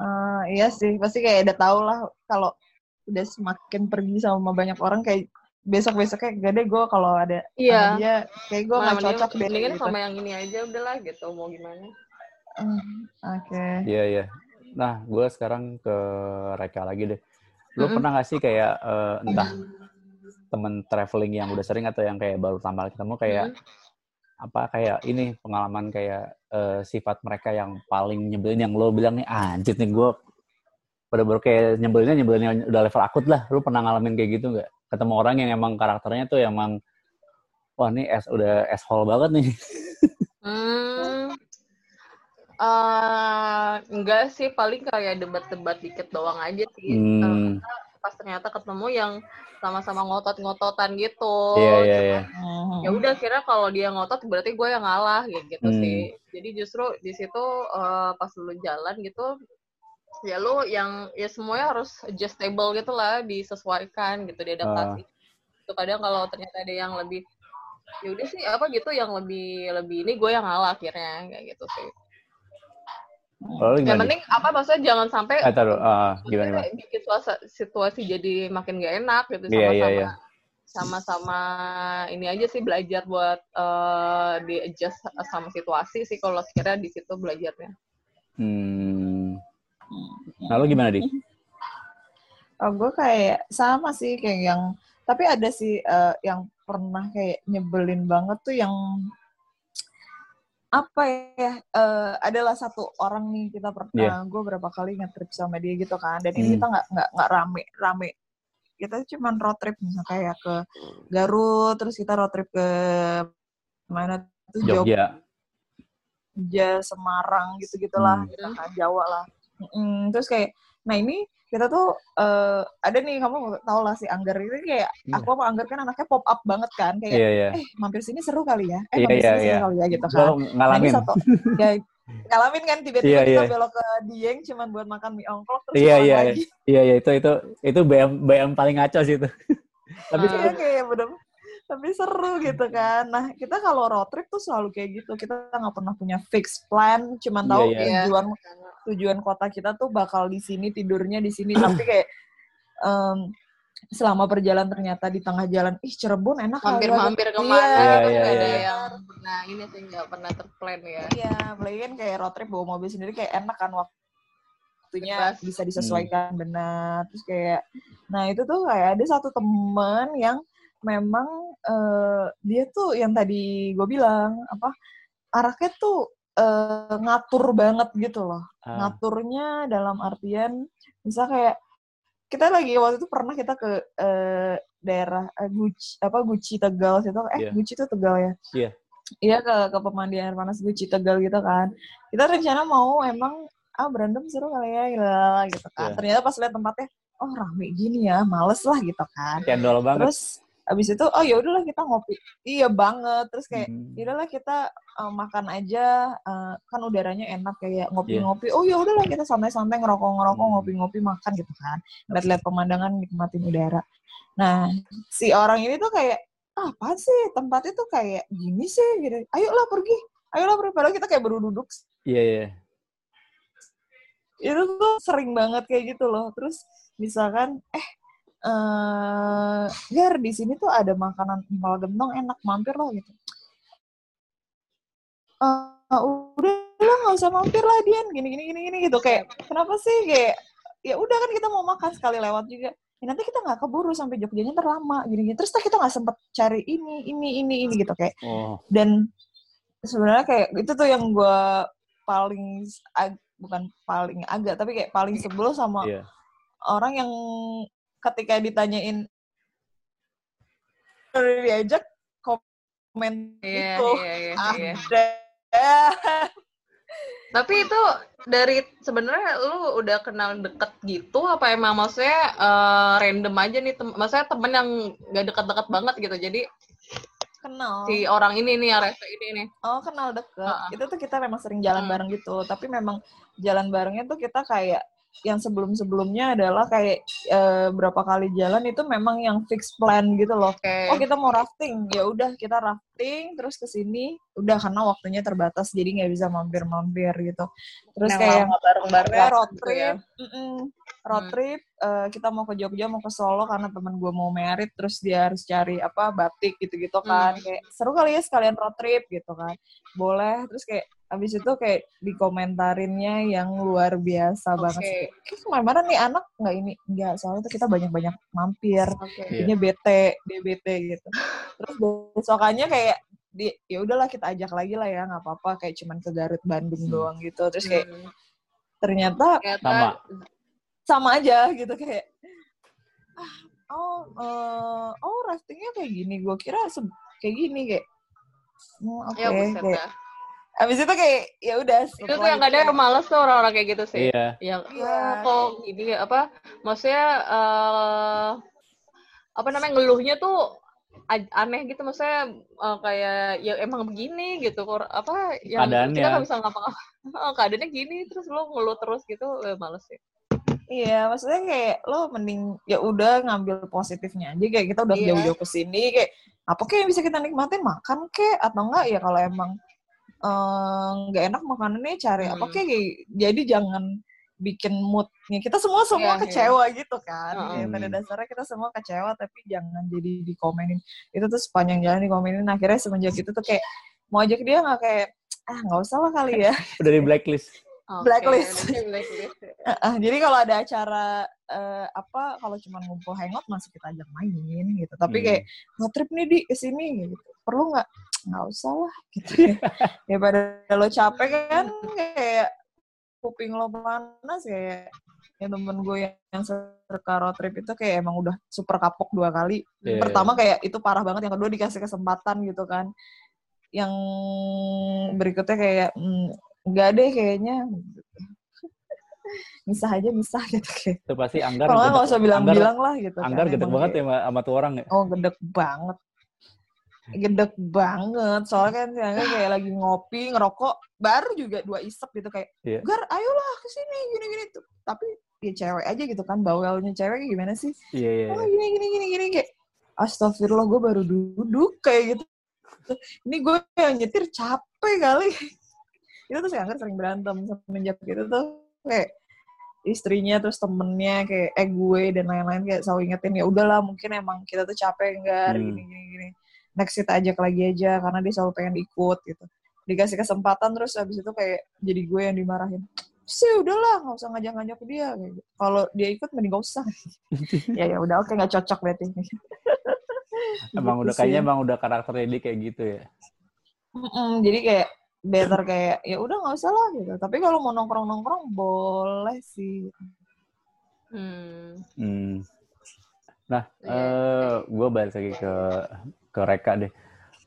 Uh, iya sih, pasti kayak udah tau lah kalau udah semakin pergi sama banyak orang kayak besok besoknya gak deh gue kalau ada iya. dia kayak gue nggak cocok deh. Mendingan gitu. sama yang ini aja udahlah gitu mau gimana. Uh, Oke. Okay. Iya iya. Nah, gue sekarang ke Reka lagi deh. Lu mm-hmm. pernah gak sih kayak uh, entah temen traveling yang udah sering atau yang kayak baru tambah ketemu kayak mm-hmm. apa kayak ini pengalaman kayak uh, sifat mereka yang paling nyebelin yang lo bilang nih anjir nih gue pada baru kayak nyebelinnya nyebelinnya udah level akut lah. Lu pernah ngalamin kayak gitu nggak? Ketemu orang yang emang karakternya tuh emang wah ini es udah asshole banget nih. Hmm, Uh, enggak sih, paling kayak debat-debat dikit doang aja sih. Hmm. Uh, pas ternyata ketemu yang sama-sama ngotot-ngototan gitu. Iya, iya, iya. Ya udah kira kalau dia ngotot berarti gue yang ngalah ya gitu hmm. sih. Jadi justru di situ uh, pas lu jalan gitu ya lu yang ya semuanya harus adjustable gitu lah, disesuaikan gitu, diadaptasi. Uh. Itu kadang kalau ternyata ada yang lebih ya udah sih apa gitu yang lebih lebih ini gue yang ngalah akhirnya kayak gitu sih. Lalu yang penting apa maksudnya jangan sampai eh, taruh, uh, gimana, gimana? bikin situasi, situasi jadi makin gak enak gitu iya, sama-sama yeah, yeah, yeah. sama-sama ini aja sih belajar buat uh, di adjust sama situasi sih kalau kira di situ belajarnya. Hmm. Lalu gimana di? Oh, gue kayak sama sih kayak yang tapi ada sih uh, yang pernah kayak nyebelin banget tuh yang apa ya uh, adalah satu orang nih kita pernah yeah. gue berapa kali nge-trip sama dia gitu kan dan hmm. ini kita nggak nggak nggak rame rame kita cuma road trip misalnya kayak ke Garut terus kita road trip ke mana tuh Jogja Jogja Semarang gitu gitulah hmm. gitu kan Jawa lah mm, terus kayak nah ini kita tuh uh, ada nih kamu tau lah si Angger. Ini kayak yeah. aku sama Angger kan anaknya pop up banget kan. Kayak yeah, yeah. eh mampir sini seru kali ya. Eh yeah, mampir yeah, sini yeah. seru kali ya gitu kan. Ngalamin. nah, satu, ya ngalamin kan tiba-tiba yeah, kita yeah. belok ke Dieng cuman buat makan mie ongklok terus iya iya iya. iya iya itu itu itu BM BM paling ngaco sih itu. Tapi iya kayak bener tapi seru gitu kan. Nah kita kalau road trip tuh selalu kayak gitu. Kita nggak pernah punya fix plan, cuman tahu yeah, yeah. tujuan tujuan kota kita tuh bakal di sini tidurnya di sini. tapi kayak um, selama perjalanan ternyata di tengah jalan ih Cirebon enak ya. Mampir-mampir Iya, ke mana Iya, kan iya, ada iya. yang nah ini sih nggak pernah terplan ya. Iya, apalagi kan kayak road trip bawa mobil sendiri kayak enak kan waktunya Bebas. bisa disesuaikan benar. Terus kayak, nah itu tuh kayak ada satu temen yang memang eh, dia tuh yang tadi gue bilang apa araknya tuh eh, ngatur banget gitu loh. Ah, Ngaturnya dalam artian misal kayak kita lagi waktu itu pernah kita ke eh, daerah eh, Guci apa Guci Tegal situ eh Iya. Guci itu Tegal ya Iya. iya ke ke pemandian air panas Guci Tegal gitu kan kita rencana mau emang ah berantem seru kali ya gitu kan Iya. ternyata pas lihat tempatnya oh rame gini ya males lah gitu kan cendol banget. terus abis itu oh ya udahlah kita ngopi. Iya banget terus kayak Hmm. ya udahlah kita uh, makan aja uh, kan udaranya enak kayak Iya. ngopi-ngopi oh ya udahlah kita santai-santai ngerokok-ngerokok Hmm. ngopi-ngopi makan gitu kan. Lihat-lihat pemandangan nikmatin udara. Nah si orang ini tuh kayak ah, apa sih? Tempatnya tuh kayak gini sih gitu. Ayolah pergi ayolah pergi. Padahal kita kayak baru duduk Iya, iya. itu tuh sering banget kayak gitu loh. Terus misalkan eh eh Gar di sini tuh ada makanan empal gentong enak mampir loh gitu. Eh, udah lah nggak usah mampir lah Dian. Gini gini gini gini gitu. Kayak kenapa sih? Kayak ya udah kan kita mau makan sekali lewat juga. Ya, nanti kita nggak keburu sampai Jogjanya terlama gini gini. Terus kita nggak sempet cari ini ini ini ini gitu kayak. Oh, dan sebenarnya kayak itu tuh yang gue paling ag- bukan paling agak tapi kayak paling sebel sama iya. orang yang ketika ditanyain diajak komen Iya, itu iya, iya, iya. ada Tapi itu dari sebenarnya lu udah kenal deket gitu apa emang? Maksudnya eh, random aja nih tem maksudnya temen yang gak deket-deket banget gitu. Jadi kenal. si orang ini nih rese ini nih. Oh kenal deket. Ah. itu tuh kita memang sering jalan Hmm. bareng gitu. Tapi memang jalan barengnya tuh kita kayak yang sebelum sebelumnya adalah kayak eh, berapa kali jalan itu memang yang fix plan gitu loh oke oh kita mau rafting ya udah kita rafting terus ke sini udah karena waktunya terbatas jadi nggak bisa mampir-mampir gitu terus Yang kayak bareng-bareng road gitu trip ya. mm-mm. road Hmm. trip eh, kita mau ke Jogja mau ke Solo karena temen gue mau merit terus dia harus cari apa batik gitu-gitu kan Hmm. kayak seru kali ya sekalian road trip gitu kan boleh terus kayak habis itu kayak dikomentarinnya yang luar biasa banget Oke. sih. Kayak ke mana-mana nih anak nggak ini nggak soalnya tuh kita banyak-banyak mampir Oke. Iya. jadinya bete bete gitu terus besokannya kayak di ya udahlah kita ajak lagi lah ya nggak apa-apa kayak cuman ke Garut Bandung Hmm. doang gitu terus kayak Hmm. ternyata Ternyata Sama. sama aja gitu kayak ah oh eh, oh raftingnya kayak gini gue kira se- kayak gini kayak oh, oke ya buset kayak. Abis itu kayak ya udah Itu tuh yang kadang males tuh orang-orang kayak gitu sih. Iya. Yang Iya. "Ah, kok gini apa maksudnya eh apa namanya ngeluhnya tuh aneh gitu maksudnya eh, kayak ya emang begini gitu kok apa yang Keadaannya. kita nggak bisa ngapa-ngapa Oh, keadaannya gini terus lo ngeluh terus gitu eh, males sih Iya, maksudnya kayak lo mending ya udah ngambil positifnya aja kayak kita udah Iya. jauh-jauh ke sini kayak apa kayak yang bisa kita nikmatin makan kek atau enggak ya kalau emang eh, nggak enak makanannya cari apa Hmm. kek jadi jangan bikin moodnya kita semua semua Iya, iya. kecewa gitu kan Heeh. Kayak pada dasarnya kita semua kecewa tapi jangan jadi dikomenin itu tuh sepanjang jalan dikomenin akhirnya semenjak itu tuh kayak mau ajak dia nggak kayak ah nggak usah lah kali ya Udah di blacklist. Oke, Blacklist. blacklist. Jadi kalau ada acara eh, apa kalau cuma ngumpul hangout masih kita ajak main gitu. Tapi Hmm. kayak road trip nih di ke sini gitu. Perlu nggak? Nggak usah lah gitu. ya pada lo capek kan kayak kuping lo panas kayak yang temen gue yang, yang serka road trip itu kayak emang udah super kapok dua kali. Iya. Pertama kayak itu parah banget, yang kedua dikasih kesempatan gitu kan. Yang berikutnya kayak mm, nggak deh kayaknya. Misah aja misah gitu kayak. Itu pasti Anggar. Kalau nggak usah bilang-bilang lah gitu. Anggar kan. gede banget kayak- ya sama, tuh orang ya. Oh gedek banget. Gedek banget. Soalnya kan si Angga kayak lagi ngopi, ngerokok, baru juga dua isep gitu kayak, Iya. Gar, ayolah ke sini gini-gini tuh. Tapi ya cewek aja gitu kan, bawelnya cewek gimana sih? Iya, iya. Oh gini gini gini gini kayak Astagfirullah gue baru duduk kayak gitu. Ini gue yang nyetir capek kali. Itu tuh si Angga sering berantem semenjak gitu tuh kayak istrinya terus temennya kayak eh gue dan lain-lain kayak selalu ingetin ya udahlah mungkin emang kita tuh capek enggak Hmm. gini gini gini next kita ajak lagi aja karena dia selalu pengen ikut gitu dikasih kesempatan terus habis itu kayak jadi gue yang dimarahin sih udahlah nggak usah ngajak-ngajak dia gitu. kalau dia ikut mending gak usah ya ya udah oke nggak cocok berarti Emang Gitu udah sih. kayaknya emang udah karakternya dia kayak gitu ya. Mm-mm, jadi kayak better kayak ya udah nggak usah lah gitu tapi kalau mau nongkrong nongkrong boleh sih Hmm. Hmm. Nah, Iya. eh gue balik lagi ke ke Reka deh.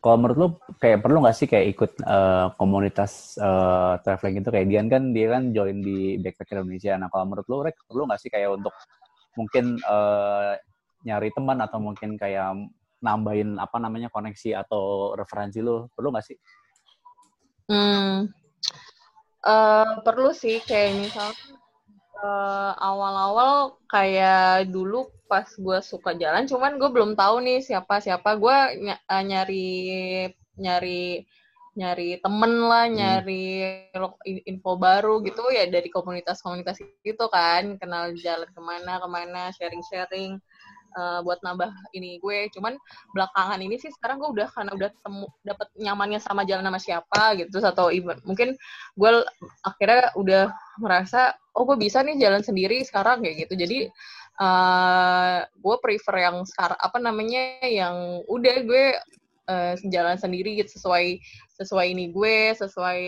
Kalau menurut lu kayak perlu nggak sih kayak ikut eh, komunitas eh, traveling itu kayak Dian kan dia kan join di Backpacker Indonesia. Nah kalau menurut lu Rek perlu nggak sih kayak untuk mungkin eh, nyari teman atau mungkin kayak nambahin apa namanya koneksi atau referensi lu perlu nggak sih? Hmm. Eh, perlu sih kayak misalnya eh, awal-awal kayak dulu pas gue suka jalan, cuman gue belum tahu nih siapa siapa gue nyari nyari nyari temen lah, Hmm. nyari info baru gitu ya dari komunitas-komunitas itu kan, kenal jalan ke mana ke mana, sharing-sharing eh, buat nambah ini gue. Cuman belakangan ini sih sekarang gue udah karena udah temu dapat nyamannya sama jalan sama siapa gitu atau even mungkin gue akhirnya udah merasa oh gue bisa nih jalan sendiri sekarang kayak gitu jadi eh gue prefer yang sekarang apa namanya yang udah gue eh, jalan sendiri gitu sesuai sesuai ini gue sesuai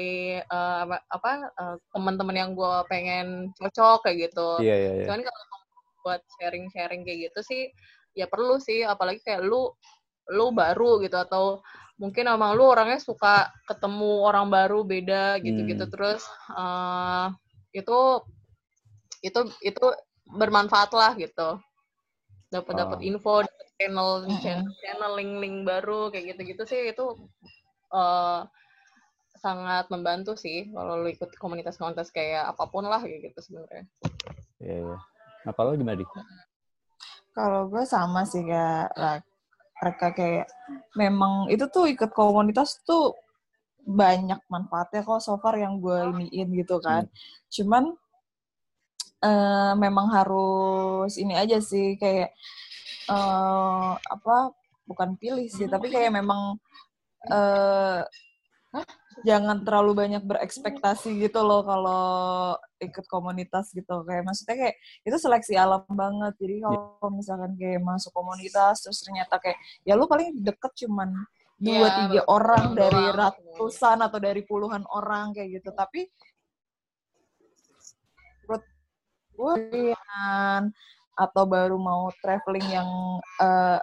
eh, apa, apa eh, teman-teman yang gue pengen cocok kayak gitu Iya iya iya. cuman kalau buat sharing-sharing kayak gitu sih ya perlu sih apalagi kayak lu lu baru gitu atau mungkin emang lu orangnya suka ketemu orang baru beda gitu-gitu Hmm. terus eh itu itu itu bermanfaat lah gitu dapat dapat Oh. info dapat channel Mm-mm. channel link-link baru kayak gitu-gitu sih itu eh sangat membantu sih kalau lu ikut komunitas-komunitas kayak apa pun lah kayak gitu sebenarnya Iya iya. Nah kalau gimana di? Kalau gue sama sih kayak mereka kayak memang itu tuh ikut komunitas tuh banyak manfaatnya kok so far yang gue iniin gitu kan. Cuman eh, memang harus ini aja sih kayak eh apa bukan pilih sih tapi kayak memang eh jangan terlalu banyak berekspektasi gitu loh kalau ikut komunitas gitu. Kayak maksudnya kayak itu seleksi alam banget. Jadi kalau misalkan kayak masuk komunitas terus ternyata kayak ya lu paling deket cuman dua Iya, tiga orang dari ratusan atau dari puluhan orang kayak gitu. Tapi menurut gue atau baru mau traveling yang eh,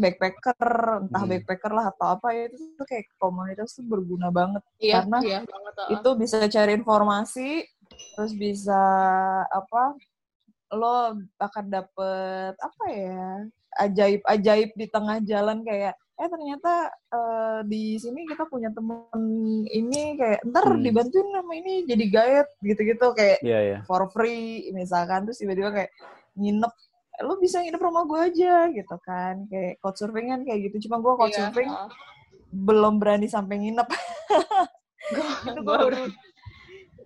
backpacker entah Hmm. backpacker lah atau apa ya itu tuh kayak komunitas tuh berguna banget iya Karena iya banget uh. itu bisa cari informasi terus bisa apa lo akan dapet apa ya ajaib ajaib di tengah jalan kayak eh ternyata eh, di sini kita punya temen ini kayak ntar Hmm. dibantuin sama ini jadi guide gitu-gitu kayak Iya iya. for free misalkan terus tiba-tiba kayak nginep "Eh, lo bisa nginep rumah gue aja gitu kan. Kayak couchsurfing kan kayak gitu. Cuma gue Iya, couchsurfing uh. belum berani sampai nginep. Itu gue baru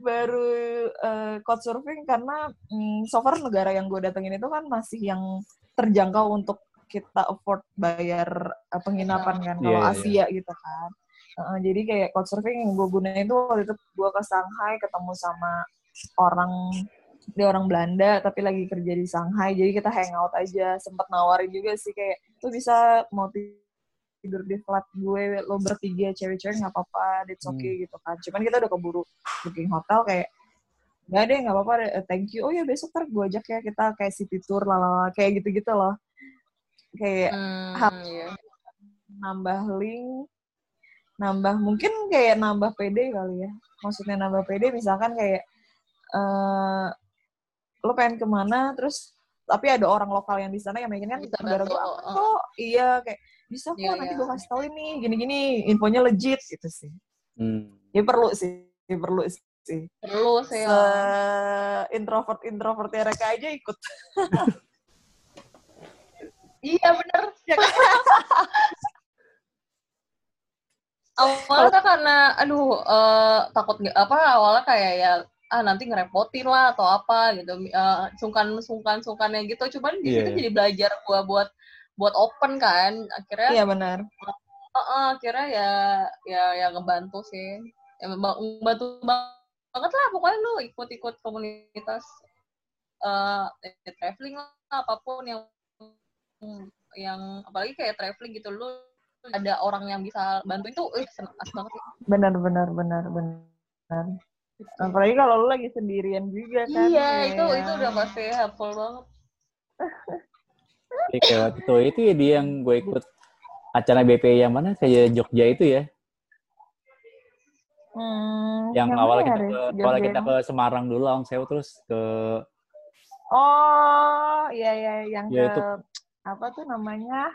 baru eh, couchsurfing karena mm, so far negara yang gue datengin itu kan masih yang terjangkau untuk kita afford bayar eh, penginapan kan Iya, kalau iya, Asia gitu kan. Heeh, jadi kayak couchsurfing yang gue gunain itu waktu itu gue ke Shanghai ketemu sama orang dia orang Belanda tapi lagi kerja di Shanghai jadi kita hangout aja sempet nawarin juga sih kayak lu bisa mau tidur di flat gue lo bertiga cewek-cewek nggak apa-apa it's okay gitu kan. Cuman kita udah keburu booking hotel kayak nggak deh nggak apa-apa eh, thank you. Oh ya besok ntar gue ajak ya kita kayak city tour lalala kayak gitu-gitu loh. Kayak Hmm, iya. nambah link nambah mungkin kayak nambah PD kali ya. Maksudnya nambah PD misalkan kayak eh lo pengen ke mana terus tapi ada orang lokal yang di sana yang bikin kan bantu, gue oh. kok iya kayak bisa kok Iya, nanti iya. gue kasih tau ini gini-gini infonya legit gitu sih Hmm. ya perlu sih ya perlu sih perlu sih se ya. introvert introvertnya mereka aja ikut iya bener ya kan? awalnya karena aduh eh, takut nggak apa awalnya kayak ya ah nanti ngerepotin lah atau apa gitu uh, sungkan sungkan sungkannya gitu cuman di situ Iya. jadi belajar gua buat buat open kan akhirnya Iya benar. uh, uh, akhirnya ya ya ya ngebantu sih ya memba- ngebantu banget lah pokoknya lu ikut-ikut komunitas uh, ya, traveling lah apa pun yang yang apalagi kayak traveling gitu lu ada orang yang bisa bantu itu eh senang banget. Benar benar benar benar. Apalagi kalau lu lagi sendirian juga kan. Iya, kayak itu itu udah pasti helpful banget. Ya, kayak waktu itu, itu ya dia yang gue ikut acara BP yang mana kayak Jogja itu ya Hmm, yang ya, kita Riz? ke awalnya kita ke Semarang dulu Long Sewu terus ke Oh, iya iya yang Ya, ke itu. apa tuh namanya?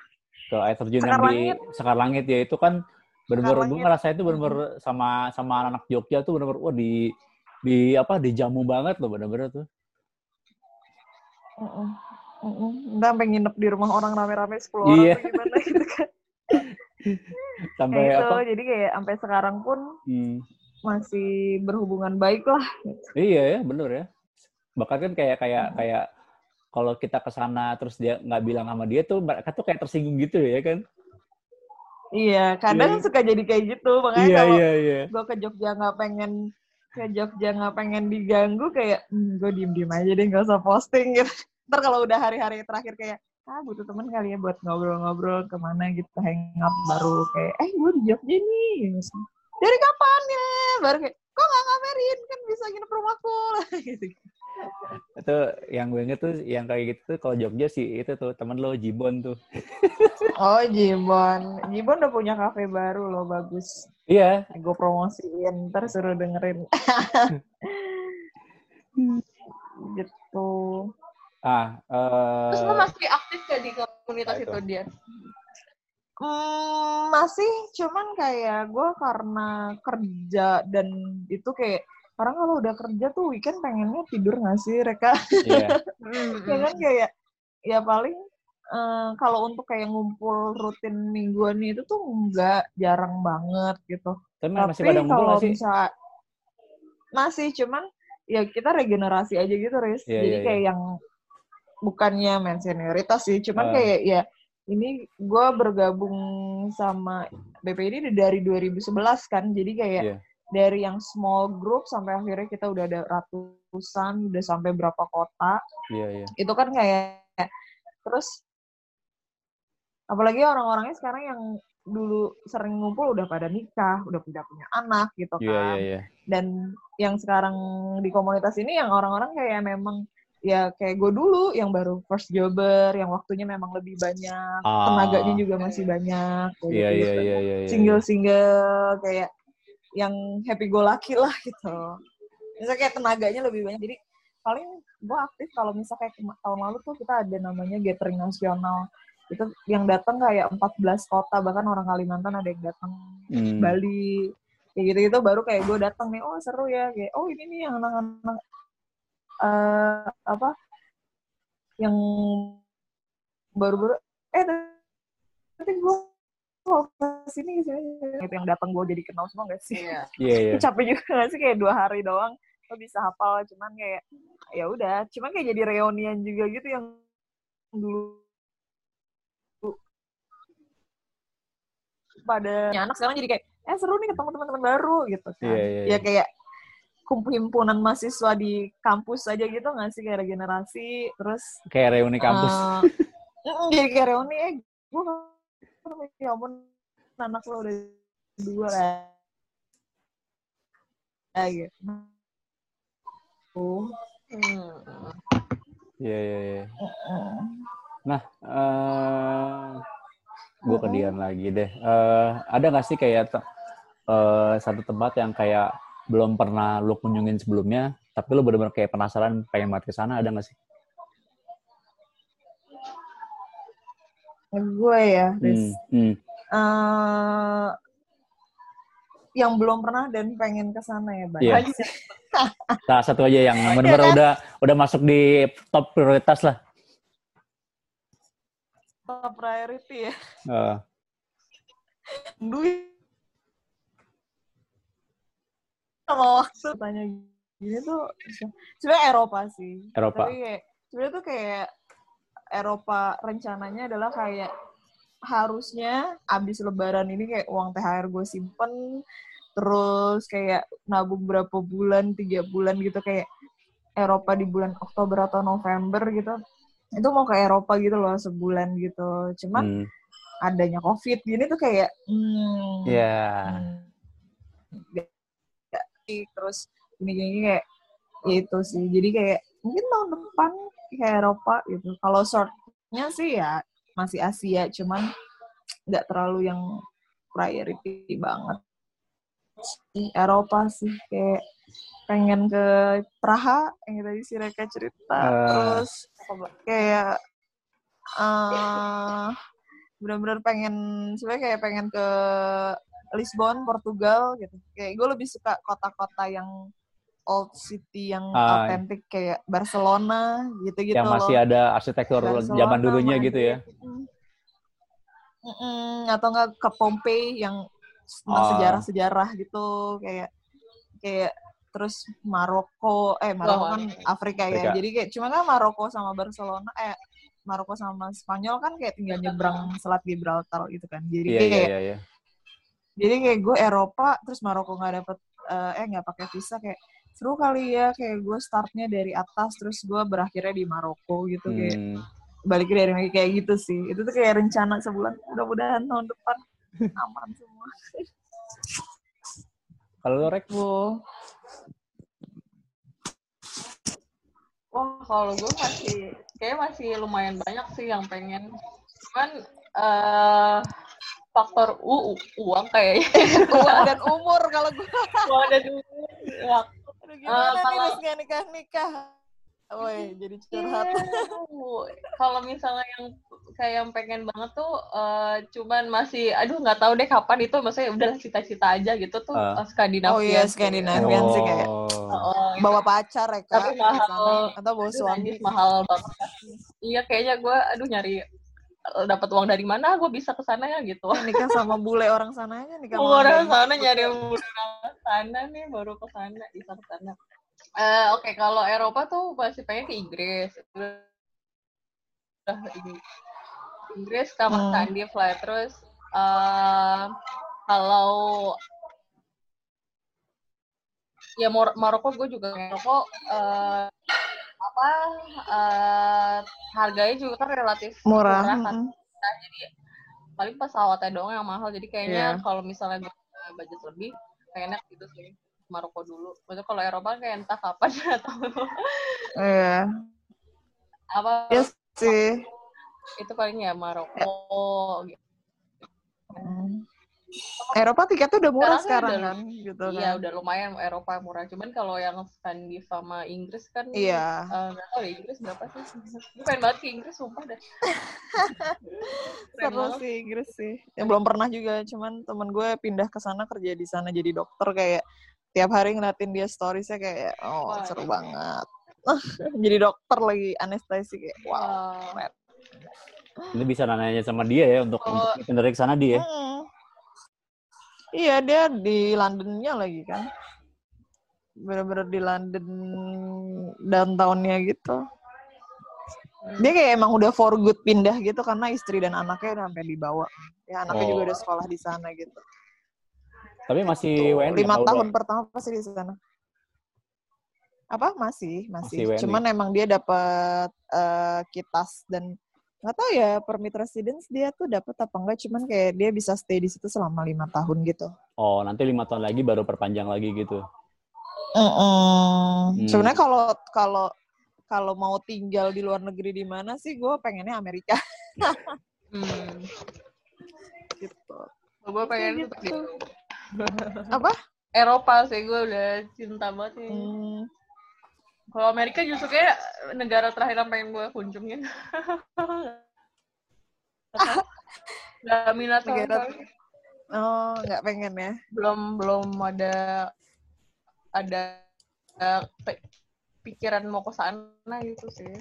ke air terjun Sekar yang di. Sekar Langit ya itu kan bener-bener Sekar gue ngerasa itu bener-bener sama sama anak Jogja tuh bener-bener wah di di apa dijamu banget loh bener-bener tuh Heeh. Heeh. Nggak sampai nginep di rumah orang rame-rame 10 Iya. orang tuh gimana gitu kan. sampai apa itu, jadi kayak sampai sekarang pun hmm, masih berhubungan baik lah. iya ya bener ya bahkan kan kayak kayak Hmm. kayak kalau kita ke sana terus dia nggak bilang sama dia tuh mereka tuh kayak tersinggung gitu ya kan Iya, kadang Iya. suka jadi kayak gitu. Makanya iya kalau iya iya gue ke Jogja nggak pengen ke Jogja nggak pengen diganggu kayak hmm, gue diem diem aja deh nggak usah posting gitu. Ntar kalau udah hari-hari terakhir kayak ah butuh temen kali ya buat ngobrol-ngobrol ke mana gitu hangout baru kayak eh gue di Jogja nih gitu. dari kapan ya baru kayak kok nggak ngabarin? Kan bisa nginep rumahku gitu. Itu yang gue inget tuh yang kayak gitu tuh kalau Jogja sih itu tuh temen lo Jibon tuh. Oh Jibon. Jibon udah punya kafe baru loh bagus. Iya. Gue promosiin ntar suruh dengerin. Gitu. Ah Terus lu eh masih aktif gak di komunitas itu dia? Hmm, masih cuman kayak gue karena kerja dan itu kayak orang kalau udah kerja tuh weekend pengennya tidur nggak sih Reka? iya ya kan kayak ya paling eh, kalau untuk kayak ngumpul rutin mingguan itu tuh nggak jarang banget gitu. tapi masih Tapi pada ngumpul kalau nggak sih bisa masih cuman ya kita regenerasi aja gitu Riz. Iya, Jadi iya, kayak yang bukannya main senioritas sih, cuman Ah. kayak ya ini gue bergabung sama BPD dari 2011 kan, jadi kayak Iya. dari yang small group sampai akhirnya kita udah ada ratusan, udah sampai berapa kota, iya iya itu kan kayak terus apalagi orang-orangnya sekarang yang dulu sering ngumpul udah pada nikah, udah punya punya anak gitu kan. iya iya iya Dan yang sekarang di komunitas ini yang orang-orang kayak memang ya kayak gue dulu yang baru first jobber, yang waktunya memang lebih banyak, Ah. tenaganya juga masih banyak. iya gitu. iya iya iya iya. Single-single kayak yang happy go lucky lah gitu. Misalnya kayak tenaganya lebih banyak. Jadi paling gue aktif kalau misalnya kayak tahun lalu tuh kita ada namanya gathering nasional. Itu yang datang kayak 14 kota, bahkan orang Kalimantan ada yang datang Hmm. Bali kayak gitu-gitu baru kayak gue datang nih oh seru ya kayak oh ini nih yang anak-anak eh apa yang baru-baru eh tapi gue mau ke sini ke sini itu yang datang gue jadi kenal semua gak sih Iya. iya iya capek juga gak sih kayak dua hari doang lo bisa hafal cuman kayak ya udah cuman kayak jadi reunian juga gitu yang dulu pada anak sekarang jadi kayak eh seru nih ketemu teman-teman baru gitu kan Iya, iya, ya iya. kayak himpunan mahasiswa di kampus aja gitu nggak sih? Kayak regenerasi terus kayak reuni kampus. eh, mm, jadi kayak reuni eh gue ya ampun anak lo udah dua lah. Ya gitu. Oh. Iya iya iya. Nah eh gue ke Dian lagi deh. Eh ada nggak sih kayak eh, satu tempat yang kayak belum pernah lu kunjungin sebelumnya tapi lu bener-bener kayak penasaran pengen banget ke sana ada nggak sih gue ya Riz. hmm. hmm. Eh, yang belum pernah dan pengen ke sana ya banyak Iya. Salah satu aja yang bener-bener kan? udah udah masuk di top prioritas lah top priority ya Eh, duit sama waktu tanya gini tuh sebenarnya Eropa sih. Eropa. Tapi kayak sebenarnya tuh kayak Eropa rencananya adalah kayak harusnya abis lebaran ini kayak uang THR gue simpen terus kayak nabung berapa bulan tiga bulan gitu kayak Eropa di bulan Oktober atau November gitu itu mau ke Eropa gitu loh sebulan gitu cuman Hmm. adanya COVID gini tuh kayak hmm, Ya. hmm. Terus gini gini kayak itu sih. Jadi kayak mungkin tahun depan kayak Eropa gitu. Kalau shortnya sih ya masih Asia cuman nggak terlalu yang priority banget sih. Eropa sih kayak pengen ke Praha yang tadi si Reka cerita. Ah. terus kayak eh benar-benar pengen sebenarnya kayak pengen ke Lisbon Portugal gitu kayak gue lebih suka kota-kota yang old city yang Ah. autentik kayak Barcelona gitu-gitu yang masih loh. ada arsitektur Barcelona, zaman dulunya gitu ya. Madrid. Mm. Mm-mm, atau enggak ke Pompei yang tentang Ah. sejarah-sejarah gitu kayak kayak terus Maroko eh Maroko Oh, kan. Afrika ya Afrika. jadi kayak cuma kan Maroko sama Barcelona eh Maroko sama Spanyol kan kayak tinggal nyebrang Selat Gibraltar gitu kan jadi Iya kayak iya iya. iya. Jadi kayak gue Eropa terus Maroko nggak dapet eh, eh nggak pakai visa kayak seru kali ya kayak gue startnya dari atas terus gue berakhirnya di Maroko gitu kayak Hmm. baliknya dari Mekah kayak gitu sih itu tuh kayak rencana sebulan mudah-mudahan tahun depan aman semua Kalau rek, wow Wah, kalau gue masih, kayak masih lumayan banyak sih yang pengen. Cuman, eh faktor u, u- uang kayaknya. uang dan umur kalau gue uang dan umur. Ya, Aduh, gimana nih kalau- nggak nikah nikah Woi, jadi curhat. Aduh, Kalau misalnya yang kayak yang pengen banget tuh, eh, cuman masih, aduh nggak tahu deh kapan itu, maksudnya udah cita-cita aja gitu tuh Ah. eh, Skandinavia. Oh iya, sih. Skandinavia sih kayak Oh. Oh, bawa pacar ya kak Tapi mahal. atau bawa suami. mahal banget. Iya, kayaknya gue, aduh nyari dapat uang dari mana, gue bisa ke sana ya gitu. Ya, nikah sama bule orang sana aja nikah sama Orang sana nyari orang sana nih, baru ke sana, bisa ke sana. Eh, Oke, kalau Eropa tuh masih pengen ke Inggris. Udah Inggris sama Hmm. Skandinav lah. Terus eh, kalau ya Mor- Maroko gue juga Maroko eh, apa eh, harganya juga kan relatif murah. kan. Mm-mm. Nah, jadi paling pesawatnya doang yang mahal. Jadi kayaknya Iya. kalau misalnya punya budget lebih, kayaknya gitu sih. Maroko dulu. Maksudnya kalau Eropa kayak entah kapan atau Iya. apa Iya sih. itu paling ya Maroko gitu. Hmm. Eropa tiketnya udah murah Sekarang sekarang, udah- kan, gitu Iya kan. udah lumayan Eropa murah. Cuman kalau yang Skandinav sama Inggris kan Iya. eh, nggak tahu deh Inggris berapa sih? Gue pengen banget ke Inggris sumpah deh. Seru banget. sih Inggris sih. Yang belum pernah juga, cuman temen gue pindah ke sana kerja di sana jadi dokter kayak tiap hari ngeliatin dia storiesnya kayak oh Wah. seru banget. jadi dokter lagi anestesi kayak wow. Wow. keren. Ini bisa nanya sama dia ya untuk Kalau- untuk pindah ke sana dia. Hmm. Iya dia di Londonnya lagi kan. Bener-bener di London downtownnya gitu. Dia kayak emang udah for good pindah gitu karena istri dan anaknya udah sampai dibawa. Ya anaknya Oh. juga udah sekolah di sana gitu. Tapi masih Tuh, WNI lima tahun pertama pasti di sana. Apa masih Masih masih. Cuman emang dia dapat eh, kitas dan nggak tahu ya permit residence dia tuh dapat apa enggak. Cuman kayak dia bisa stay di situ selama lima tahun gitu. Oh, nanti lima tahun lagi baru perpanjang lagi gitu. Mm-mm. Hmm. Sebenarnya kalau kalau kalau mau tinggal di luar negeri di mana sih, gue pengennya Amerika Hmm. gitu. Gue pengen Gitu. di Apa? Eropa sih gue udah cinta banget sih. Hmm, Kalau Amerika justru kayak negara terakhir yang pengen gue kunjungin. Gak minat sama Negara- sekali. oh, nggak pengen ya? belum belum ada ada uh, pe- pikiran mau ke sana gitu sih.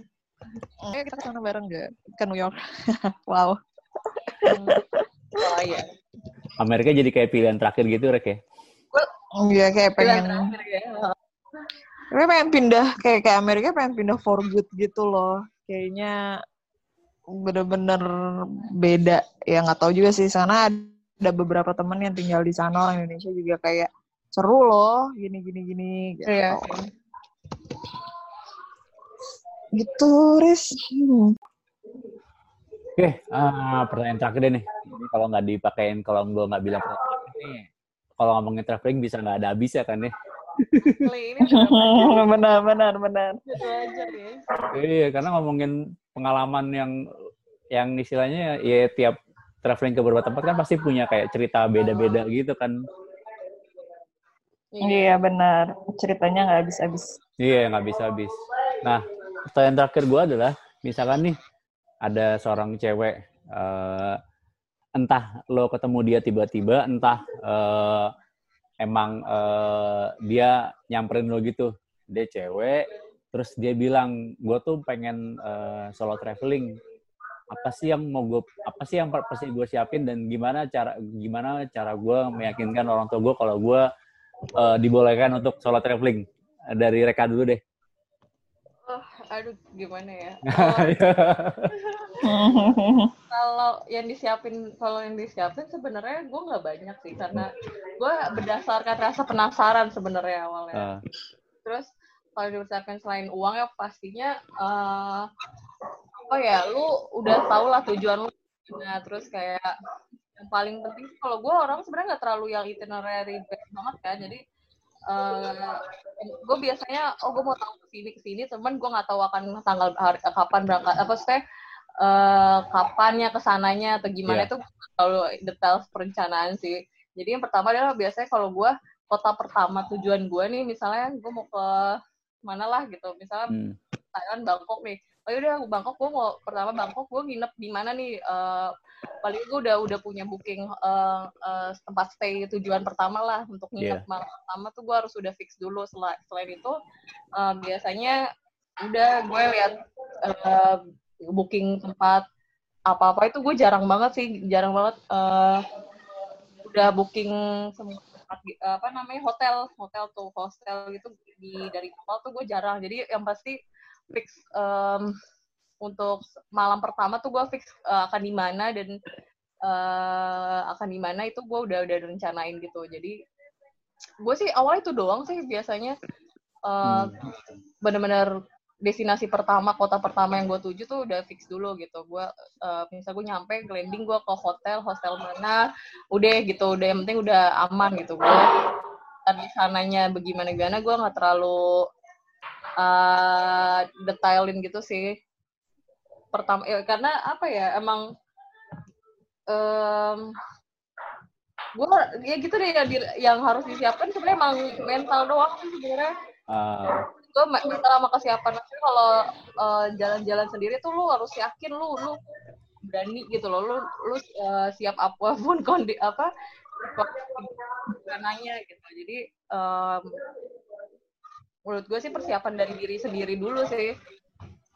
Ayo kita ke sana bareng nggak? Ke New York. wow. Hmm. Oh iya. Amerika jadi kayak pilihan terakhir gitu, Rek ya? Iya kayak Pilihan pengen. terakhir ya. Tapi pengen pindah kayak kayak Amerika pengen pindah for good gitu loh. Kayaknya bener-bener beda. Ya nggak tahu juga sih sana ada beberapa temen yang tinggal di sana orang Indonesia juga kayak seru loh gini gini gini gitu. Iya. Gitu, Riz. Hmm. Oke, ah, pertanyaan terakhir deh nih. Ini kalau nggak dipakein, kalau gue nggak bilang pertanyaan ini, kalau ngomongin traveling bisa nggak ada habis ya kan nih. Kali ini benar, benar, benar. gitu aja ya. Iya, karena ngomongin pengalaman yang yang istilahnya ya tiap traveling ke beberapa tempat kan pasti punya kayak cerita beda-beda gitu kan. Iya, benar. Ceritanya nggak habis-habis. Iya, nggak bisa habis. Nah, pertanyaan terakhir gue adalah, misalkan nih ada seorang cewek, eh, entah lo ketemu dia tiba-tiba, entah eh, emang eh, dia nyamperin lo gitu, dia cewek, terus dia bilang, gue tuh pengen eh, solo traveling. Apa sih yang mau gue, apa sih yang pasti gue siapin dan gimana cara, gimana cara gue meyakinkan orang tua gue kalau gue eh, dibolehkan untuk solo traveling? Dari Reka dulu deh. Oh, aduh gimana ya. Iya. kalau yang disiapin kalau yang disiapin sebenarnya gue nggak banyak sih karena gue berdasarkan rasa penasaran sebenarnya awalnya. Ah, terus kalau diberdasarkan selain uang ya pastinya eh apa ya lu udah tau lah tujuan lu. Nah terus kayak yang paling penting sih kalau gue orang sebenarnya nggak terlalu yang itinerary banget kan jadi gue biasanya oh gue mau tahu ke sini ke sini cuman gue nggak tahu akan tanggal hari, kapan berangkat apa sih eh kapannya ke sananya atau gimana Iya. itu kalau detail perencanaan sih jadi yang pertama adalah biasanya kalau gue kota pertama tujuan gue nih misalnya gue mau ke mana lah gitu misalnya hmm. Thailand Bangkok nih oh yaudah Bangkok gue mau pertama Bangkok gue nginep di mana nih Eh paling gue udah udah punya booking eh, eh, tempat stay tujuan pertama lah untuk nginep Iya. malam pertama tuh gue harus udah fix dulu Sela- selain itu eh, biasanya udah gue lihat eh, booking tempat apa-apa itu gue jarang banget sih jarang banget eh, udah booking semua apa namanya hotel hotel tuh hostel gitu di dari awal tuh gue jarang jadi yang pasti fix em, untuk malam pertama tuh gue fix eh, akan di mana dan eh, akan di mana itu gue udah udah rencanain gitu jadi gue sih awalnya itu doang sih biasanya eh, Hmm. bener-bener destinasi pertama kota pertama yang gue tuju tuh udah fix dulu gitu. Gue uh, misal gue nyampe landing gue ke hotel hostel mana udah gitu. Udah yang penting udah aman gitu. Gue dan di sananya bagaimana gimana gue nggak terlalu uh, detailin gitu sih. Pertama ya, karena apa ya emang em gue ya gitu deh yang, yang harus disiapkan sebenarnya emang mental doang sih sebenarnya. Ah, gue mental sama kesiapan kalau eh, jalan-jalan sendiri tuh lu harus yakin lu lu berani gitu loh. Lu lu eh, siap apa pun kondi apa nanya gitu. Jadi em, menurut gue sih persiapan dari diri sendiri dulu sih.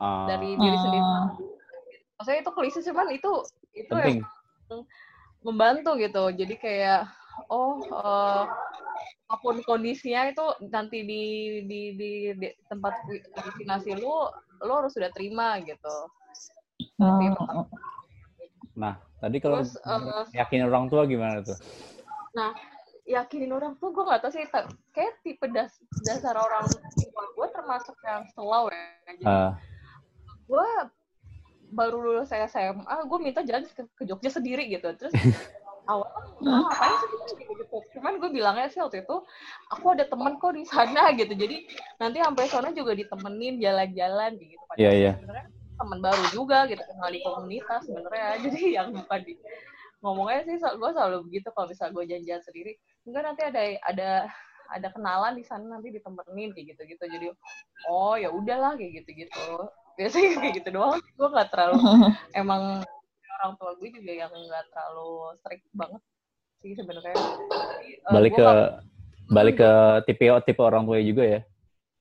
Ah, dari diri sendiri. Hmm. maksudnya itu klise cuman itu itu penting. yang membantu gitu. Jadi kayak oh eh, apa pun kondisinya itu nanti di di di, di tempat destinasi lu lu harus sudah terima gitu Nanti pertama. Nah, tadi kalau terus eh, yakin orang tua gimana tuh? nah yakinin orang tuh gue gak tau sih kayak tipe das, dasar orang tua gue termasuk yang slow ya jadi Ah, gue baru lulus SMA gue minta jalan ke, ke Jogja sendiri gitu terus awal ah, ngapain sih gitu, gitu. Cuman gue bilangnya sih waktu itu aku ada temen kok di sana gitu. Jadi nanti sampai sana juga ditemenin jalan-jalan gitu. Iya, iya. sebenarnya teman baru juga gitu. Kenal di komunitas sebenarnya jadi yang bukan di ngomongnya sih gue selalu begitu kalau misal gue jalan-jalan sendiri enggak nanti ada ada ada kenalan di sana nanti ditemenin kayak gitu gitu jadi oh ya udahlah kayak gitu gitu biasanya kayak gitu doang gue nggak terlalu emang orang tua gue juga yang nggak terlalu strict banget sih sebenarnya eh, balik ke nggak- balik ke tipe tipe orang tua juga ya.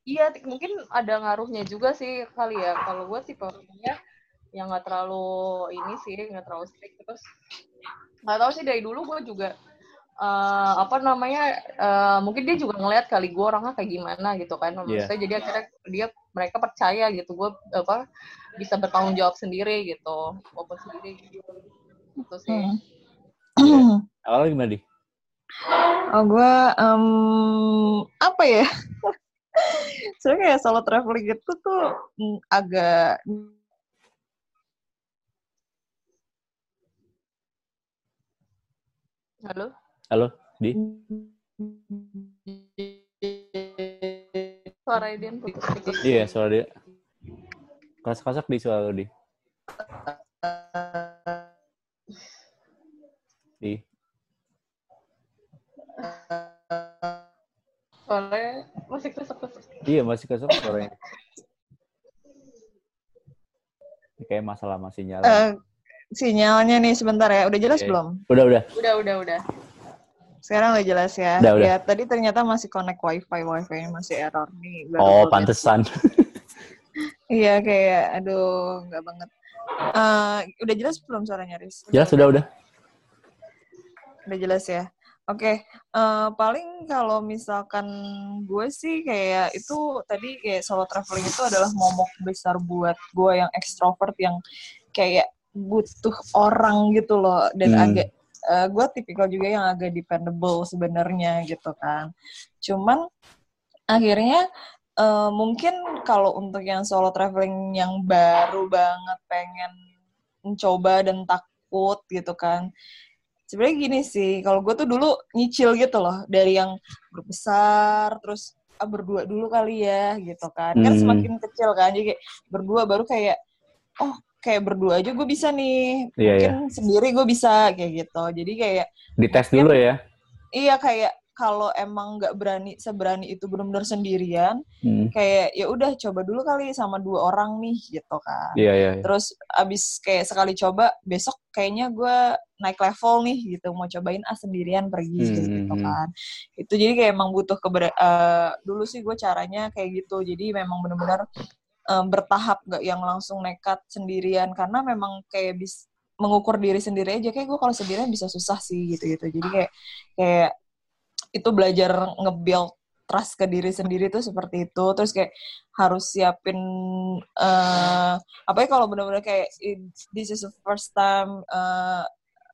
Iya, mungkin ada ngaruhnya juga sih kali ya. Kalau gue tipe orangnya yang nggak terlalu ini sih, nggak terlalu strict. Terus nggak tahu sih dari dulu gue juga uh, apa namanya uh, mungkin dia juga ngeliat kali gue orangnya kayak gimana gitu kan Iya. maksudnya jadi akhirnya dia mereka percaya gitu gue apa bisa bertanggung jawab sendiri gitu walaupun sendiri gitu itu sih Hmm. Awalnya gimana, Di? Oh, gue apa ya? Soalnya kayak solo traveling itu tuh mm, agak halo Halo, Di? suara Edian putus. Iya, suara dia. Kasak-kasak di suara lu, Di. Di. soalnya masih kesek Iya, masih kasak suaranya. Ini Kayak masalah masih nyala. eh, sinyalnya nih sebentar ya. Udah jelas Oke. belum? Udah, udah. udah udah udah Sekarang udah jelas ya. Udah, udah. Ya, tadi ternyata masih connect wifi, wifi masih error nih. Oh, pantesan. Iya, kayak aduh, nggak banget. Eh, udah jelas belum suaranya, Riz? Jelas, sudah, udah. Udah jelas ya. Oke, eh, paling kalau misalkan gue sih kayak itu tadi kayak solo traveling itu adalah momok besar buat gue yang ekstrovert yang kayak butuh orang gitu loh dan Hmm. agak eh, gue tipikal juga yang agak dependable sebenarnya gitu kan. Cuman akhirnya eh, mungkin kalau untuk yang solo traveling yang baru banget pengen mencoba dan takut gitu kan sebenarnya gini sih kalau gue tuh dulu nyicil gitu loh dari yang grup besar terus ah, berdua dulu kali ya gitu kan kan Hmm. semakin kecil kan jadi kayak berdua baru kayak oh kayak berdua aja gue bisa nih Iya, iya. mungkin sendiri gue bisa kayak gitu jadi kayak Dites dulu ya. iya kayak kalau emang nggak berani seberani itu benar-benar sendirian Hmm. kayak ya udah coba dulu kali sama dua orang nih gitu kan Iya, iya. iya. terus abis kayak sekali coba besok kayaknya gue naik level nih gitu mau cobain ah sendirian pergi Hmm, gitu hmm. kan itu jadi kayak emang butuh keber eh, dulu sih gue caranya kayak gitu jadi memang benar-benar eh, bertahap gak yang langsung nekat sendirian. Karena memang kayak bis mengukur diri sendiri aja kayak gue kalau sendirian bisa susah sih gitu gitu jadi kayak kayak itu belajar nge-build trust ke diri sendiri tuh seperti itu. Terus kayak harus siapin eh apa ya kalau benar-benar kayak this is the first time eh,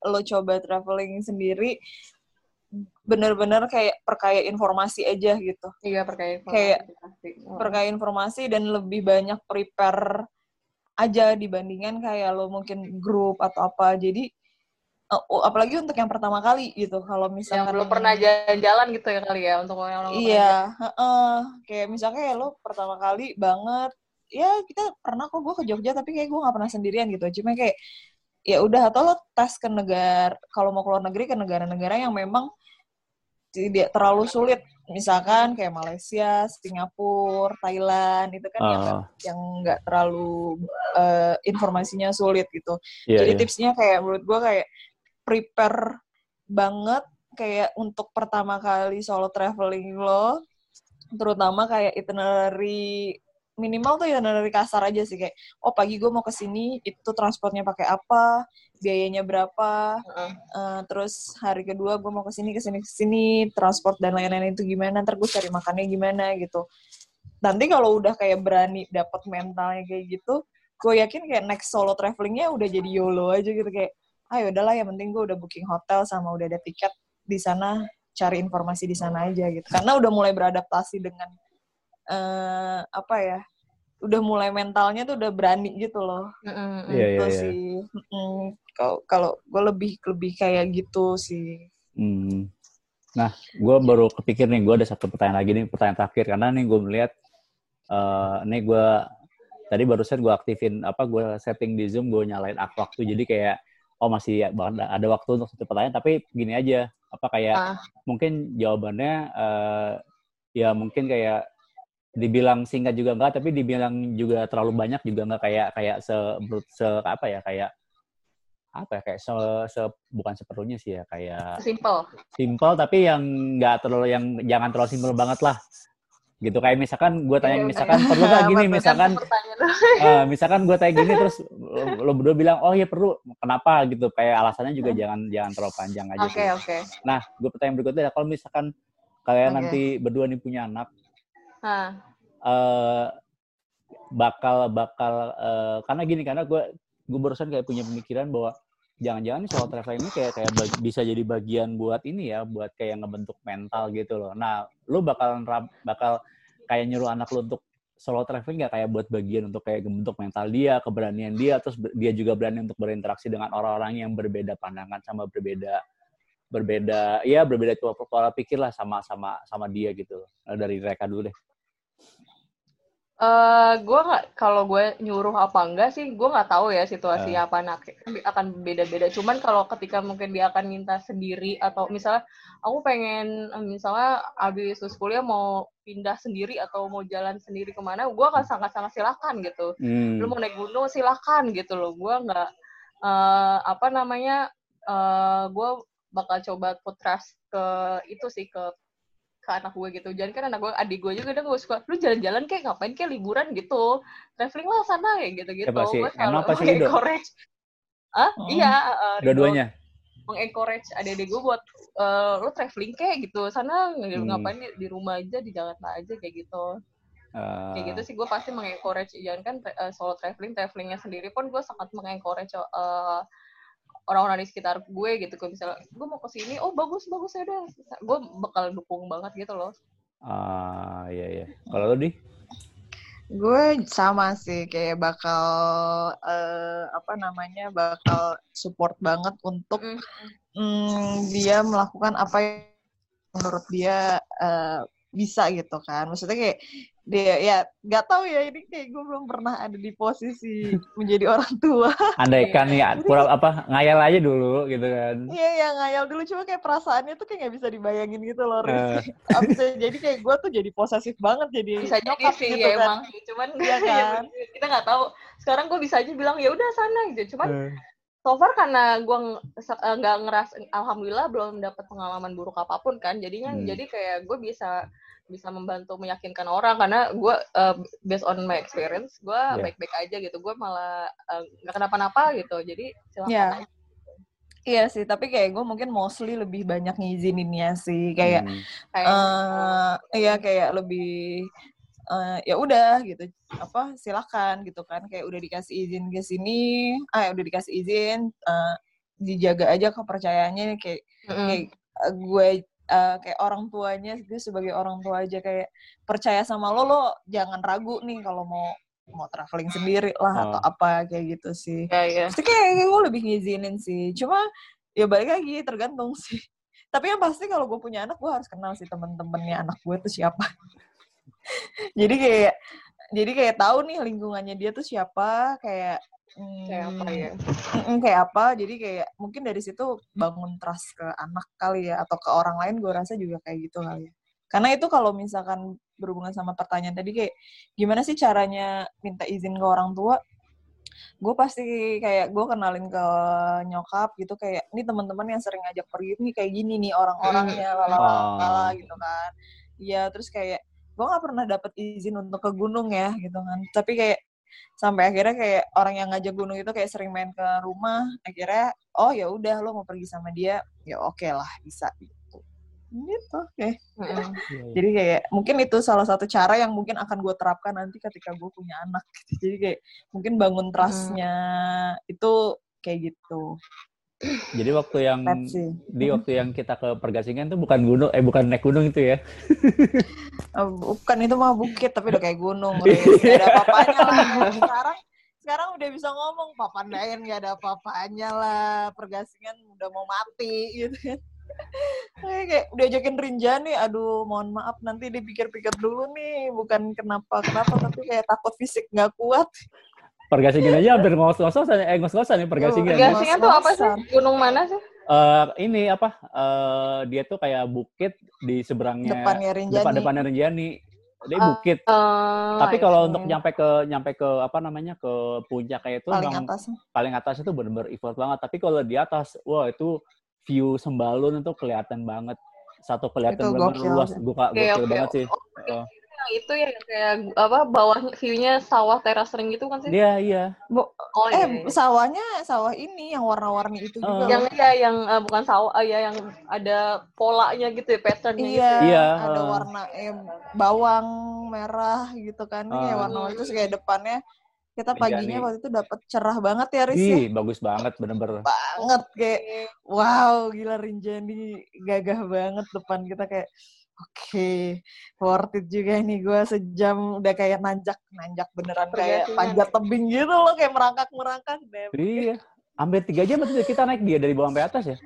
lo coba traveling sendiri bener-bener kayak perkaya informasi aja gitu iya perkaya Kayak informasi pasti. Oh. perkaya informasi dan lebih banyak prepare aja dibandingkan kayak lo mungkin grup atau apa jadi eh, apalagi untuk yang pertama kali gitu kalau yang misalkan belum pernah jalan-jalan gitu ya kali ya untuk yang belum pernah Iya, heeh. kayak misalnya kayak lo pertama kali banget, ya kita pernah kok gue ke Jogja tapi kayak gue nggak pernah sendirian gitu. Cuma kayak ya udah atau lo tes ke negara kalau mau keluar negeri ke negara-negara yang memang tidak terlalu sulit. Misalkan kayak Malaysia, Singapura, Thailand itu kan yang Ah, yang nggak terlalu eh, informasinya sulit gitu. iya, Jadi iya. tipsnya kayak menurut gue kayak prepare banget kayak untuk pertama kali solo traveling lo, terutama kayak itinerary minimal tuh itinerary kasar aja sih kayak oh pagi gue mau ke sini itu transportnya pakai apa biayanya berapa Heeh. eh, terus hari kedua gue mau ke sini ke sini ke sini transport dan lain-lain itu gimana ntar gue cari makannya gimana gitu nanti kalau udah kayak berani dapat mentalnya kayak gitu gue yakin kayak next solo travelingnya udah jadi YOLO aja gitu kayak ah udahlah yang penting gue udah booking hotel sama udah ada tiket di sana cari informasi di sana aja gitu karena udah mulai beradaptasi dengan eh apa ya udah mulai mentalnya tuh udah berani gitu loh. Iya, gitu iya, iya. sih kalau kalau gue lebih lebih kayak gitu sih Hmm. Nah, gue baru kepikir nih, gue ada satu pertanyaan lagi nih, pertanyaan terakhir. Karena nih gue melihat, eh nih gue, tadi barusan gue aktifin, apa, gue setting di Zoom, gue nyalain ak- waktu. Jadi kayak, oh masih ada, ada waktu untuk satu pertanyaan, tapi gini aja, apa kayak, Ah. mungkin jawabannya, eh ya mungkin kayak, dibilang singkat juga enggak, tapi dibilang juga terlalu banyak juga enggak kayak, kayak se, se apa ya, kayak, apa ya, kayak se, se- bukan seperlunya sih ya, kayak simple. Simple tapi yang nggak terlalu yang jangan terlalu simple banget lah. Gitu kayak misalkan gue tanya Iya, misalkan perlu nggak gini? Misalkan eh, misalkan gue tanya gini terus lo, lo berdua bilang oh iya perlu. Kenapa? Gitu kayak alasannya juga jangan jangan terlalu panjang aja Oke sih. oke. nah gue pertanyaan berikutnya kalau misalkan kalian Oke. nanti berdua nih punya anak Eh bakal bakal eh, karena gini karena gue gue barusan kayak punya pemikiran bahwa jangan-jangan soal traveling ini kayak kayak bisa jadi bagian buat ini ya buat kayak ngebentuk mental gitu loh. Nah, lu bakal bakal kayak nyuruh anak lu untuk solo traveling nggak kayak buat bagian untuk kayak membentuk mental dia, keberanian dia, terus dia juga berani untuk berinteraksi dengan orang-orang yang berbeda pandangan sama berbeda berbeda ya berbeda pola, pola pikir lah sama sama sama dia gitu. Nah, dari mereka dulu deh. eh gue nggak kalau gue nyuruh apa enggak sih, gue nggak tahu ya situasi Eh. apa anak akan beda-beda. Cuman kalau ketika mungkin dia akan minta sendiri atau misalnya aku pengen misalnya habis lulus kuliah mau pindah sendiri atau mau jalan sendiri ke mana, gue akan sangat-sangat silakan gitu. Hmm. lu mau naik gunung silakan gitu loh gue nggak eh, apa namanya eh gue bakal coba put trust ke itu sih ke ke anak gue gitu. Jangan kan anak gue adik gue juga kadang gue suka. Lu jalan-jalan kayak ngapain kayak liburan gitu? Traveling lah sana ya gitu gitu Siapa sih? gue sih Lido? encourage ah Hmm. iya eh, Rido Dua-duanya. mengencourage adik-adik gue buat eh, lu traveling kayak gitu. Sana Hmm. ngapain di, rumah aja di Jakarta aja kayak gitu. Eh, kayak gitu sih gue pasti mengencourage. Jangan kan uh, solo traveling. Travelingnya sendiri pun gue sangat mengencourage uh, orang-orang di sekitar gue gitu kalau misalnya gue mau ke sini oh bagus bagus ya udah gue bakal dukung banget gitu loh Ah, iya iya. Kalau lu di? Gue sama sih kayak bakal eh, apa namanya bakal support banget untuk Mm. mm, dia melakukan apa yang menurut dia eh, bisa gitu kan. Maksudnya kayak dia ya nggak tahu ya ini kayak gue belum pernah ada di posisi menjadi orang tua. Andaikan nih pura apa ngayal aja dulu gitu kan. Iya ya ngayal dulu cuma kayak perasaannya tuh kayak nggak bisa dibayangin gitu loh. Riz. Eh. Bisa jadi kayak gue tuh jadi posesif banget jadi bisa jadi nyokap sih gitu ya kan. emang cuman Iya kan? kita nggak tahu sekarang gue bisa aja bilang ya udah sana gitu cuman Eh, so far karena gue nggak ngeras alhamdulillah belum dapat pengalaman buruk apa pun kan jadinya Hmm. jadi kayak gue bisa bisa membantu meyakinkan orang karena gue uh, based on my experience gue Yeah. baik-baik aja gitu gue malah uh, nggak kenapa-napa gitu jadi silakan Iya. aja. Iya sih, tapi kayak gue mungkin mostly lebih banyak ngizininnya sih, kayak hmm. kayak eh iya kayak lebih eh ya udah gitu apa silakan gitu kan kayak udah dikasih izin ke sini ah ya udah dikasih izin eh, dijaga aja kepercayaannya kayak Mm-mm. kayak eh, gue eh, kayak orang tuanya gue sebagai orang tua aja kayak percaya sama lo lo jangan ragu nih kalau mau mau traveling sendiri lah Oh. atau apa kayak gitu sih ya ya Pasti kayak gue lebih ngizinin sih. Cuma ya balik lagi tergantung sih. Tapi yang pasti kalau gue punya anak, gue harus kenal sih temen-temennya anak gue tuh siapa. Jadi kayak jadi kayak tahu nih lingkungannya dia tuh siapa, kayak hmm, kayak apa ya mm, kayak apa. Jadi kayak mungkin dari situ bangun trust ke anak kali ya atau ke orang lain gue rasa juga kayak gitu kali ya. Karena itu kalau misalkan berhubungan sama pertanyaan tadi kayak gimana sih caranya minta izin ke orang tua? gue pasti kayak gue kenalin ke nyokap gitu kayak ini teman-teman yang sering ngajak pergi nih kayak gini nih orang-orangnya lalala Oh. gitu kan iya terus kayak gue nggak pernah dapet izin untuk ke gunung ya gitu kan. Tapi kayak sampai akhirnya kayak orang yang ngajak gunung itu kayak sering main ke rumah. Akhirnya oh ya udah lo mau pergi sama dia. Ya oke lah bisa gitu. Gitu oke. Mm-mm. jadi kayak mungkin itu salah satu cara yang mungkin akan gue terapkan nanti ketika gue punya anak. Jadi kayak mungkin bangun trust-nya itu kayak gitu. Jadi waktu yang di waktu yang kita ke Pergasingan tuh bukan gunung eh bukan naik gunung itu ya. Eh, bukan itu mah bukit tapi udah kayak gunung. Gak ada apa-apanya lah. Sekarang sekarang udah bisa ngomong Papandayan gak ada apa-apanya lah. Pergasingan udah mau mati gitu kan. Kayak kayak diajakin Rinjani, aduh mohon maaf nanti dipikir-pikir dulu nih, bukan kenapa-kenapa tapi kayak takut fisik nggak kuat. Pergasingan aja hampir ngos-ngosan eh ngos-ngosan ya Pergasingan. Iya, Gasingan tuh apa sih gunung mana sih Eh, ini apa? eh, dia tuh kayak bukit di seberangnya Depannya Rinjani. depan depannya Rinjani. Dia Ah, bukit. Eh, Tapi I kalau untuk nyampe ke nyampe ke apa namanya ke puncak kayak itu paling atas. paling atas itu benar-benar effort banget. Tapi kalau di atas, wah itu view Sembalun itu kelihatan banget. Satu kelihatan benar luas, Oke, gokil oke. banget sih. Oh, Heeh. Itu ya kayak apa bawah view-nya sawah teras ring gitu kan sih? Iya, iya. Bo- Oh eh, iya. iya. sawahnya sawah ini yang warna-warni itu Oh. juga. yang ya yang eh, bukan sawah eh, ya yang ada polanya gitu ya patternnya Iya, gitu. Iya, ada heeh. warna eh, bawang merah gitu kan, kayak Ah. warna-warni terus kayak depannya kita Iya paginya waktu itu dapat cerah banget ya Riz ya. Ih, bagus banget bener-bener. banget kayak wow gila Rinjani gagah banget depan kita kayak oke worth it juga nih gue sejam udah kayak nanjak nanjak beneran kayak panjat tebing gitu loh kayak merangkak merangkak deh Iya. Hampir tiga jam berarti kita naik dia dari bawah sampai atas ya?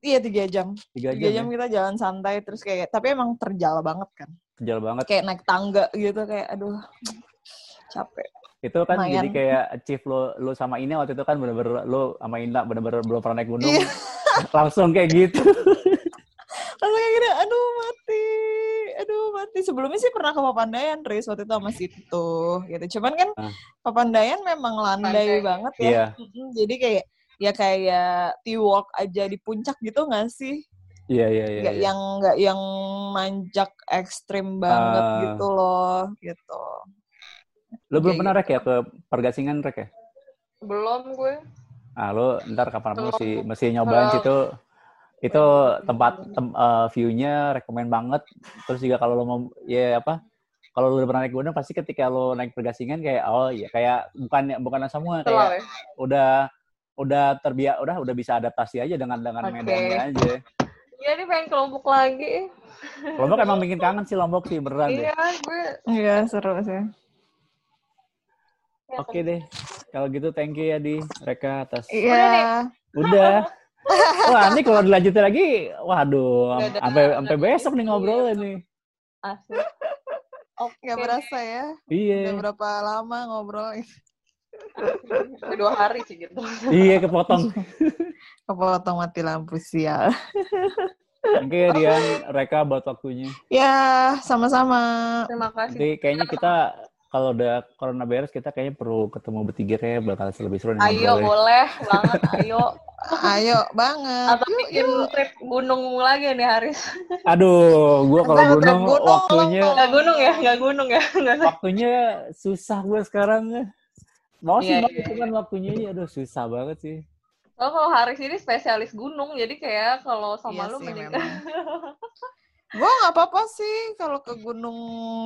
iya tiga jam Tiga tiga jam, jam ya? kita jalan santai terus kayak tapi emang terjal banget kan Kejal banget. kayak naik tangga gitu kayak aduh capek Itu kan Lumayan. jadi kayak achieve lo, lo sama Ina waktu itu kan bener-bener lo sama Ina bener-bener belum pernah naik gunung. Iya. Langsung kayak gitu. langsung kayak gini aduh mati aduh mati sebelumnya sih pernah ke Papandayan Riz waktu itu sama situ gitu cuman kan Ah. Papandayan memang landai Landai. banget ya Iya. Mm-mm, jadi kayak ya kayak T-walk aja di puncak gitu nggak sih Iya, iya, iya. nggak iya. yang nggak yang nanjak ekstrim banget Ah. gitu loh gitu Lo belum kayak pernah gitu. rek ya ke pergasingan rek ya? Belum gue. Ah, lo ntar kapan Belum. mesti mesti nyobain situ. Itu tempat tem, eh, view-nya rekomend banget. Terus juga kalau lo mau ya apa? Kalau lo udah pernah naik gunung pasti ketika lo naik pergasingan kayak oh iya kayak bukan bukan semua kayak ya. udah udah terbiak udah udah bisa adaptasi aja dengan dengan Oke. medannya aja. Iya nih pengen ke Lombok lagi. Lombok emang bikin kangen sih Lombok sih beneran deh. Iya, gue. iya seru sih ya, Oke deh. Kalau gitu thank you ya di mereka atas iya Udah. Wah, ini kalau dilanjutin lagi, waduh, Udah, udah, sampai udah. sampai besok nih ngobrolnya nih. Asik. Oke. nggak berasa ya udah Iya. berapa lama ngobrol Udah Dua hari sih gitu. Iya, kepotong. kepotong mati lampu sial Oke, ya, Dian, Reka buat waktunya. ya sama-sama Terima kasih. Nanti kayaknya kita kalau udah corona beres kita kayaknya perlu ketemu bertiga ya bakal lebih seru nih Ayo ngobrolnya. boleh banget, ayo. Ayo banget Atau bikin trip gunung lagi nih Haris. Aduh, gua kalau gunung gunung, waktunya lo. Gak gunung ya, gak gunung ya. Nggak usah. waktunya susah gue sekarang. Mau sih mau, iya. cuman waktunya ini aduh susah banget sih. Soalnya kalau Haris ini spesialis gunung, jadi kayak kalau sama Iya lu mending memang. Gue nggak apa-apa sih kalau ke gunung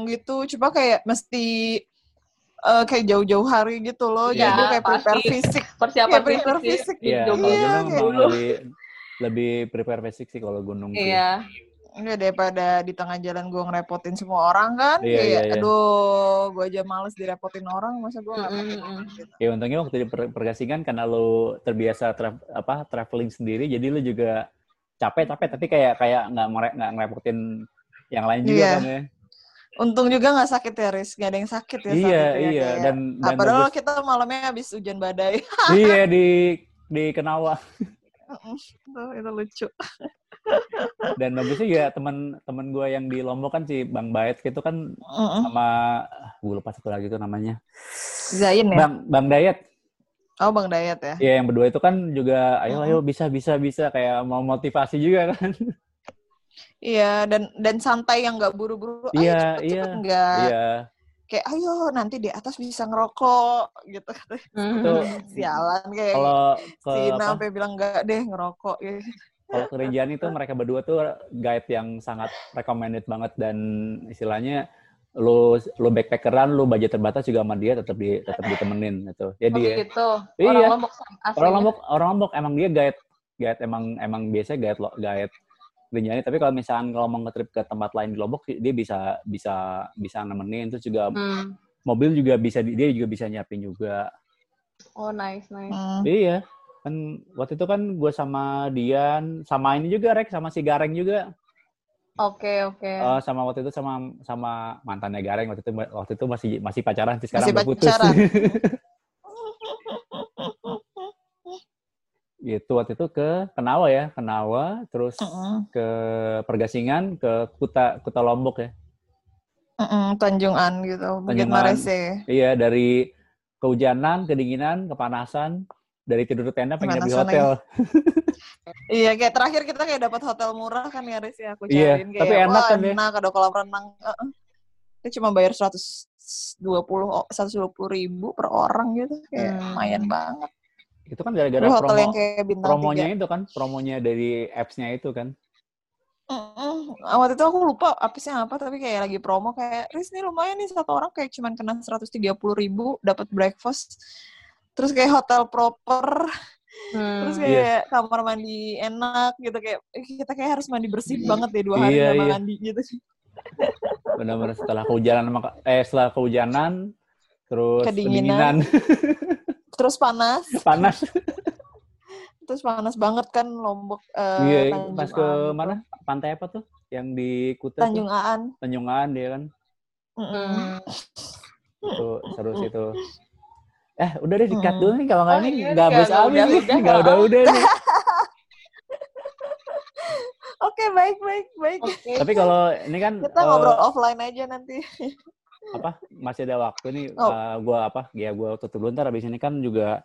gitu, cuma kayak mesti eh, kayak jauh-jauh hari gitu loh, Iya, jadi kayak prepare pasti. fisik, persiapan kayak prepare fisik. fisik. Iya, kalau Iya, gunung kayak emang dulu. lebih lebih prepare basic sih kalau gunung. Iya. Enggak daripada di tengah jalan gue ngerepotin semua orang kan, Iya, kayak iya, iya. aduh, gue aja males direpotin orang, masa gue nggak repotin mm-mm. orang gitu. Ya untungnya waktu di per- pergasingan karena lo terbiasa tra- apa traveling sendiri, jadi lo juga capek capek tapi kayak kayak nggak ngerepotin yang lain juga Iya. kan ya. Untung juga nggak sakit ya, Riz, nggak ada yang sakit ya Iya itu ya, iya dan Ah, dan padahal bagus, kita malamnya habis hujan badai. iya di di Kenawa Tuh, itu lucu. dan bagusnya juga teman-teman gue yang di Lombok kan si Bang Baet gitu kan Mm-mm. sama gue lupa satu lagi tuh namanya Zain ya? Bang Bang Dayat Oh, Bang Dayat ya? ya yang berdua itu kan juga ayo ayo bisa bisa bisa kayak mau motivasi juga kan Iya, dan dan santai yang nggak buru-buru. Ayo Iya, cepet, iya. iya Kayak ayo nanti di atas bisa ngerokok gitu. Tuh. Sialan kayak kalau ke si sampai bilang nggak deh ngerokok. Ya. kalau ke Rinjani itu mereka berdua tuh guide yang sangat recommended banget dan istilahnya lu lu backpackeran lu budget terbatas juga sama dia tetap di tetap ditemenin gitu jadi Oh ya gitu. Iya. Orang Lombok aslinya. orang Lombok orang Lombok emang dia guide guide emang emang biasa guide lo guide Rinjani tapi kalau misalnya kalau mau nge-trip ke tempat lain di Lombok dia bisa bisa bisa nemenin terus juga Hmm. mobil juga bisa di- dia juga bisa nyiapin juga Oh nice nice. Hmm. iya kan waktu itu kan gue sama Dian sama ini juga Rek sama si Gareng juga Oke oke. Eh, sama waktu itu sama sama mantannya Gareng waktu itu waktu itu masih masih pacaran sih sekarang Masih udah putus. gitu waktu itu ke Kenawa ya, Kenawa, terus Mm-mm. ke Pergasingan, ke Kuta Kuta Lombok ya. Mm-mm, Tanjungan gitu, Bukit. Marese. Iya dari kehujanan, kedinginan, kepanasan, dari tidur di tenda pengen di hotel. Iya, kayak terakhir kita kayak dapat hotel murah kan ya, Riz ya. Aku Iya, cariin kayak, tapi enak kan ya? enak, ada kolam renang. Heeh. kita cuma bayar 120 o- 120 ribu per orang gitu kayak Hmm. lumayan banget Itu kan gara-gara promo, yang kayak bintang promonya tiga. itu kan, promonya dari apps-nya itu kan. Mm-mm. Waktu itu aku lupa apesnya apa tapi kayak lagi promo kayak Riz nih lumayan nih satu orang kayak cuman kena 130 ribu dapat breakfast terus kayak hotel proper Hmm. terus Iya. kayak kamar mandi enak gitu kayak kita kayak harus mandi bersih banget deh dua hari Iya, nggak iya. mandi gitu Benar-benar setelah kehujanan maka- eh setelah kehujanan terus Kedinginan. kedinginan, terus panas panas. terus panas banget kan lombok eh, Iya, Tanjung pas ke Aan mana? Pantai apa tuh? Yang di Kuta Tanjung tuh? Aan Tanjung Aan dia kan. Hmm. Itu seru sih itu. Eh, udah deh Hmm. dulu nih kalau nggak Oh, nih iya, nggak nggak- habis habis udah- nih. udah. Nggak udah udah nih. oke baik baik baik Oke. Tapi kalau ini kan kita eh, ngobrol offline aja nanti apa? Masih ada waktu nih Oh. eh, gua apa ya gua tutup dulu. Ntar abis ini kan juga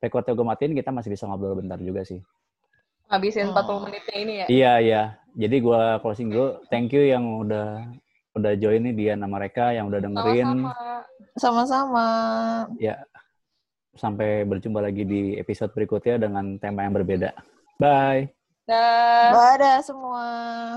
recordnya gue matiin kita masih bisa ngobrol bentar juga sih. Habisin Hmm. 40 menitnya ini ya. iya iya. Jadi gua closing dulu. Thank you yang udah udah join nih dia nama mereka yang udah dengerin. Sama-sama. sama-sama. Sampai berjumpa lagi di episode berikutnya dengan tema yang berbeda. Bye. Dah. Dadah semua